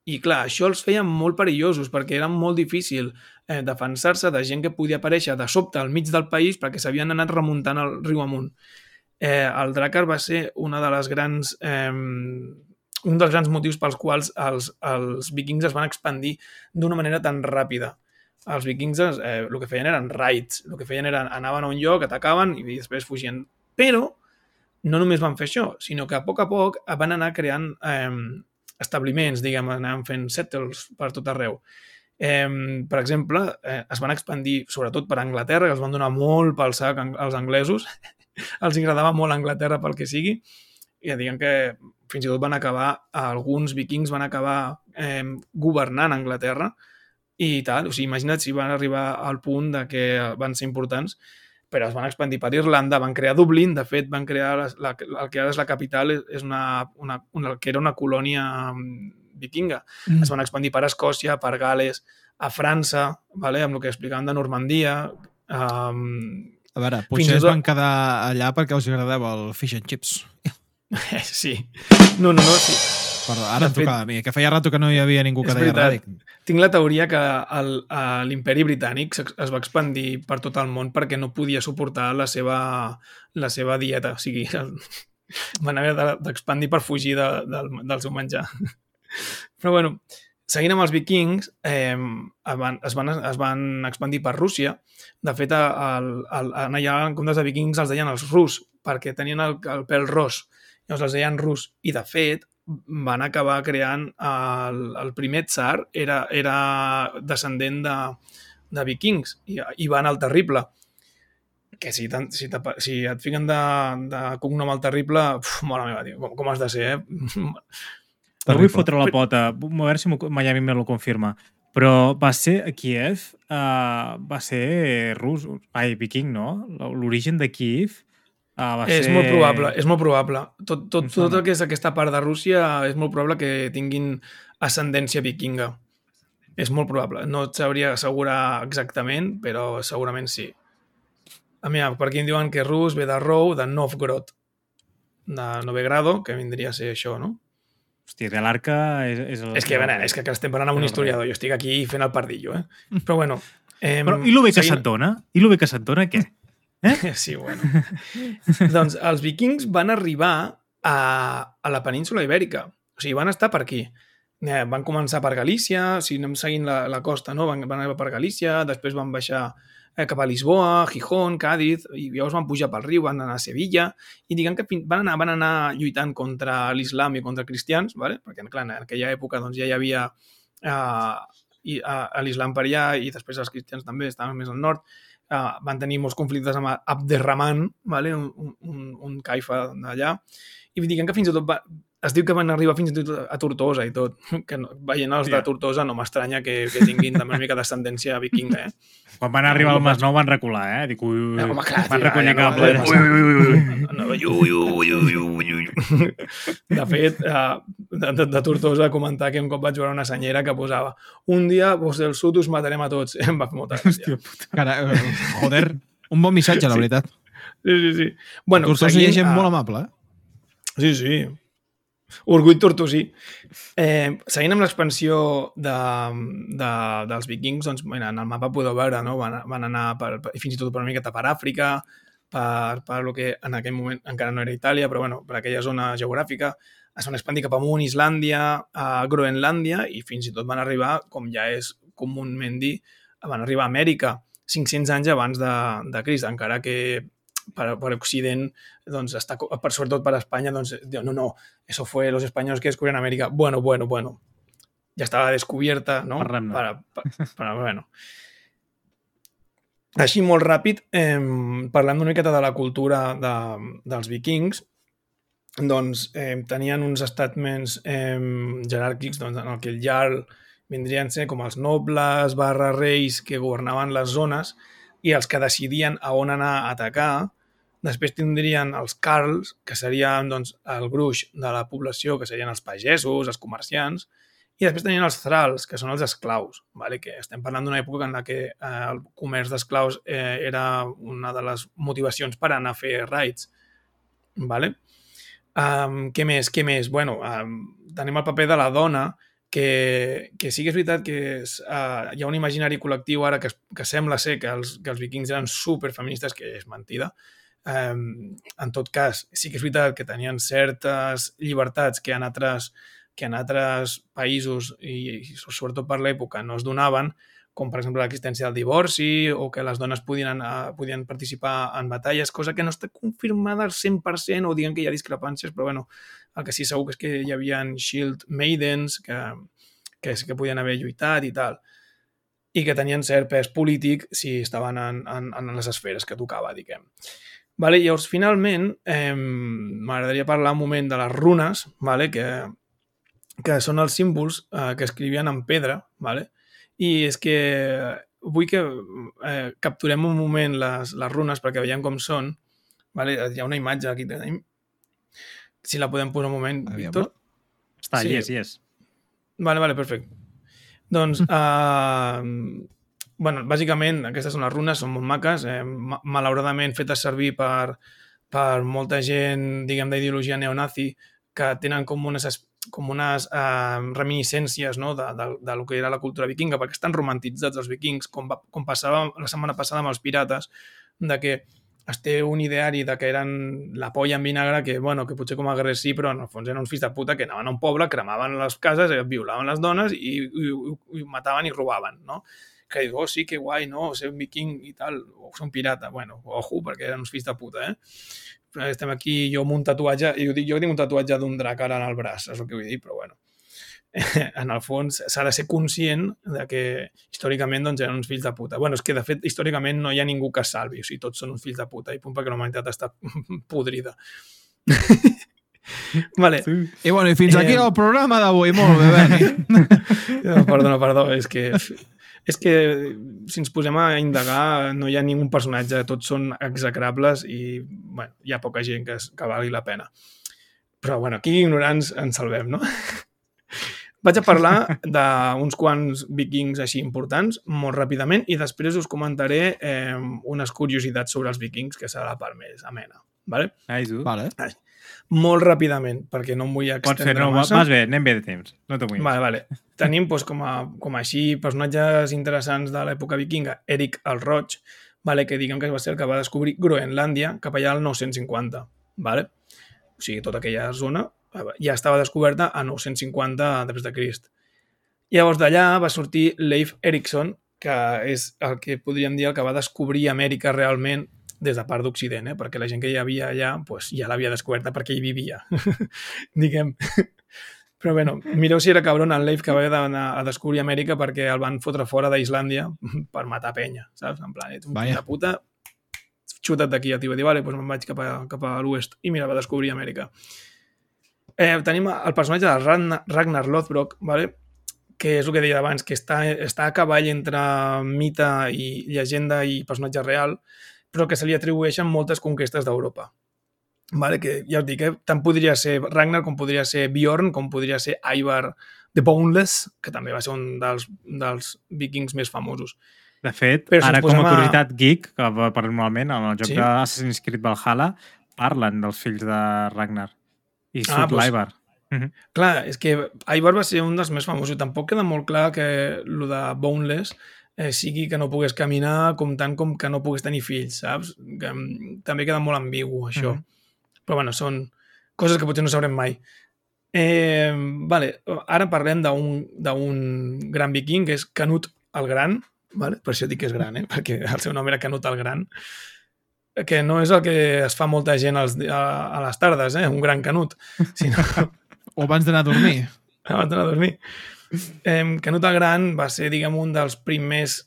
I clar, això els feia molt perillosos perquè era molt difícil eh, defensar-se de gent que podia aparèixer de sobte al mig del país perquè s'havien anat remuntant el riu amunt. Eh, el Drakkar va ser una de les grans, eh, un dels grans motius pels quals els, els vikings es van expandir d'una manera tan ràpida. Els vikings eh, el que feien eren raids, el que feien era anaven a un lloc, atacaven i després fugien. Però no només van fer això, sinó que a poc a poc van anar creant eh, establiments, diguem, anaven fent settles per tot arreu. Eh, per exemple, eh, es van expandir sobretot per Anglaterra, que els van donar molt pel sac als anglesos. <laughs> els agradava molt Anglaterra pel que sigui. I ja diguem que fins i tot van acabar, alguns vikings van acabar eh, governant Anglaterra i tal. O sigui, imagina't si van arribar al punt de que van ser importants, però es van expandir per Irlanda, van crear Dublín, de fet van crear la, la, el que ara és la capital, és- una, una, una, que era una colònia mm, vikinga. Mm. Es van expandir per Escòcia, per Gales, a França, vale? amb el que explicaven de Normandia, um, A veure, potser es tot- van quedar allà perquè els agradava el fish and chips. <laughs> sí. No, no, no, sí. Perdó, ara em tocava a mi, que feia rato que no hi havia ningú que deia veritat. res. Tinc la teoria que el- l'imperi britànic es va expandir per tot el món perquè no podia suportar la seva, la seva dieta. O sigui, el- <laughs> van haver de- d'expandir per fugir de, del, del seu menjar. <laughs> Però bueno, seguint amb els vikings, eh, es, van, es, van, es van expandir per Rússia. De fet, el, el, en allà, en comptes de vikings, els deien els rus, perquè tenien el, el pèl ros. Llavors els deien rus. I, de fet, van acabar creant el, el primer tsar era, era descendent de, de vikings, i, Ivan el Terrible. Que si, si, te, si et fiquen de, de cognom el Terrible, uf, mare meva, tio, com, com has de ser, eh? No vull fotre la pota, a veure si Miami me lo confirma. Però va ser a Kiev, uh, va ser rus, ai, viking, no? L'origen de Kiev uh, va és ser... molt probable, és molt probable. Tot, tot, tot el que és aquesta part de Rússia és molt probable que tinguin ascendència vikinga. És molt probable. No et sabria assegurar exactament, però segurament sí. A mi, per aquí em diuen que rus ve de Rou, de Novgorod, de Novegrado, que vindria a ser això, no? Hòstia, de l'Arca és, és... El... És que, bueno, és que estem parlant amb un historiador. Jo estic aquí fent el pardillo, eh? Però bueno... Eh, Però, I lo bé que se't dona? I lo bé que se't dona, què? Eh? <laughs> Sí, bueno. doncs els vikings van arribar a, a la península ibèrica. O sigui, van estar per aquí. Eh, van començar per Galícia, o sigui, anem seguint la, la costa, no? Van, van arribar per Galícia, després van baixar eh, cap a Lisboa, Gijón, Cádiz, i llavors van pujar pel riu, van anar a Sevilla, i diguem que van anar, van anar lluitant contra l'islam i contra cristians, ¿vale? perquè clar, en aquella època doncs, ja hi havia eh, i, a, l'islam per allà i després els cristians també estaven més al nord, eh, van tenir molts conflictes amb Abderrahman, ¿vale? un, un, un caifa d'allà, i diguem que fins i tot va, es diu que van arribar fins i tot a Tortosa i tot. <laughs> Que no, veient els yeah. de Tortosa no m'estranya que, que tinguin també una mica d'ascendència vikinga, eh? <laughs> Quan van arribar al Masnou van recular, eh? Dic, ui, ui, home, clar, van recollir cap. Ui, ui, ui, ui, ui, ui, De fet, eh, de, de, de Tortosa comentar que un cop vaig veure una senyera que posava un dia vos del sud us matarem a tots. <laughs> Em va fer molta gràcia. Cara, eh, joder, un bon missatge, la veritat. Sí, sí, sí. Bueno, Tortosa hi ha gent molt amable, eh? Sí, sí. Orgull tortosí. Eh, seguint amb l'expansió de, de, dels vikings, doncs, mira, en el mapa podeu veure, no? van, van anar per, fins i tot per una miqueta per Àfrica, per, per lo que en aquell moment encara no era Itàlia, però bueno, per aquella zona geogràfica, es van expandir cap amunt, Islàndia, a Groenlàndia, i fins i tot van arribar, com ja és comúment dir, van arribar a Amèrica 500 anys abans de, de Crist, encara que per, per Occident, doncs, està, per sobretot per Espanya, doncs, diu, no, no, eso fue los españoles que descubrieron América. Bueno, bueno, bueno. Ja estava descobierta, no? Parlem-ne. Per, per, per, bueno. <laughs> Així, molt ràpid, eh, parlant una miqueta de la cultura de, dels vikings, doncs eh, tenien uns estatments eh, jeràrquics doncs, en el que el jarl vindrien ser com els nobles barra reis que governaven les zones i els que decidien a on anar a atacar. Després tindrien els carls, que serien doncs, el gruix de la població, que serien els pagesos, els comerciants, i després tenien els thralls, que són els esclaus, vale? que estem parlant d'una època en la que eh, el comerç d'esclaus eh, era una de les motivacions per anar a fer raids. Vale? Um, què més? Què més? Bueno, um, tenim el paper de la dona, que, que sí que és veritat que és, uh, hi ha un imaginari col·lectiu ara que, que sembla ser que els, que els vikings eren superfeministes, que és mentida. Um, en tot cas, sí que és veritat que tenien certes llibertats que en altres, que en altres països, i, i sobretot per l'època, no es donaven, com per exemple l'existència del divorci o que les dones podien, anar, podien participar en batalles, cosa que no està confirmada al 100% o diguem que hi ha discrepàncies, però bueno, el que sí segur és que hi havia Shield Maidens que, que sí que podien haver lluitat i tal i que tenien cert pes polític si estaven en, en, en les esferes que tocava, diguem. Vale, llavors, finalment, eh, m'agradaria parlar un moment de les runes, vale, que, que són els símbols eh, que escrivien en pedra, vale? i és que vull que eh, capturem un moment les, les runes perquè veiem com són. Vale? Hi ha una imatge aquí tenim. Si la podem posar un moment, Aviam, Víctor. Està, Sí. sí. yes, yes. Vale, vale, perfecte. Doncs, uh, <laughs> bueno, bàsicament, aquestes són les runes, són molt maques, eh, ma- malauradament fetes servir per, per molta gent, diguem, d'ideologia neonazi, que tenen com unes, es- com unes eh, reminiscències no? de, de, de lo que era la cultura vikinga, perquè estan romantitzats els vikings, com, va, com passava la setmana passada amb els pirates, de que es té un ideari de que eren la polla en vinagre, que, bueno, que potser com a guerrers sí, però en el fons eren uns fills de puta que anaven a un poble, cremaven les cases, violaven les dones i, i, i, i mataven i robaven, no? Que dius, oh, sí, que guai, no, ser un viking i tal, o ser un pirata. Bueno, ojo, perquè eren uns fills de puta, eh? Estem aquí, jo amb un tatuatge, i ho dic, jo tinc un tatuatge d'un drac ara en el braç, és el que vull dir, però bueno. <laughs> en el fons s'ha de ser conscient de que històricament doncs, eren uns fills de puta. bueno, és que de fet històricament no hi ha ningú que salvi, o sigui, tots són uns fills de puta i punt perquè la humanitat està <laughs> podrida. <laughs> vale. Sí. I bueno, i fins Eh, aquí el programa d'avui. Molt bé, Beni. No, perdona, perdó, és que és que si ens posem a indagar no hi ha ningú personatge, tots són execrables i bueno, hi ha poca gent que, es- que valgui la pena. Però bueno, aquí ignorants ens salvem, no? <laughs> Vaig a parlar d'uns quants vikings així importants molt ràpidament i després us comentaré eh, unes curiositats sobre els vikings que serà la part més amena. Vale? Ai, tu. Vale. Molt ràpidament, perquè no em vull Pots fer, extendre no, massa. vas bé, anem bé de temps. No t'ho vull. Vale, vale. Tenim doncs, com, a, com a així personatges interessants de l'època vikinga, Eric el Roig, vale, que diguem que va ser el que va descobrir Groenlàndia cap allà al 950. Vale? O sigui, tota aquella zona eh, ja estava descoberta a 950 després de Crist. Llavors d'allà va sortir Leif Erikson, que és el que podríem dir el que va descobrir Amèrica realment des de part d'Occident, eh? perquè la gent que hi havia allà pues, ja l'havia descoberta perquè hi vivia, <laughs> diguem. <laughs> Però bueno, mireu si era cabron el Leif que va haver d'anar a descobrir Amèrica perquè el van fotre fora d'Islàndia <laughs> per matar penya, saps? En plan, ets un Vaja. fill de puta, xuta't d'aquí, el tio va dir, vale, doncs me'n vaig cap a, cap a l'oest. I mira, va descobrir Amèrica. Eh, tenim el personatge de Ragnar, Ragnar Lothbrok, vale? que és el que deia abans, que està, està a cavall entre mite i llegenda i personatge real, però que se li atribueixen moltes conquestes d'Europa. Vale? Que ja us dic, eh? tant podria ser Ragnar com podria ser Bjorn, com podria ser Ivar the Boneless, que també va ser un dels, dels vikings més famosos. De fet, Però si ara com a curiositat geek, que va- normalment en el joc Sí. d'Assassin's Creed Valhalla parlen dels fills de Ragnar. I Ah, surt doncs- l'Ivar. Clar, és que Ivar va ser un dels més famosos. Tampoc queda molt clar que el de Boneless eh, sigui que no pogués caminar com tant com que no pogués tenir fills, saps? Que, mm, també queda molt ambigu, això. Mhm. Però bueno, són coses que potser no sabrem mai. Eh, vale, ara parlem d'un gran viking, que és Canut el Gran, vale? per això dic que és gran, eh? <laughs> perquè el seu nom era Canut el Gran, que no és el que es fa molta gent als, a, a les tardes, eh? un gran Canut, sinó <laughs> O abans d'anar a dormir. abans d'anar a dormir. Eh, Canut el Gran va ser, diguem, un dels primers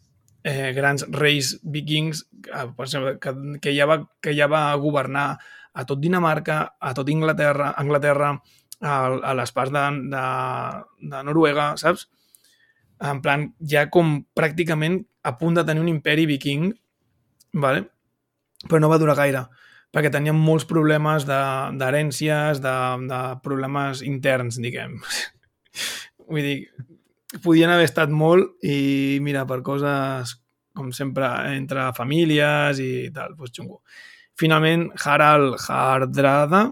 eh, grans reis vikings que, per exemple, que, que, ja va, que ja va governar a tot Dinamarca, a tot Inglaterra, Anglaterra, a, a les parts de, de, de Noruega, saps? En plan, ja com pràcticament a punt de tenir un imperi viking, vale? però no va durar gaire perquè tenien molts problemes de- d'herències, de, de problemes interns, diguem. Vull dir, podien haver estat molt i, mira, per coses, com sempre, entre famílies i tal, doncs xungo. Finalment, Harald Hardrada,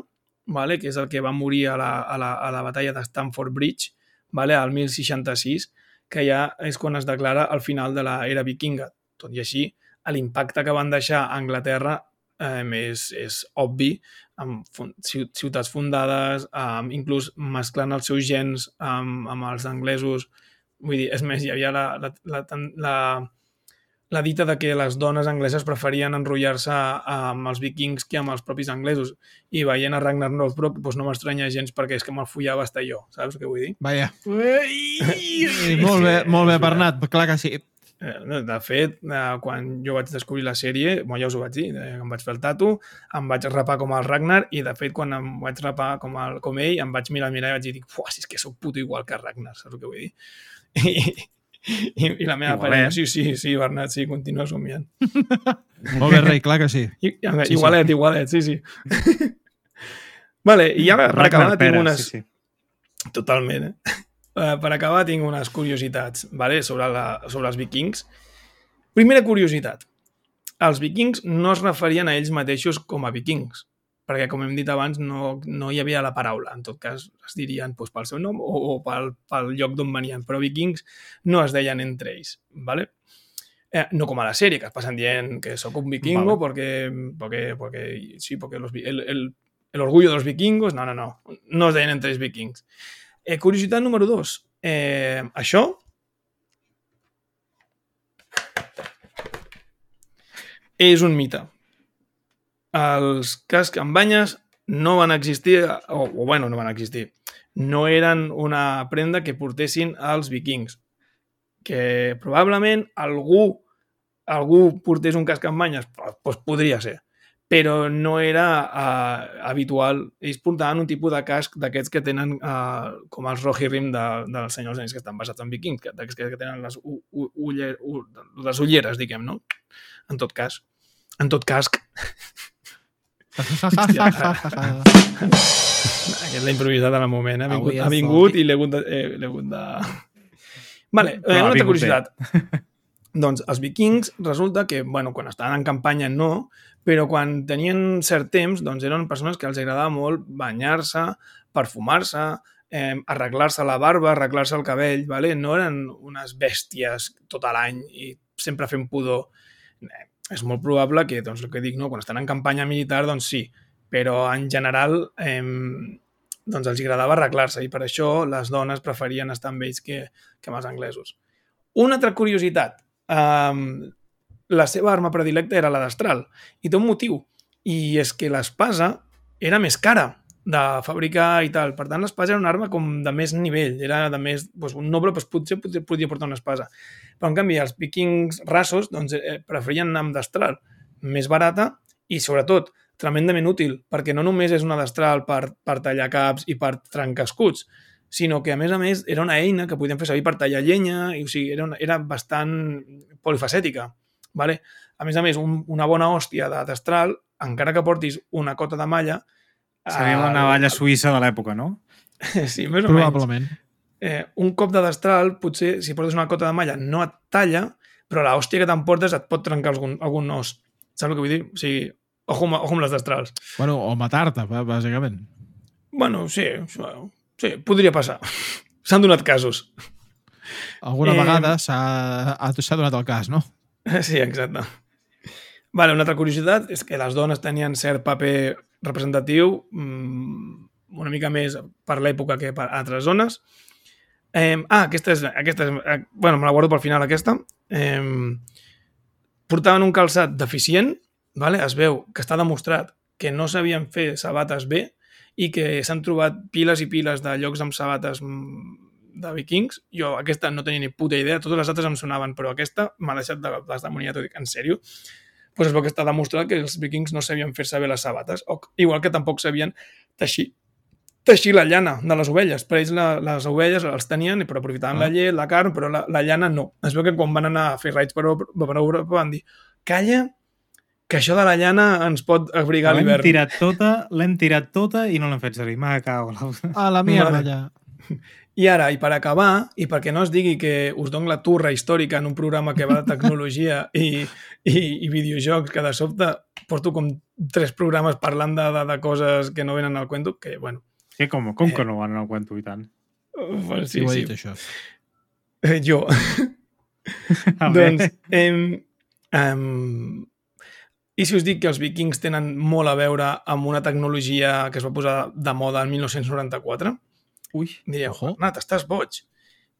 vale, que és el que va morir a la, a la, a la batalla de Stamford Bridge, vale, al 1066, que ja és quan es declara el final de l'era vikinga. Tot i així, l'impacte que van deixar a Anglaterra eh, és, és obvi, amb ciutats fundades, amb, inclús mesclant els seus gens amb, amb els anglesos. Vull dir, és més, hi havia la, la, la, la, la dita de que les dones angleses preferien enrotllar-se amb els vikings que amb els propis anglesos. I veient a Ragnar Lothbrok, doncs no m'estranya gens perquè és que me'l follava hasta jo, saps què vull dir? Vaja. I <laughs> molt bé, molt bé, Bernat. Clar que sí. Eh, De fet, eh, quan jo vaig descobrir la sèrie, bon, ja us ho vaig dir, eh, em vaig fer el tatu, em vaig rapar com el Ragnar i, de fet, quan em vaig rapar com, el, com ell, em vaig mirar al mirall i vaig dir, "Fuà, si és que sóc puto igual que Ragnar, saps el que vull dir? <laughs> I, i, i la meva Igualet. parella, sí, sí, sí, Bernat, sí, continua somiant. <laughs> Molt bé, rei, clar que sí. <laughs> I, i, Sí, sí. igualet, igualet, sí, sí. vale, i ja per acabar tinc unes... sí, sí. Totalment, eh? Uh, per acabar, tinc unes curiositats vale? sobre, la, sobre els vikings. Primera curiositat. Els vikings no es referien a ells mateixos com a vikings, perquè, com hem dit abans, no, no hi havia la paraula. En tot cas, es dirien doncs, pel seu nom o, o pel, pel lloc d'on venien, però vikings no es deien entre ells. Vale? Eh, no com a la sèrie, que es passen dient que sóc un vikingo Vale. porque, porque, porque, sí, porque los, el, el, el orgullo de los vikingos. No, no, no. No es deien entre ells vikings. Eh, curiositat número 2. Eh, això és un mite. Els cascs amb banyes no van existir, o, o bueno, no van existir, no eren una prenda que portessin els vikings. Que probablement algú algú portés un casc amb banyes, doncs podria ser però no era uh, habitual. Ells portaven un tipus de casc d'aquests que tenen, uh, com els Rohirrim de, dels senyors anys que estan basats en vikings, que, que, que tenen les, u, u, uller, u, les ulleres, diguem, no? En tot cas. En tot casc. Hòstia, <laughs> aquest l'he improvisat en el moment. Ha vingut, ha vingut i l'he hagut de... Eh, hagut de... Vale, eh, una altra curiositat. Doncs els vikings resulta que, bueno, quan estaven en campanya no, però quan tenien cert temps, doncs eren persones que els agradava molt banyar-se, perfumar-se, eh, arreglar-se la barba, arreglar-se el cabell, vale? no eren unes bèsties tot l'any i sempre fent pudor. Eh, és molt probable que, doncs, el que dic, no? quan estan en campanya militar, doncs sí, però en general eh, doncs els agradava arreglar-se i per això les dones preferien estar amb ells que, que amb els anglesos. Una altra curiositat, um, la seva arma predilecta era la destral. I té un motiu. I és que l'espasa era més cara de fabricar i tal. Per tant, l'espasa era una arma com de més nivell. Era de més... Doncs, un noble doncs, potser, potser podia portar una espasa. Però, en canvi, els vikings rasos doncs, eh, preferien anar amb destral més barata i, sobretot, tremendament útil, perquè no només és una destral per, per tallar caps i per trencar escuts, sinó que, a més a més, era una eina que podíem fer servir per tallar llenya, i, o sigui, era, una, era bastant polifacètica. Vale? A més a més, un, una bona hòstia de destral, encara que portis una cota de malla... Seria la navalla suïssa de l'època, no? <laughs> sí, més o Probablement. menys. Eh, un cop de destral, potser, si portes una cota de malla, no et talla, però la hòstia que t'emportes et pot trencar algun, algun os. Saps el que vull dir? O sigui, ojo, ojo amb les destrals. Bueno, o matar-te, bàsicament. Bueno, sí, sí, podria passar. <laughs> S'han donat casos. Alguna eh... vegada s'ha donat el cas, no? <laughs> Sí, exacte. Vale, una altra curiositat és que les dones tenien cert paper representatiu, mmm, una mica més per l'època que per altres zones. Eh, ah, aquesta és, aquesta és... Eh, bueno, me la guardo pel final, aquesta. Eh, portaven un calçat deficient, vale? es veu que està demostrat que no sabien fer sabates bé i que s'han trobat piles i piles de llocs amb sabates de vikings, jo aquesta no tenia ni puta idea, totes les altres em sonaven, però aquesta m'ha deixat de desdemoniar, tot dic, en sèrio? Pues és el que està demostrat que els vikings no sabien fer-se bé les sabates, o, igual que tampoc sabien teixir teixir la llana de les ovelles. Per ells la, les ovelles els tenien, però aprofitaven ah. la llet, la carn, però la, la llana no. Es veu que quan van anar a fer raids per, per Europa van dir calla, que això de la llana ens pot abrigar l'hivern. L'hem tirat tota, l'hem tirat tota i no l'hem fet servir. Me cago. A la mierda, ja. I ara, i per acabar, i perquè no es digui que us dono la turra històrica en un programa que va de tecnologia i, i, i videojocs, que de sobte porto com tres programes parlant de, de, de coses que no venen al cuento, que, bueno... Sí, com, com que no van al cuento i tant? Uh, sí, Qui ho ha sí. dit, això? Eh, jo. <laughs> <laughs> doncs, em, em, i si us dic que els vikings tenen molt a veure amb una tecnologia que es va posar de moda el 1994? Ui, Diríeu, Ojo. Bernat, estàs boig.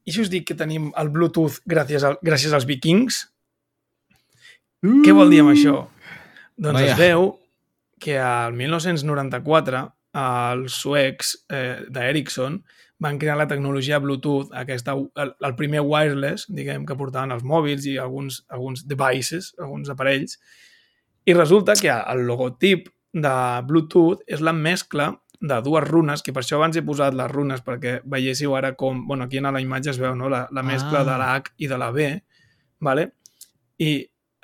I si us dic que tenim el Bluetooth gràcies, al, gràcies als vikings? Uh! Què vol dir amb això? Doncs Vaja. es veu que al 1994 els suecs eh, d'Ericsson van crear la tecnologia Bluetooth, aquesta, el, el primer wireless, diguem, que portaven els mòbils i alguns, alguns devices, alguns aparells, i resulta que el logotip de Bluetooth és la mescla de dues runes, que per això abans he posat les runes perquè veiéssiu ara com... bueno, aquí a la imatge es veu no? la, la mescla Ah. de la H i de la B, vale? I,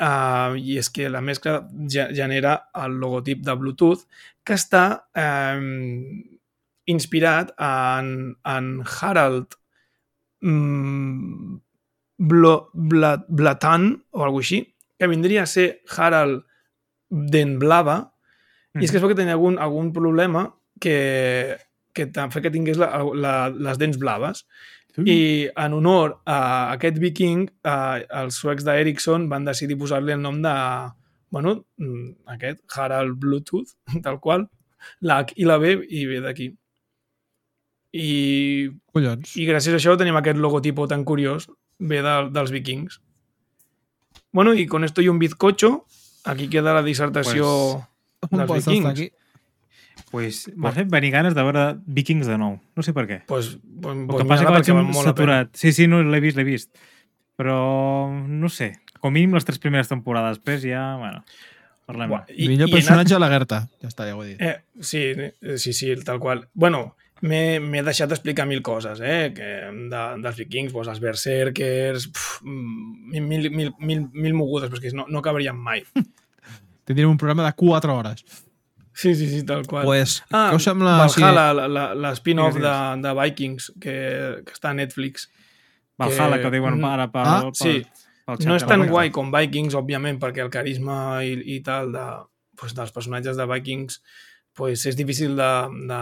uh, i és que la mescla ge- genera el logotip de Bluetooth que està um, inspirat en, en Harald mm, Blo, Bla, Blatan o alguna així, que vindria a ser Harald Den Blava, i és que es veu que tenia algun, algun problema que, que t'ha fet que tingués la, la, les dents blaves. Mm. I en honor a aquest viking, eh, els suecs d'Ericsson van decidir posar-li el nom de, bueno, mm, aquest, Harald Bluetooth, <laughs> tal qual, la H i la B, i ve d'aquí. I, Collons. I gràcies a això tenim aquest logotipo tan curiós, ve de, dels vikings. Bueno, y con esto y un bizcocho, aquí queda la dissertació Un dels vikings. aquí. Pues m'ha fet venir ganes de veure Vikings de nou. No sé per què. Pues, pues, El pues que passa que perquè vaig molt saturat. Sí, sí, no, l'he vist, l'he vist. Però, no sé, com a mínim les tres primeres temporades. Després ja, bueno, parlem. Buah, I, Millor anat- personatge, la Gerta. Ja està, ja ho he dit. Eh, sí, eh, sí, sí, tal qual. Bueno, m'he deixat d'explicar mil coses, eh? Que de, dels vikings, doncs, els berserkers, pf, mm, mil, mil, mil, mil mogudes, però és que no, no acabaríem mai. <laughs> Tindríem un programa de 4 hores. Sí, sí, sí, tal qual. Pues, ah, què us sembla? Valhalla, la, la, la spin-off de, de Vikings, que, que està a Netflix. Valhalla, que- que, diuen mm, ara pel, ah, pel, sí. pel No és tan guai com Vikings, òbviament, perquè el carisma i, i tal de, pues, dels personatges de Vikings pues, és difícil de, de,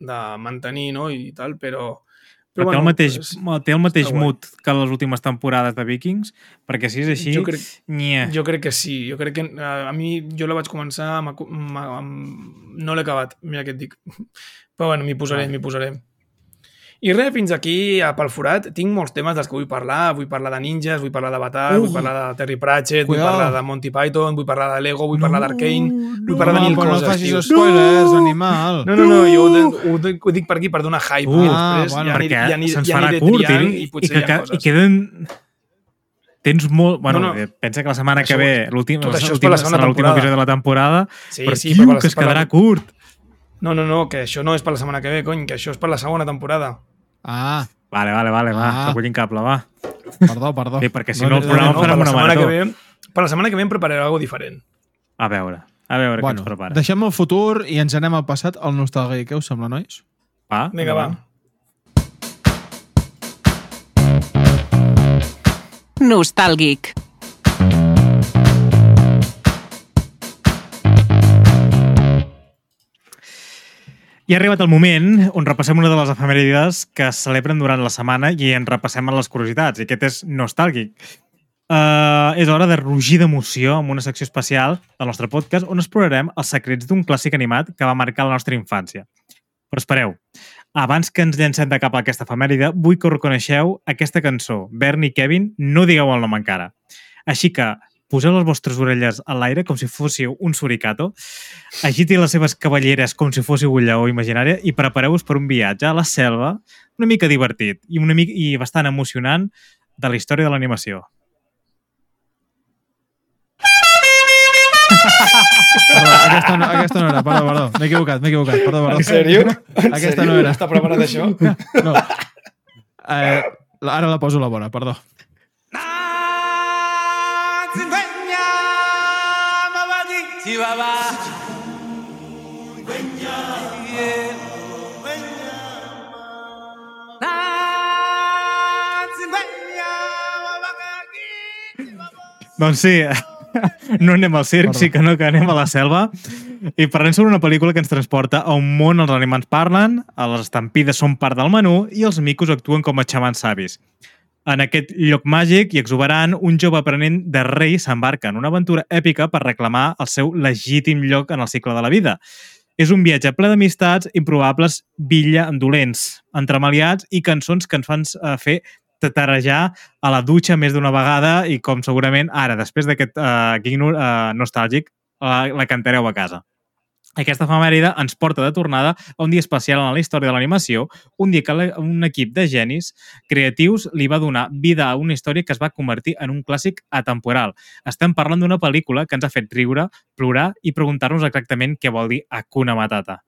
de mantenir no? i tal, però... Però té, el mateix, pues, té el mateix mood que les últimes temporades de Vikings, perquè si és així, jo, crec, nye. jo crec que sí. Jo crec que a, a mi, jo la vaig començar, amb, amb, amb, no l'he acabat, mira què et dic. <laughs> Però bueno, m'hi posaré, Ah. m'hi posaré. I res, fins aquí, a pel forat, tinc molts temes dels que vull parlar. Vull parlar de ninjas, vull parlar d'Avatar, Uh. vull parlar de Terry Pratchett, vull Cuidado. parlar de Monty Python, vull parlar de Lego, vull parlar d'Arcane, vull parlar de no, mil però coses, no facis tio. spoilers, animal. No, no, no, jo ho, dic- ho, dic- ho dic per aquí per donar hype. Uh, ah, després bueno, ja, perquè ja, se'ns ja farà curt i, triant i, i potser que, que, i coses. queden... Tens molt... Bueno, No, no, no. pensa que la setmana que Això- ve, l'últim tot això és per l'última- episodi de la temporada, Sí, però sí, tio, que es la- quedarà curt. No, no, no, que això no és per la setmana que ve, cony, que això és per la segona temporada. Ah, Vale, vale, vale, va, Ah. recollint cable, va. perdó, perdó. Sí, perquè si no el programa no, farem una marató. que ve, per la setmana que ve em prepararé alguna diferent. A veure, a veure Bueno, què ens prepara. deixem el futur i ens anem al passat, al nostàlgic. Què us sembla, nois? Va, Vinga, va. Nostàlgic. I ha arribat el moment on repassem una de les efemèrides que es celebren durant la setmana i en repassem a les curiositats. I aquest és nostàlgic. Uh, és hora de rugir d'emoció amb una secció especial del nostre podcast on explorarem els secrets d'un clàssic animat que va marcar la nostra infància. Però espereu, abans que ens llencem de cap a aquesta efemèride, vull que reconeixeu aquesta cançó. Bernie i Kevin, no digueu el nom encara. Així que poseu les vostres orelles a l'aire com si fóssiu un suricato, agiti les seves cavalleres com si fóssiu un lleó imaginària i prepareu-vos per un viatge a la selva una mica divertit i, una mica, i bastant emocionant de la història de l'animació. Perdó, aquesta, no, aquesta no era, perdó, perdó. M'he equivocat, m'he equivocat, perdó, perdó. En sèrio? En Aquesta sèrio? no era. Està preparat això? No. Eh, ara la poso la bona, perdó. Doncs sí, <laughs> no anem al circ, Perdó. sí que no, que anem a la selva. I parlem sobre una pel·lícula que ens transporta a un món on els animals parlen, a les estampides són part del menú i els micos actuen com a xamans savis. En aquest lloc màgic i exuberant, un jove aprenent de rei s'embarca en una aventura èpica per reclamar el seu legítim lloc en el cicle de la vida. És un viatge ple d'amistats, improbables, villa dolents, entremaliats i cançons que ens fan eh, fer tatarejar a la dutxa més d'una vegada i com segurament ara, després d'aquest uh, guinyo uh, nostàlgic, uh, la cantareu a casa. Aquesta efemèride ens porta de tornada a un dia especial en la història de l'animació, un dia que un equip de genis creatius li va donar vida a una història que es va convertir en un clàssic atemporal. Estem parlant d'una pel·lícula que ens ha fet riure, plorar i preguntar-nos exactament què vol dir Hakuna Matata.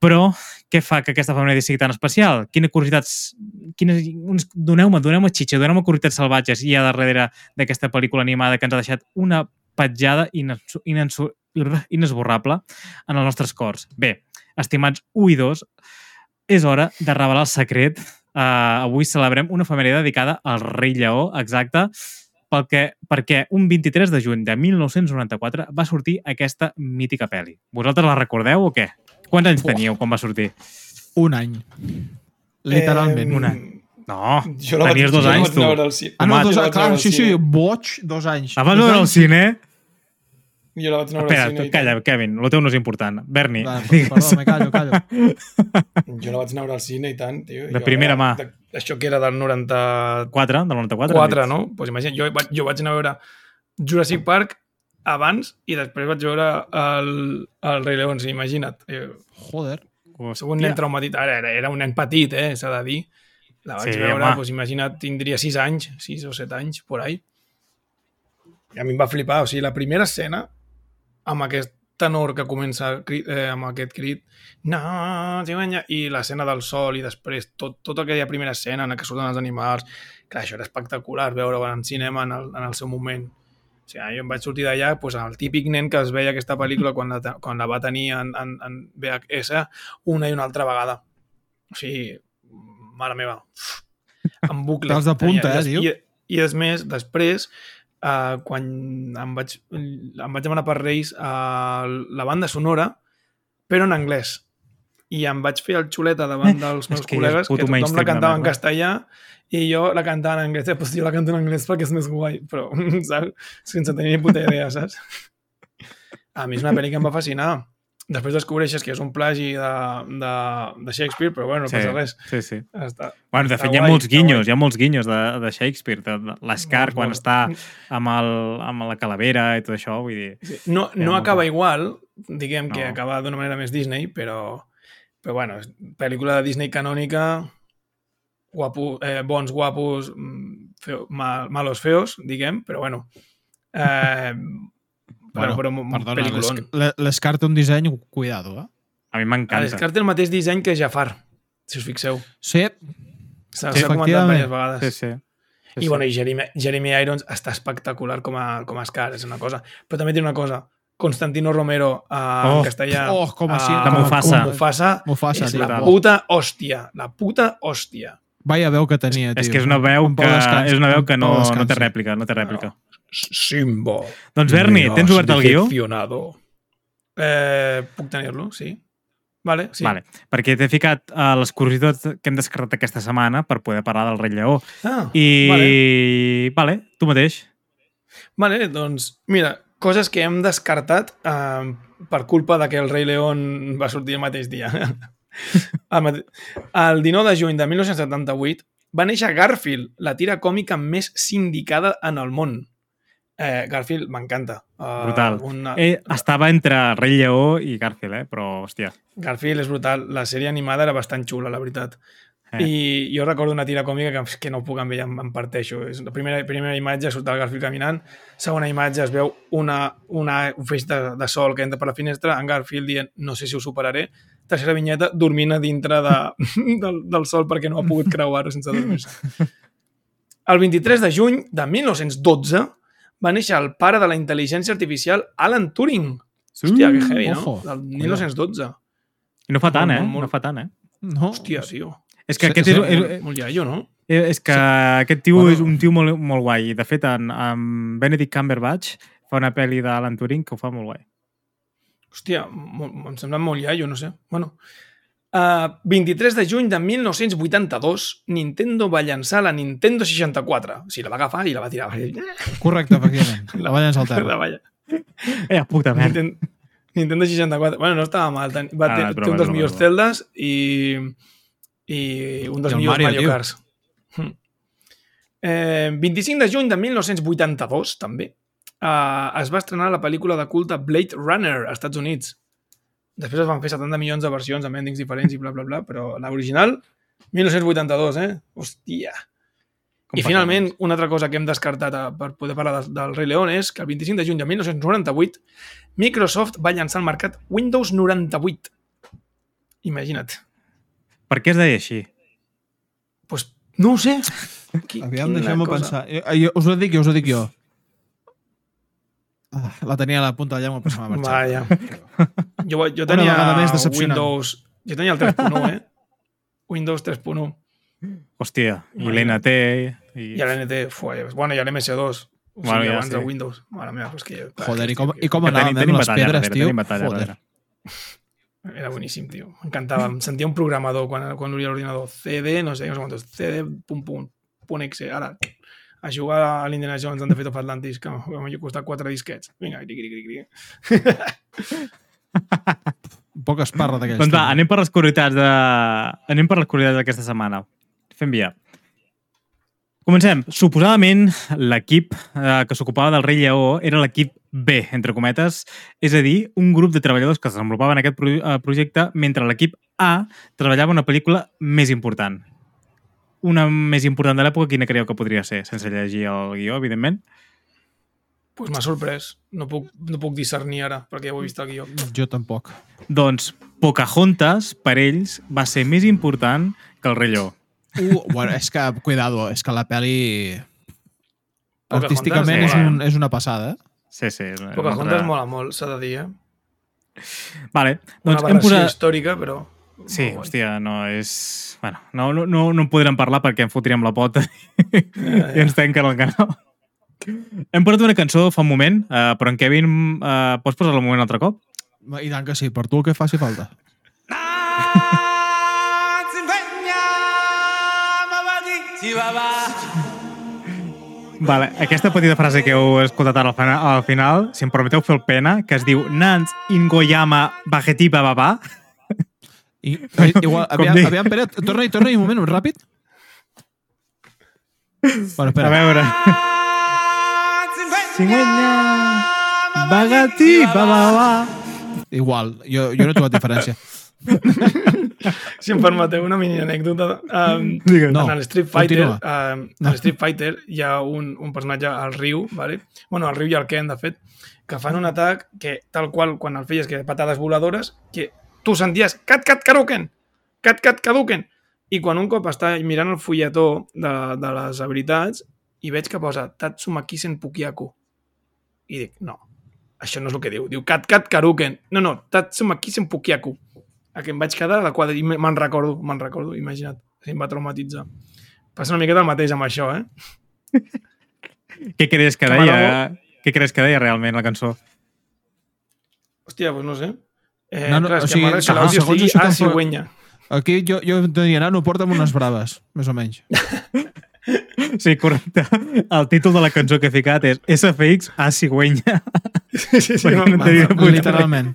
Però què fa que aquesta efemèride sigui tan especial? Quina curiositats... Quines, uns, doneu-me, doneu-me xitxa, doneu-me curiositats salvatges hi ha darrere d'aquesta pel·lícula animada que ens ha deixat una petjada ines- inesborrable en els nostres cors. Bé, estimats 1 i 2, és hora de revelar el secret. Uh, avui celebrem una efemèride dedicada al rei lleó, exacte, perquè, perquè un 23 de juny de 1994 va sortir aquesta mítica pel·li. Vosaltres la recordeu o què? Quants anys teníeu quan va sortir? Un any. Literalment. Eh, Una. No, Jo la vaig, tenies dos jo anys, tu. al ci- Ah, no, Jo dos clar, sí, sí, boig, dos anys. La vas veure al cine? Jo la vaig anar a veure al Espera, cine. i calla, tant. Kevin, el teu no és important. Berni, <laughs> digues. perdó, me callo, callo. Jo la vaig anar a veure al cine i tant, tio. De Jo primera era- mà. De, això que era del 94, 4, del 94? no? Pues imagina, jo, jo vaig anar a veure Jurassic Park abans i després vaig veure el, el Rei León, sí, imagina't. Eh, Joder. Soc un nen traumatitzat. Ara, era, era un nen petit, eh, s'ha de dir. La vaig Sí, sí, veure, home. doncs imagina't, tindria 6 anys, 6 o 7 anys, por ahí. I a mi em va flipar. O sigui, la primera escena, amb aquest tenor que comença cri- eh, amb aquest crit, no, ciganya", i l'escena del sol i després tot, tota aquella primera escena en què surten els animals, clar, això era espectacular veure-ho en cinema en el, en el seu moment. O sigui, jo em vaig sortir d'allà doncs, el típic nen que es veia aquesta pel·lícula quan la, quan la va tenir en, en, en VHS una i una altra vegada. O sigui, mare meva, en bucle. Te'ls de punta, Tenia- eh, diu? I, I és més, després, eh, quan em vaig, em vaig demanar per Reis a la banda sonora, però en anglès. I em vaig fer el xuleta davant <laughs> dels meus que col·legues, que tothom la cantava en castellà i jo la cantava en anglès. Eh, pues jo la canto en anglès perquè és més guai, però, <laughs> saps? Sense tenir ni puta idea, saps? <laughs> A mi és una pel·li que em va fascinar. Després descobreixes que és un plagi de, de, de Shakespeare, però bueno, no Sí, passa res. sí, sí. Està, Bueno, de Està fet, hi ha molts guinyos, hi ha molts guinyos de, de Shakespeare, de, de l'Scar, Molt, quan molt. està amb, el, amb la calavera i tot això, vull dir... Sí. No, no acaba igual, diguem que No. acaba d'una manera més Disney, però, però bueno, pel·lícula de Disney canònica, guapo, eh, bons guapos, mm, feo, mal, malos feos, diguem, però bueno. Eh, Bueno, però, però un Perdona, le- l'Escar té un disseny, cuidado, eh? A mi m'encanta. Descartes té el mateix disseny que Jafar, si us fixeu. Sí, S'ha Sí, comentat diverses vegades. Sí, sí. sí, I, bueno, i Jeremy, Jeremy Irons està espectacular com a, com a Scar, és una cosa. Però també té una cosa. Constantino Romero eh, Oh, en castellà. oh, com a sí, eh, de Mufasa. Com Mufasa, Mufasa, és la puta hòstia. La puta hòstia. Vaya veu que tenia, tio. És que és una veu Un que, descans, és una veu que no, no té rèplica, no té rèplica. Simbo. Doncs Berni, tens obert el guió? Eh, puc tenir-lo, sí. Vale, sí. Vale, perquè t'he ficat uh, les curiositats que hem descarregat aquesta setmana per poder parlar del Rei Lleó. Ah, I, vale. vale, tu mateix. Vale, doncs, mira, coses que hem descartat eh, per culpa de que el Rei León va sortir el mateix dia. <laughs> <laughs> el, el 19 de juny de 1978 va néixer Garfield, la tira còmica més sindicada en el món. Eh, Garfield m'encanta. Uh, Brutal. Una... Eh, estava entre Rei Lleó i Garfield, eh? però, hòstia. Garfield és brutal. La sèrie animada era bastant xula, la veritat. Eh. I jo recordo una tira còmica que, que no puc amb ella, em parteixo. És la primera, primera imatge surt el Garfield caminant, segona imatge es veu una, una, un feix de, de sol que entra per la finestra, en Garfield dient no sé si ho superaré, tercera vinyeta dormint a dintre de, <laughs> del, del sol perquè no ha pogut creuar-ho sense dormir-se. El 23 de juny de 1912 va néixer el pare de la intel·ligència artificial Alan Turing. Hòstia, que heavy, no? ojo. Del 1912. I no fa tant, eh? No fa tant, eh? No. Hòstia, tio. És que Sí, aquest sí, és, Molt, és, molt iaio, no? és que aquest tio Bueno. és un tio molt, molt guai. De fet, en, en Benedict Cumberbatch fa una pel·li d'Alan Turing que ho fa molt guai. Hòstia, molt, em sembla molt iaio, no sé. Bueno, uh, 23 de juny de 1982, Nintendo va llançar la Nintendo 64. O sigui, la va agafar i la va tirar. Correcte, efectivament. <laughs> La va llançar al <laughs> La terra. va Eh, puta merda. Nintendo, Nintendo 64. Bueno, no estava mal. Ten, va, Ah, té, té un dels millors. Zeldas i, i un dels millors Mario, Mario, tio. Karts. Hm. Eh, 25 de juny de 1982, també, eh, es va estrenar la pel·lícula de culte Blade Runner als Estats Units. Després es van fer 70 milions de versions amb endings diferents i bla, bla, bla, però l'original, 1982, eh? Hòstia. Com I finalment, una altra cosa que hem descartat a, per poder parlar del, del Rei León és que el 25 de juny de 1998 Microsoft va llançar al mercat Windows 98. Imagina't. Per què es deia així? Pues, no ho sé. <laughs> Qui, Aviam, cosa. pensar. Jo, jo, us ho dic jo, us ho dic jo. <laughs> Ah, la tenia a la punta de la llengua, però se m'ha marxat. Vaja. Jo, jo Una tenia vegada més decepcionant. Windows... Jo tenia el 3.1, eh? Windows 3.1. Hòstia, i Imagina't. l'NT... I... I l'NT, fuà, bueno, i l'MS2. O sigui, Bueno, ja abans sí. de Windows. Mare meva, és que... clar, Joder, és i com, que- i com Que anàvem, tenim, eh, tenim amb les batalla pedres, darrere, tio? tenim batalla Joder. darrere. Era boníssim, tio. M'encantava. Em sentia un programador quan, quan obria l'ordinador. CD, no sé, no sé quantos. CD, pum, pum, punt exe. Ara, a jugar a l'Indiana Jones and the Fate of Atlantis, que m'ha costat quatre disquets. Vinga, cri, cri, cri, cri. <laughs> Poc esparra d'aquells. Doncs va, anem per les curiositats de... Anem per les curiositats d'aquesta setmana. Fem via. Comencem. Suposadament, l'equip eh, que s'ocupava del rei Lleó era l'equip B, entre cometes, és a dir, un grup de treballadors que es desenvolupaven aquest pro eh, projecte mentre l'equip A treballava una pel·lícula més important. Una més important de l'època, quina creieu que podria ser? Sense llegir el guió, evidentment. pues m'ha sorprès. No puc, no puc discernir ara, perquè ja ho he vist al guió. Jo tampoc. Doncs Pocahontas, per ells, va ser més important que el rei Lleó. Uh, bueno, és que, cuidado, és que la peli artísticament és, mola, un, és una passada. eh? Sí, sí. és una- Pocahontas una- mola molt, s'ha de dir, eh? Vale, Una doncs hem aberració posat... històrica, però... Sí, molt guai. hòstia, no és... Bueno, no, no, no, no en podrem parlar perquè em fotríem la pota i ens tanquen el canal. Hem posat una cançó fa un moment, uh, però en Kevin, uh, pots posar-la un moment altre cop? I tant que sí, per tu el que faci falta. Vale, aquesta petita frase que heu escoltat ara al final, al final si em permeteu fer el pena, que es diu Nans Ingoyama Bagetiba Baba. I, <laughs> eh, igual, aviam, dic. aviam, Pere, torna-hi, torna-hi un moment, ràpid. Bueno, A espera. veure... Cingüenya Bagetiba Baba. Igual, jo, jo no he trobat diferència. <laughs> Si em permeteu una mini anècdota. Um. No, en el Street Fighter, continua. um, en el Street Fighter hi ha un, un personatge al riu, vale? bueno, al riu i al Ken, de fet, que fan un atac que, tal qual, quan el feies, que de patades voladores, que tu senties cat, cat, caruken, cat, cat, caduquen. I quan un cop està mirant el fulletó de, de les habilitats i veig que posa Tatsumaki Senpukiaku. I dic, no, això no és el que diu. Diu cat, cat, caruken. No, no, Tatsumaki Senpukiaku. A que em vaig quedar de quadre i me- me'n recordo, me'n recordo, imagina't. Em va traumatitzar. Passa una miqueta el mateix amb això, eh? <laughs> Què creus que Que deia? m'agrada Què creus que deia realment la cançó? Hòstia, doncs no sé. Eh, No, no, clar, o sigui, que segons- l'àudio segons sigui això que a cigüenya. Aquí jo, jo diria, nano, porta'm unes braves, més o menys. <laughs> Sí, correcte. El títol de la cançó que he ficat és SFX a cigüenya. Sí, sí, sí. No puta Literalment.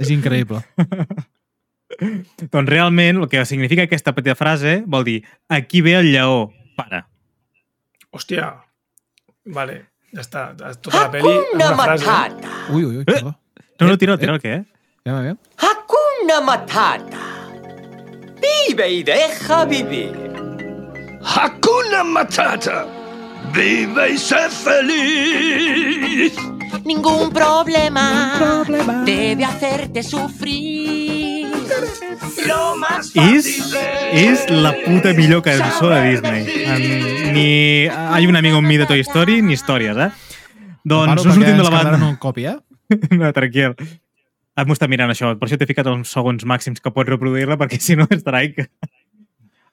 És increïble. <laughs> Doncs realment el que significa aquesta petita frase vol dir aquí ve el lleó, para. Hòstia. Vale, ja està. Tota la Hakuna una frase. Ui, ui, ui, perdó. No, no, tira, tira el què? Aviam, aviam. Hakuna Matata. Vive y deja vivir. Hakuna Matata. Vive y sé feliz. Ningún problema, debe hacerte sufrir. Lo más fácil és la puta millor cançó de Disney. En, ni Hay un amigo en mi de Toy Story, ni històries, eh? Doncs no sortim de la banda. un copi, eh? No, tranquil. M'ho està mirant això, per això t'he ficat els segons màxims que pots reproduir-la, perquè <laughs> si no és strike.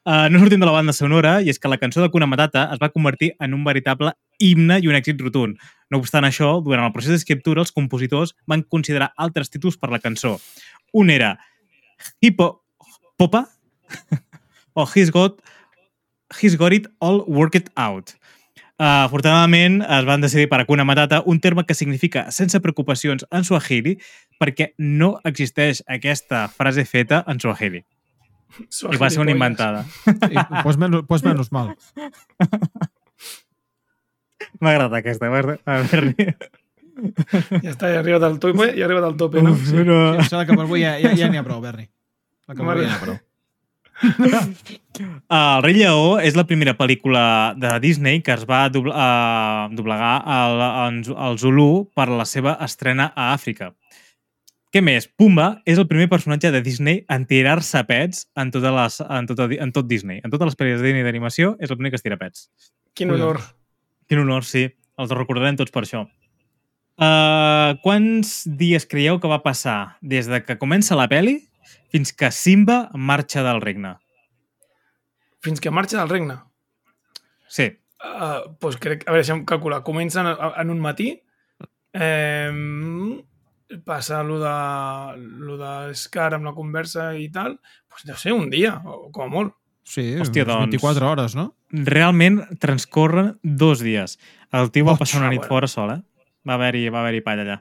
Uh, no sortim de la banda sonora, i és que la cançó de Kuna Matata es va convertir en un veritable himne i un èxit rotund. No obstant això, durant el procés d'escriptura, els compositors van considerar altres títols per la cançó. Un era Hippo Popa o He's Got, He's Got It All Worked Out. Uh, afortunadament, es van decidir per Hakuna Matata, un terme que significa sense preocupacions en Swahili, perquè no existeix aquesta frase feta en Swahili. I va ser una inventada. I, pues, menos, pues menos mal. <laughs> M'ha agradat aquesta. Ja està, ja ha arribat al tope, ja ha arribat al tope, no? Sí. no. Em sembla que per avui ja, ja, ja n'hi ha prou, Berni. La que per avui ja n'hi ha prou. <laughs> El Rei Lleó és la primera pel·lícula de Disney que es va dobl uh, doblegar al, al, Zulu per la seva estrena a Àfrica. Què més? Pumba és el primer personatge de Disney en tirar-se pets en, totes les, en, tot, en tot Disney. En totes les pel·lícules de Disney d'animació és el primer que es tira pets. Quin honor. Quin honor, sí. Els recordarem tots per això. Uh, quants dies creieu que va passar des de que comença la peli fins que Simba marxa del regne? Fins que marxa del regne. Sí. Uh, doncs crec, a veure, deixa'm calcular. Comença en, en un matí, eh, passa lo de, lo de Scar amb la conversa i tal, doncs deu ser un dia, o com a molt. Sí, Hòstia, doncs. 24 hores, no? realment transcorren dos dies. El tio va Oh, passar una nit bueno. fora sol, eh? Va haver-hi va haver palla allà.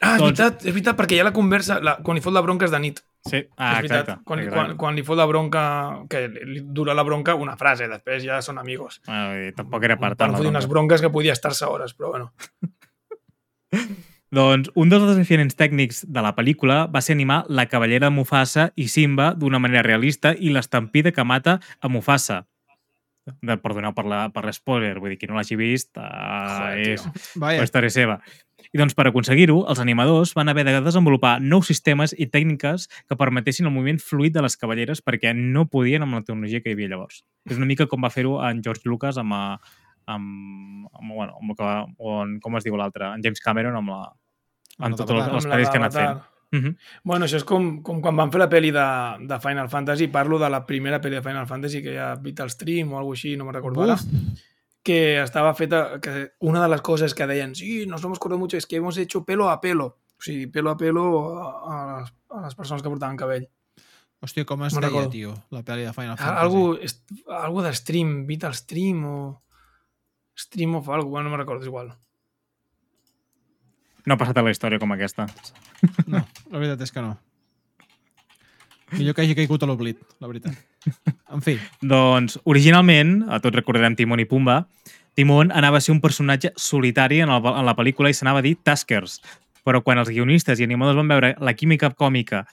Ah, és Doncs- veritat, és veritat, perquè hi ha la conversa, la, quan hi fot la bronca és de nit. Sí, és ah, veritat. exacte. Quan, exacte. quan, quan li fot la bronca, que li dura la bronca una frase, després ja són amigos. Ah, vull dir, tampoc era per tant. la fotre unes bronques que podia estar-se hores, però bueno. <laughs> Doncs un dels desafiaments tècnics de la pel·lícula va ser animar la cavallera de Mufasa i Simba d'una manera realista i l'estampida que mata a Mufasa. De, perdoneu per la- per l'espoiler, vull dir, qui no l'hagi vist, uh, Joder, és història seva. I doncs per aconseguir-ho, els animadors van haver de desenvolupar nous sistemes i tècniques que permetessin el moviment fluid de les cavalleres perquè no podien amb la tecnologia que hi havia llavors. És una mica com va fer-ho en George Lucas amb, eh, amb, amb, bueno, amb, el que- o en, com es diu l'altre, en James Cameron amb la, Amb tots Amb la pel·lis que ha anat fent. Uh -huh. Bueno, això és com, com quan van fer la pel·li de, de Final Fantasy, parlo de la primera pel·li de Final Fantasy, que hi ha Vital Stream o alguna així, no me recordo ara, que estava feta, que una de les coses que deien, sí, nos hemos corrido mucho, es que hemos hecho pelo a pelo, o sigui, pelo a pelo a, a, les, a les persones que portaven cabell. hòstia, com es No deia, recordo. tio, la pel·li de Final Fantasy. Algo, est- algo de Stream, Vital Stream o Stream of algo, bueno, no me recordo, és igual. No ha passat a la història com aquesta. No, la veritat és que no. Millor que hagi caigut a l'oblit, la veritat. En fi, Doncs, originalment, a tots recordarem Timon i Pumba, Timon anava a ser un personatge solitari en, el, en la pel·lícula i s'anava a dir Taskers. Però quan els guionistes i animadors van veure la química còmica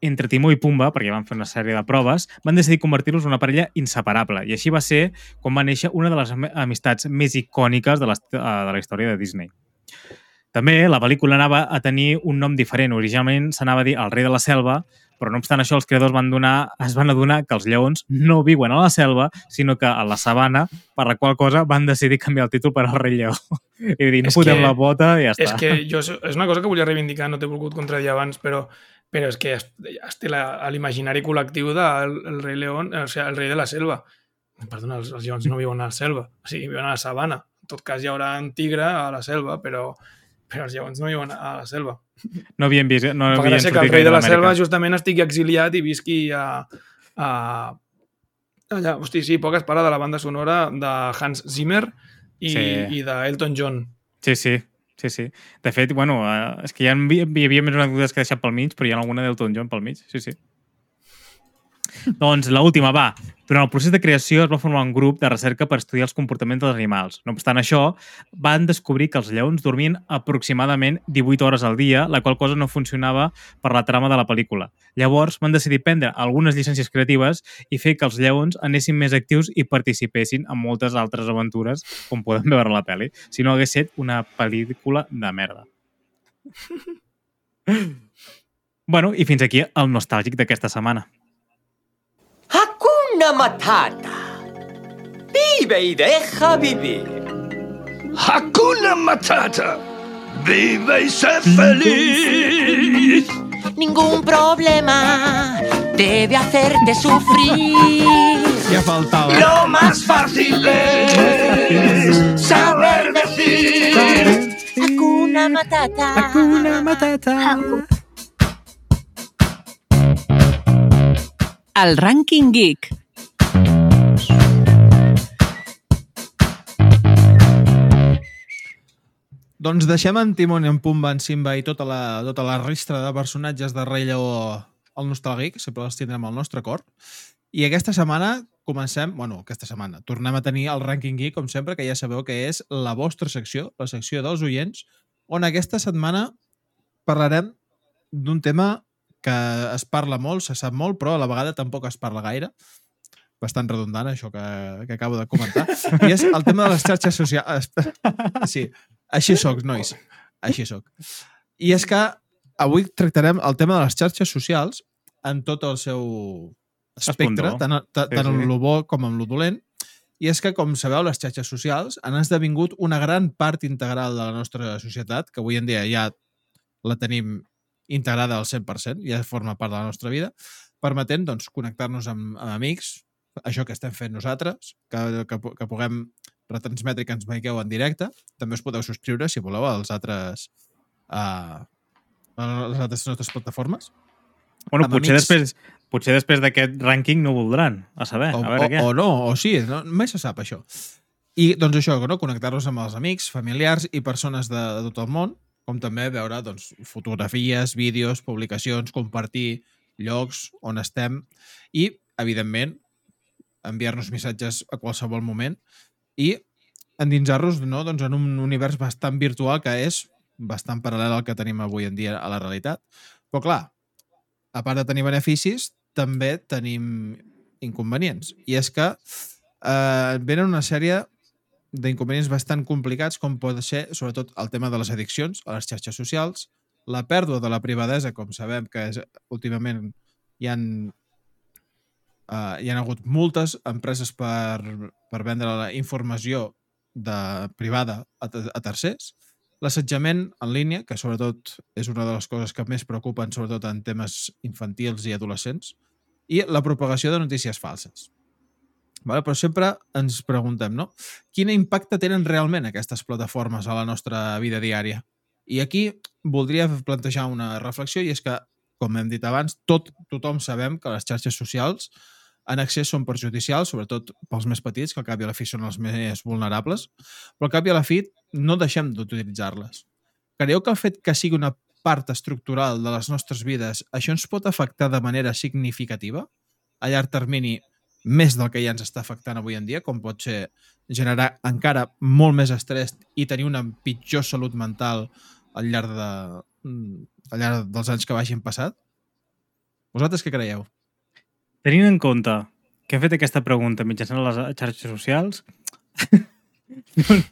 entre Timó i Pumba, perquè van fer una sèrie de proves, van decidir convertir-los en una parella inseparable. I així va ser com va néixer una de les am- amistats més icòniques de, les, eh, de la història de Disney. També la pel·lícula anava a tenir un nom diferent. Originalment s'anava a dir El rei de la selva, però no obstant això els creadors van donar, es van adonar que els lleons no viuen a la selva, sinó que a la sabana, per la qual cosa van decidir canviar el títol per El rei lleó. I dir, no És fotem que- la bota i ja És està. que jo, és una cosa que volia reivindicar, no t'he volgut contradir abans, però, però és que es, es té l'imaginari col·lectiu del el rei León, o sigui, el rei de la selva. Perdona, els, els lleons no viuen a la selva, o sigui, viuen a la sabana. En tot cas, hi haurà un tigre a la selva, però, però els lleons no viuen a la selva. No havien vist... No Fa havien gràcia que el rei de la selva justament estigui exiliat i visqui a... a allà, hosti, sí, poques parla de la banda sonora de Hans Zimmer i, Sí. i d'Elton John. Sí, sí. Sí, sí. De fet, bueno, eh, és que hi, ha, hi havia més anècdotes que deixat pel mig, però hi ha alguna d'Elton John pel mig. Sí, sí. Doncs l'última, va. Durant el procés de creació es va formar un grup de recerca per estudiar els comportaments dels animals. No obstant això, van descobrir que els lleons dormien aproximadament 18 hores al dia, la qual cosa no funcionava per la trama de la pel·lícula. Llavors van decidir prendre algunes llicències creatives i fer que els lleons anessin més actius i participessin en moltes altres aventures, com podem veure a la pel·li. Si no hagués estat una pel·lícula de merda. <laughs> bueno, i fins aquí el nostàlgic d'aquesta setmana. Hakuna Matata. Vive y deja vivir. Hakuna Matata. Vive y sé feliz. Ningún problema debe hacerte sufrir. ja faltava. Lo más fácil es saber decir. Hakuna Matata. Hakuna Matata. El Ranking Geek. Doncs deixem en Timon en Pumba, en Simba i tota la, tota la ristra de personatges de Rei Lleó al nostàlgic, sempre els tindrem al nostre cor. I aquesta setmana comencem, bueno, aquesta setmana, tornem a tenir el Ranking Geek, com sempre, que ja sabeu que és la vostra secció, la secció dels oients, on aquesta setmana parlarem d'un tema que es parla molt, se sap molt, però a la vegada tampoc es parla gaire. Bastant redundant, això que, que acabo de comentar. I és el tema de les xarxes socials. Sí, així sóc, nois. Així sóc. I és que avui tractarem el tema de les xarxes socials en tot el seu espectre, tant, tant, Sí, tant en sí. lo bo com en lo dolent. I és que, com sabeu, les xarxes socials han esdevingut una gran part integral de la nostra societat, que avui en dia ja la tenim integrada al 100%, ja forma part de la nostra vida, permetent doncs, connectar-nos amb, amb amics, això que estem fent nosaltres, que, que, que puguem retransmetre i que ens veieu en directe. També us podeu subscriure, si voleu, als altres, uh, a les altres nostres plataformes. Bueno, Amb potser amics. després, potser després d'aquest rànquing no ho voldran. A saber, O, a veure o, què. o no, o sí, no, mai se sap això. I doncs això, no? connectar-nos amb els amics, familiars i persones de, de tot el món, com també veure doncs, fotografies, vídeos, publicacions, compartir llocs on estem i, evidentment, enviar-nos missatges a qualsevol moment i endinsar-nos no, doncs en un univers bastant virtual que és bastant paral·lel al que tenim avui en dia a la realitat. Però clar, a part de tenir beneficis, també tenim inconvenients. I és que eh, venen una sèrie d'inconvenients bastant complicats com pot ser, sobretot, el tema de les addiccions a les xarxes socials, la pèrdua de la privadesa, com sabem que és, últimament hi han, uh, hi han hagut moltes empreses per, per vendre la informació de privada a, a tercers, l'assetjament en línia, que sobretot és una de les coses que més preocupen, sobretot en temes infantils i adolescents, i la propagació de notícies falses. Vale? Però sempre ens preguntem, no? Quin impacte tenen realment aquestes plataformes a la nostra vida diària? I aquí voldria plantejar una reflexió i és que, com hem dit abans, tot, tothom sabem que les xarxes socials en accés són perjudicials, sobretot pels més petits, que al cap i a la fi són els més vulnerables, però al cap i a la fi no deixem d'utilitzar-les. Creieu que el fet que sigui una part estructural de les nostres vides, això ens pot afectar de manera significativa? A llarg termini, més del que ja ens està afectant avui en dia, com pot ser generar encara molt més estrès i tenir una pitjor salut mental al llarg, de, al llarg dels anys que vagin passat? Vosaltres què creieu? Tenint en compte que he fet aquesta pregunta mitjançant les xarxes socials,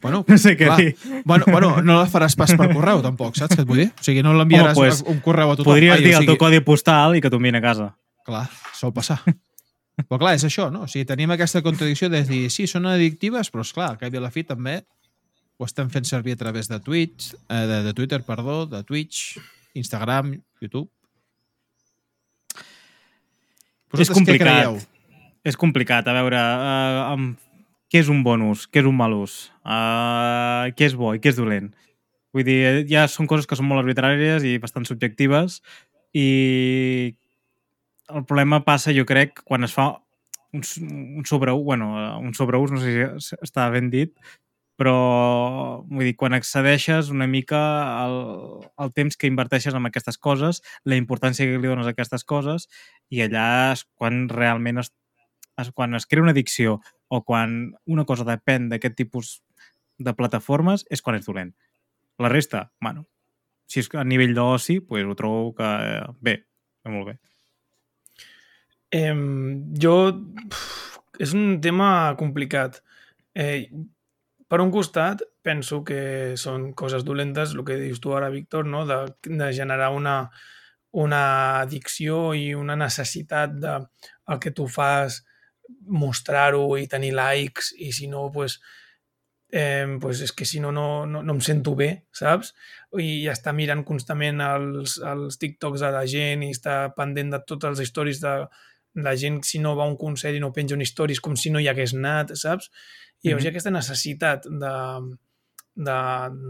Bueno, <laughs> no sé què clar. dir. Bueno, bueno, no la faràs pas per correu, tampoc, saps què et vull dir? O sigui, no l'enviaràs Home, pues, un correu a tothom. Podries Ai, dir o el sigui, teu codi postal i que t'ho a casa. Clar, sol passar. Però clar, és això, no? O sigui, tenim aquesta contradicció de dir, sí, són addictives, però és clar, al cap i a la fi també ho estem fent servir a través de Twitch, eh, de, de Twitter, perdó, de Twitch, Instagram, YouTube. És Vosaltres què complicat. És complicat. A veure, uh, amb... què és un bon ús? Què és un mal ús? Uh, què és bo i què és dolent? Vull dir, ja són coses que són molt arbitràries i bastant subjectives i el problema passa, jo crec, quan es fa un, un sobreús, bueno, eh, un sobreús, no sé si està ben dit, però vull dir, quan accedeixes una mica al, al temps que inverteixes en aquestes coses, la importància que li dones a aquestes coses i allà és quan realment es, es, quan es crea una addicció o quan una cosa depèn d'aquest tipus de plataformes és quan és dolent. La resta, bueno, si és a nivell d'oci, pues, ho trobo que eh, bé, bé, molt bé. Eh, jo... És un tema complicat. Eh, per un costat, penso que són coses dolentes, el que dius tu ara, Víctor, no? de, de generar una, una addicció i una necessitat de el que tu fas mostrar-ho i tenir likes i si no, pues, eh, pues és que si no, no, no, no em sento bé, saps? I està mirant constantment els, els TikToks de la gent i està pendent de totes les històries de la gent si no va a un concert i no penja un stories com si no hi hagués anat, saps? I llavors hi ha aquesta necessitat de, de,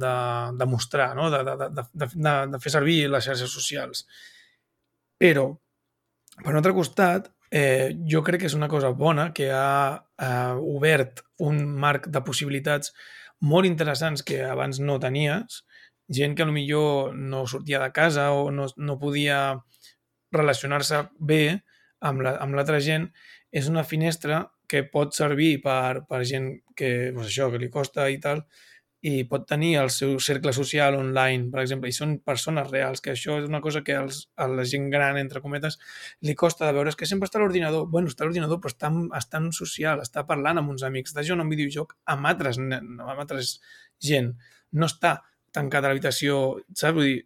de, de mostrar, no? de, de, de, de, de, fer servir les xarxes socials. Però, per un altre costat, eh, jo crec que és una cosa bona que ha eh, obert un marc de possibilitats molt interessants que abans no tenies, gent que millor no sortia de casa o no, no podia relacionar-se bé amb la- amb l'altra gent, és una finestra que pot servir per, per gent que, doncs això, que li costa i tal, i pot tenir el seu cercle social online, per exemple, i són persones reals, que això és una cosa que als, a la gent gran, entre cometes, li costa de veure, és que sempre està a l'ordinador. Bueno, està a l'ordinador, però està, en- està en social, està parlant amb uns amics, està jugant a un videojoc amb altres, amb altres gent. No està tancat a l'habitació, saps? Vull dir,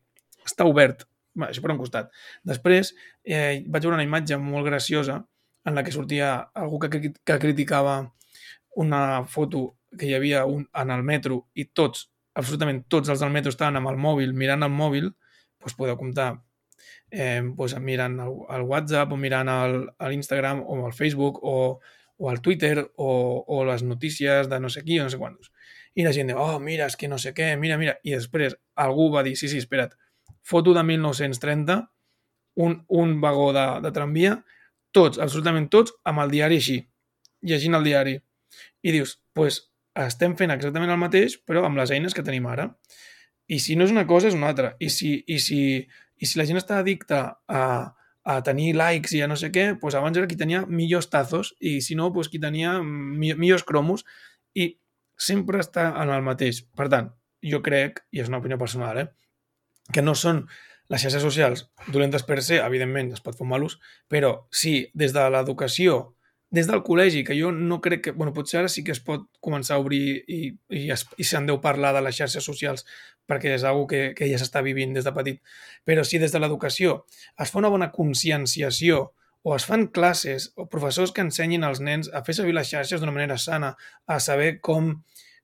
està obert. Això per un costat. Després, eh, vaig veure una imatge molt graciosa en la que sortia algú que, que criticava una foto que hi havia un, en el metro i tots, absolutament tots els del metro estaven amb el mòbil, mirant el mòbil, doncs podeu comptar eh, doncs mirant el, el WhatsApp o mirant el- l'Instagram o al Facebook o, o al Twitter o, o les notícies de no sé qui o no sé quantos. I la gent diu, oh, mira, és que no sé què, mira, mira. I després algú va dir, sí, sí, espera't, foto de 1930, un, un vagó de, de tramvia, tots, absolutament tots, amb el diari així, llegint el diari. I dius, doncs pues, estem fent exactament el mateix, però amb les eines que tenim ara. I si no és una cosa, és una altra. I si, i si, i si la gent està addicta a, a tenir likes i a no sé què, doncs abans era qui tenia millors tazos i si no, doncs qui tenia mi millors cromos i sempre està en el mateix. Per tant, jo crec, i és una opinió personal, eh, que no són les xarxes socials dolentes per ser, evidentment, es pot fer un mal ús, però sí, des de l'educació, des del col·legi, que jo no crec que... bueno, potser ara sí que es pot començar a obrir i, i, es, i se'n deu parlar de les xarxes socials perquè és una que, que ja s'està vivint des de petit. Però si des de l'educació es fa una bona conscienciació o es fan classes o professors que ensenyin als nens a fer servir les xarxes d'una manera sana, a saber com,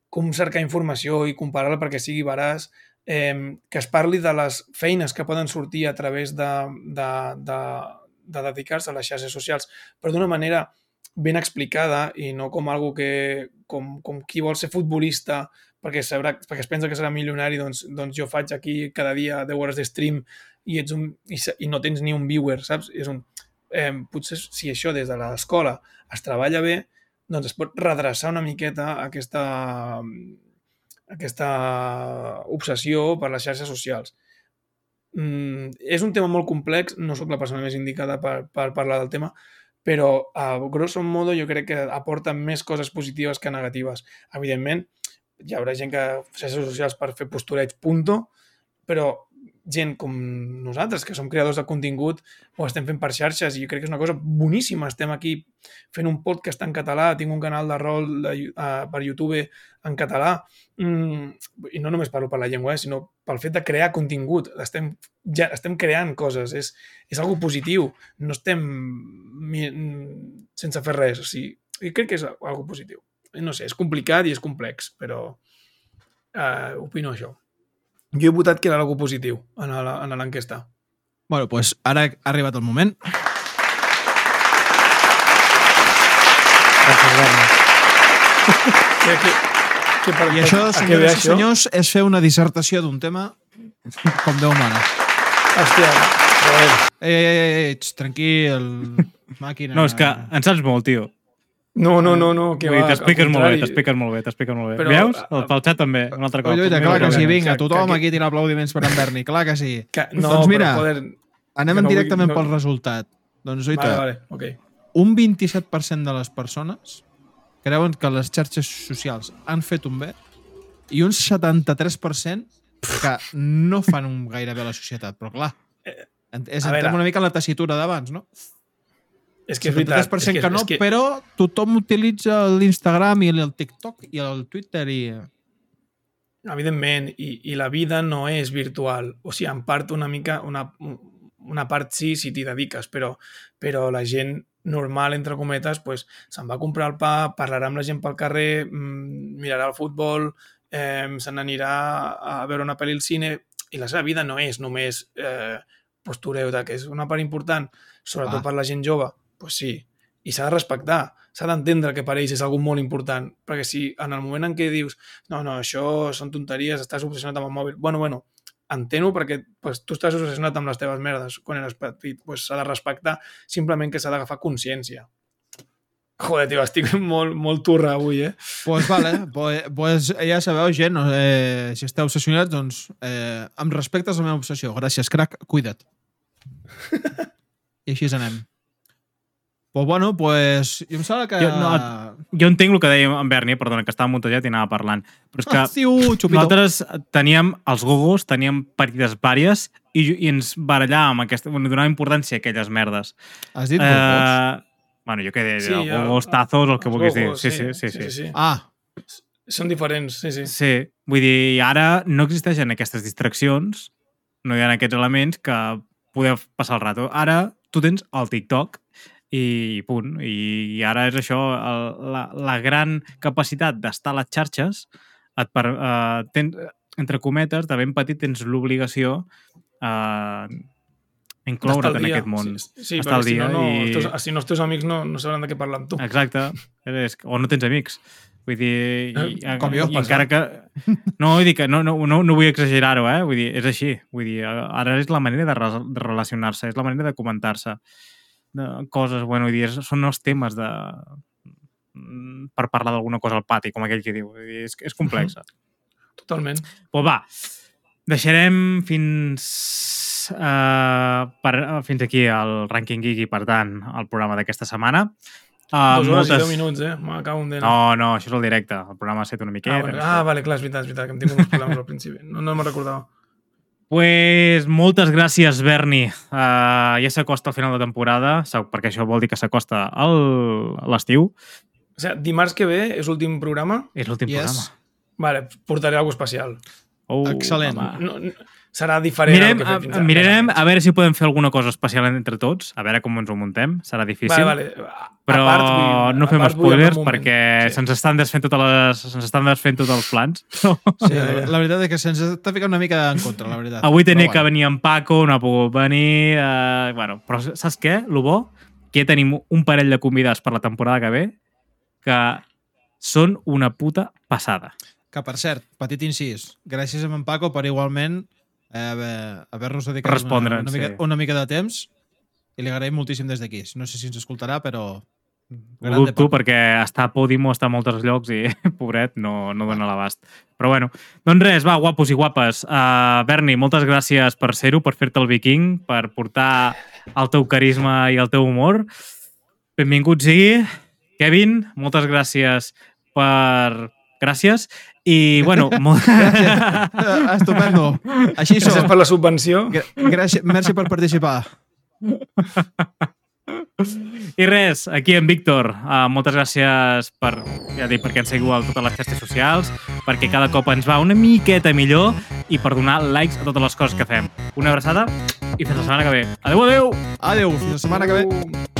com cercar informació i comparar-la perquè sigui veraç, eh, que es parli de les feines que poden sortir a través de, de, de, de dedicar-se a les xarxes socials, però d'una manera ben explicada i no com algo que, com, com qui vol ser futbolista perquè, sabrà, perquè es pensa que serà milionari, doncs, doncs jo faig aquí cada dia 10 hores de stream i, ets un, i, i no tens ni un viewer, saps? És un, eh, potser si això des de l'escola es treballa bé, doncs es pot redreçar una miqueta aquesta, aquesta obsessió per les xarxes socials. Mm, és un tema molt complex, no sóc la persona més indicada per, per parlar del tema, però a grosso modo jo crec que aporta més coses positives que negatives. Evidentment, hi haurà gent que xarxes socials per fer postureig, punto, però gent com nosaltres, que som creadors de contingut, ho estem fent per xarxes i jo crec que és una cosa boníssima. Estem aquí fent un podcast en català, tinc un canal de rol de, uh, per YouTube en català, mm, i no només parlo per la llengua, eh, sinó pel fet de crear contingut. Estem, ja, estem creant coses, és, és algo positiu, no estem sense fer res. O sigui, jo crec que és algo positiu. No sé, és complicat i és complex, però uh, opino això. Jo he votat que era algo positiu en l'enquesta. Bueno, doncs pues ara ha arribat el moment. Gràcies. Que, que, que per, I això, senyores i senyors, és fer una dissertació d'un tema com Déu mana. Hòstia, joder. Ei, ei, ei, ei, ets tranquil, màquina. No, és que en saps molt, tio. No, no, no, no, que Vull dir, va, T'expliques molt bé, t'expliques molt bé, t'expliques molt bé. Però- Veus? El, pel xat també, un altre cop. Oi, oi, clar que sí, vinga, tothom que- aquí tira aplaudiments per en Berni, clar que sí. <laughs> Que, no, Doncs mira, però, joder, Anem no directament vull- no- pel resultat. Doncs, oita, vale, vale, ok. un 27% de les persones creuen que les xarxes socials han fet un bé i un 73% que no fan un gaire bé a la societat. Però clar, és, Eh, a entrem una mica en la tessitura d'abans, no? És que és veritat. 73% és que, no, és que, però tothom utilitza l'Instagram i el TikTok i el Twitter i... Evidentment, i, i la vida no és virtual. O sigui, en part una mica, una, una part sí si t'hi dediques, però, però la gent normal, entre cometes, pues, se'n va a comprar el pa, parlarà amb la gent pel carrer, mm, mirarà el futbol, eh, se n'anirà a veure una pel·li al cine, i la seva vida no és només eh, postureu, que és una part important, sobretot Ah. per la gent jove, pues sí, i s'ha de respectar, s'ha d'entendre que per ells és algo molt important, perquè si en el moment en què dius no, no, això són tonteries, estàs obsessionat amb el mòbil, bueno, bueno, entén-ho perquè pues, tu estàs obsessionat amb les teves merdes quan eres petit, pues, s'ha de respectar, simplement que s'ha d'agafar consciència. Joder, tio, estic <laughs> molt, molt turra avui, eh? Pues vale, pues, pues ja sabeu, gent, eh, si esteu obsessionats, doncs eh, em respectes la meva obsessió. Gràcies, crac, cuida't. <laughs> I així anem. Pues bueno, pues jo em sembla que... Jo, no, Jo entenc el que deia en Berni, perdona, que estava muntejat i anava parlant. Però és que Ah, tiu, xupito. nosaltres teníem els gogos, teníem partides vàries i, i ens barallàvem, aquesta, bueno, donàvem importància a aquelles merdes. Has dit uh... Eh, bueno, jo què deia, Sí, sí, el- gogos, tazos, el que vulguis dir. gogos, Sí, sí, sí. sí, sí, sí. Ah, Són diferents, sí, sí. Sí, vull dir, ara no existeixen aquestes distraccions, no hi ha aquests elements que poder passar el rato. Ara tu tens el TikTok i punt. I, ara és això, el, la, la gran capacitat d'estar a les xarxes et per, uh, tens, entre cometes, de ben petit tens l'obligació uh, incloure't en aquest món. Sí, sí Estar al perquè si dia no, no, i- els teus, si no els teus amics no, no sabran de què parlar amb tu. Exacte. És, o no tens amics. Vull dir, i, Eh, com jo, i encara que... No, vull dir que no, no, no, no vull exagerar-ho, eh? Vull dir, és així. Vull dir, ara és la manera de, re- de relacionar-se, és la manera de comentar-se. De coses, bueno, vull dir, són els temes de per parlar d'alguna cosa al pati, com aquell que diu. Dir, és, és complexa. Totalment. Pues va, deixarem fins uh, per, uh, fins aquí el Ranking Geek i, per tant, el programa d'aquesta setmana. Uh, Dos hores i deu minuts, eh? Me cago en dena. No, no, això és el directe. El programa ha estat una miqueta. Ah, vale. ah, vale, clar, és veritat, és veritat, que em tinc uns problemes al principi. No, no me'n recordava. Pues moltes gràcies, Berni. Uh, ja s'acosta el final de temporada, perquè això vol dir que s'acosta el- l'estiu. O sigui, dimarts que ve és l'últim programa. És l'últim Yes. programa. Vale, portaré alguna especial. Oh, Excel·lent. home. No, no, serà diferent Mirem, fet fins a, ara. mirarem a veure si podem fer alguna cosa especial entre tots, a veure com ens ho muntem. Serà difícil. Vale, vale. A- Però a part, vull- no a fem part spoilers perquè Sí. se'ns estan desfent totes les, se'ns estan desfent tots els plans. Sí, la, <laughs> la veritat és que se'ns està ficant una mica en contra, la veritat. Avui tenia Però que venir en Paco, no ha pogut venir... Eh, bueno, però saps què? Lo bo, que tenim un parell de convidats per la temporada que ve que són una puta passada. Que, per cert, petit incís, gràcies a en Paco per igualment haver-nos dedicat una, una, mica, sí. una mica de temps i li agraïm moltíssim des d'aquí. No sé si ens escoltarà, però... Ho dubto perquè està a Podimo, està a molts llocs i, <laughs> pobret, no, no dona l'abast. Però bueno, doncs res, va, guapos i guapes. Uh, Berni, moltes gràcies per ser-ho, per fer-te el viking, per portar el teu carisma i el teu humor. Benvingut sigui. Kevin, moltes gràcies per... Gràcies. I, bueno... <laughs> Molt... Estupendo. Així Gràcies som. per la subvenció. Gràcies, merci per participar. I res, aquí en Víctor, uh, moltes gràcies per, ja dic, perquè ens seguiu a totes les xarxes socials, perquè cada cop ens va una miqueta millor i per donar likes a totes les coses que fem. Una abraçada i fins la setmana que ve. Adéu, adéu! Adéu, fins la setmana que ve.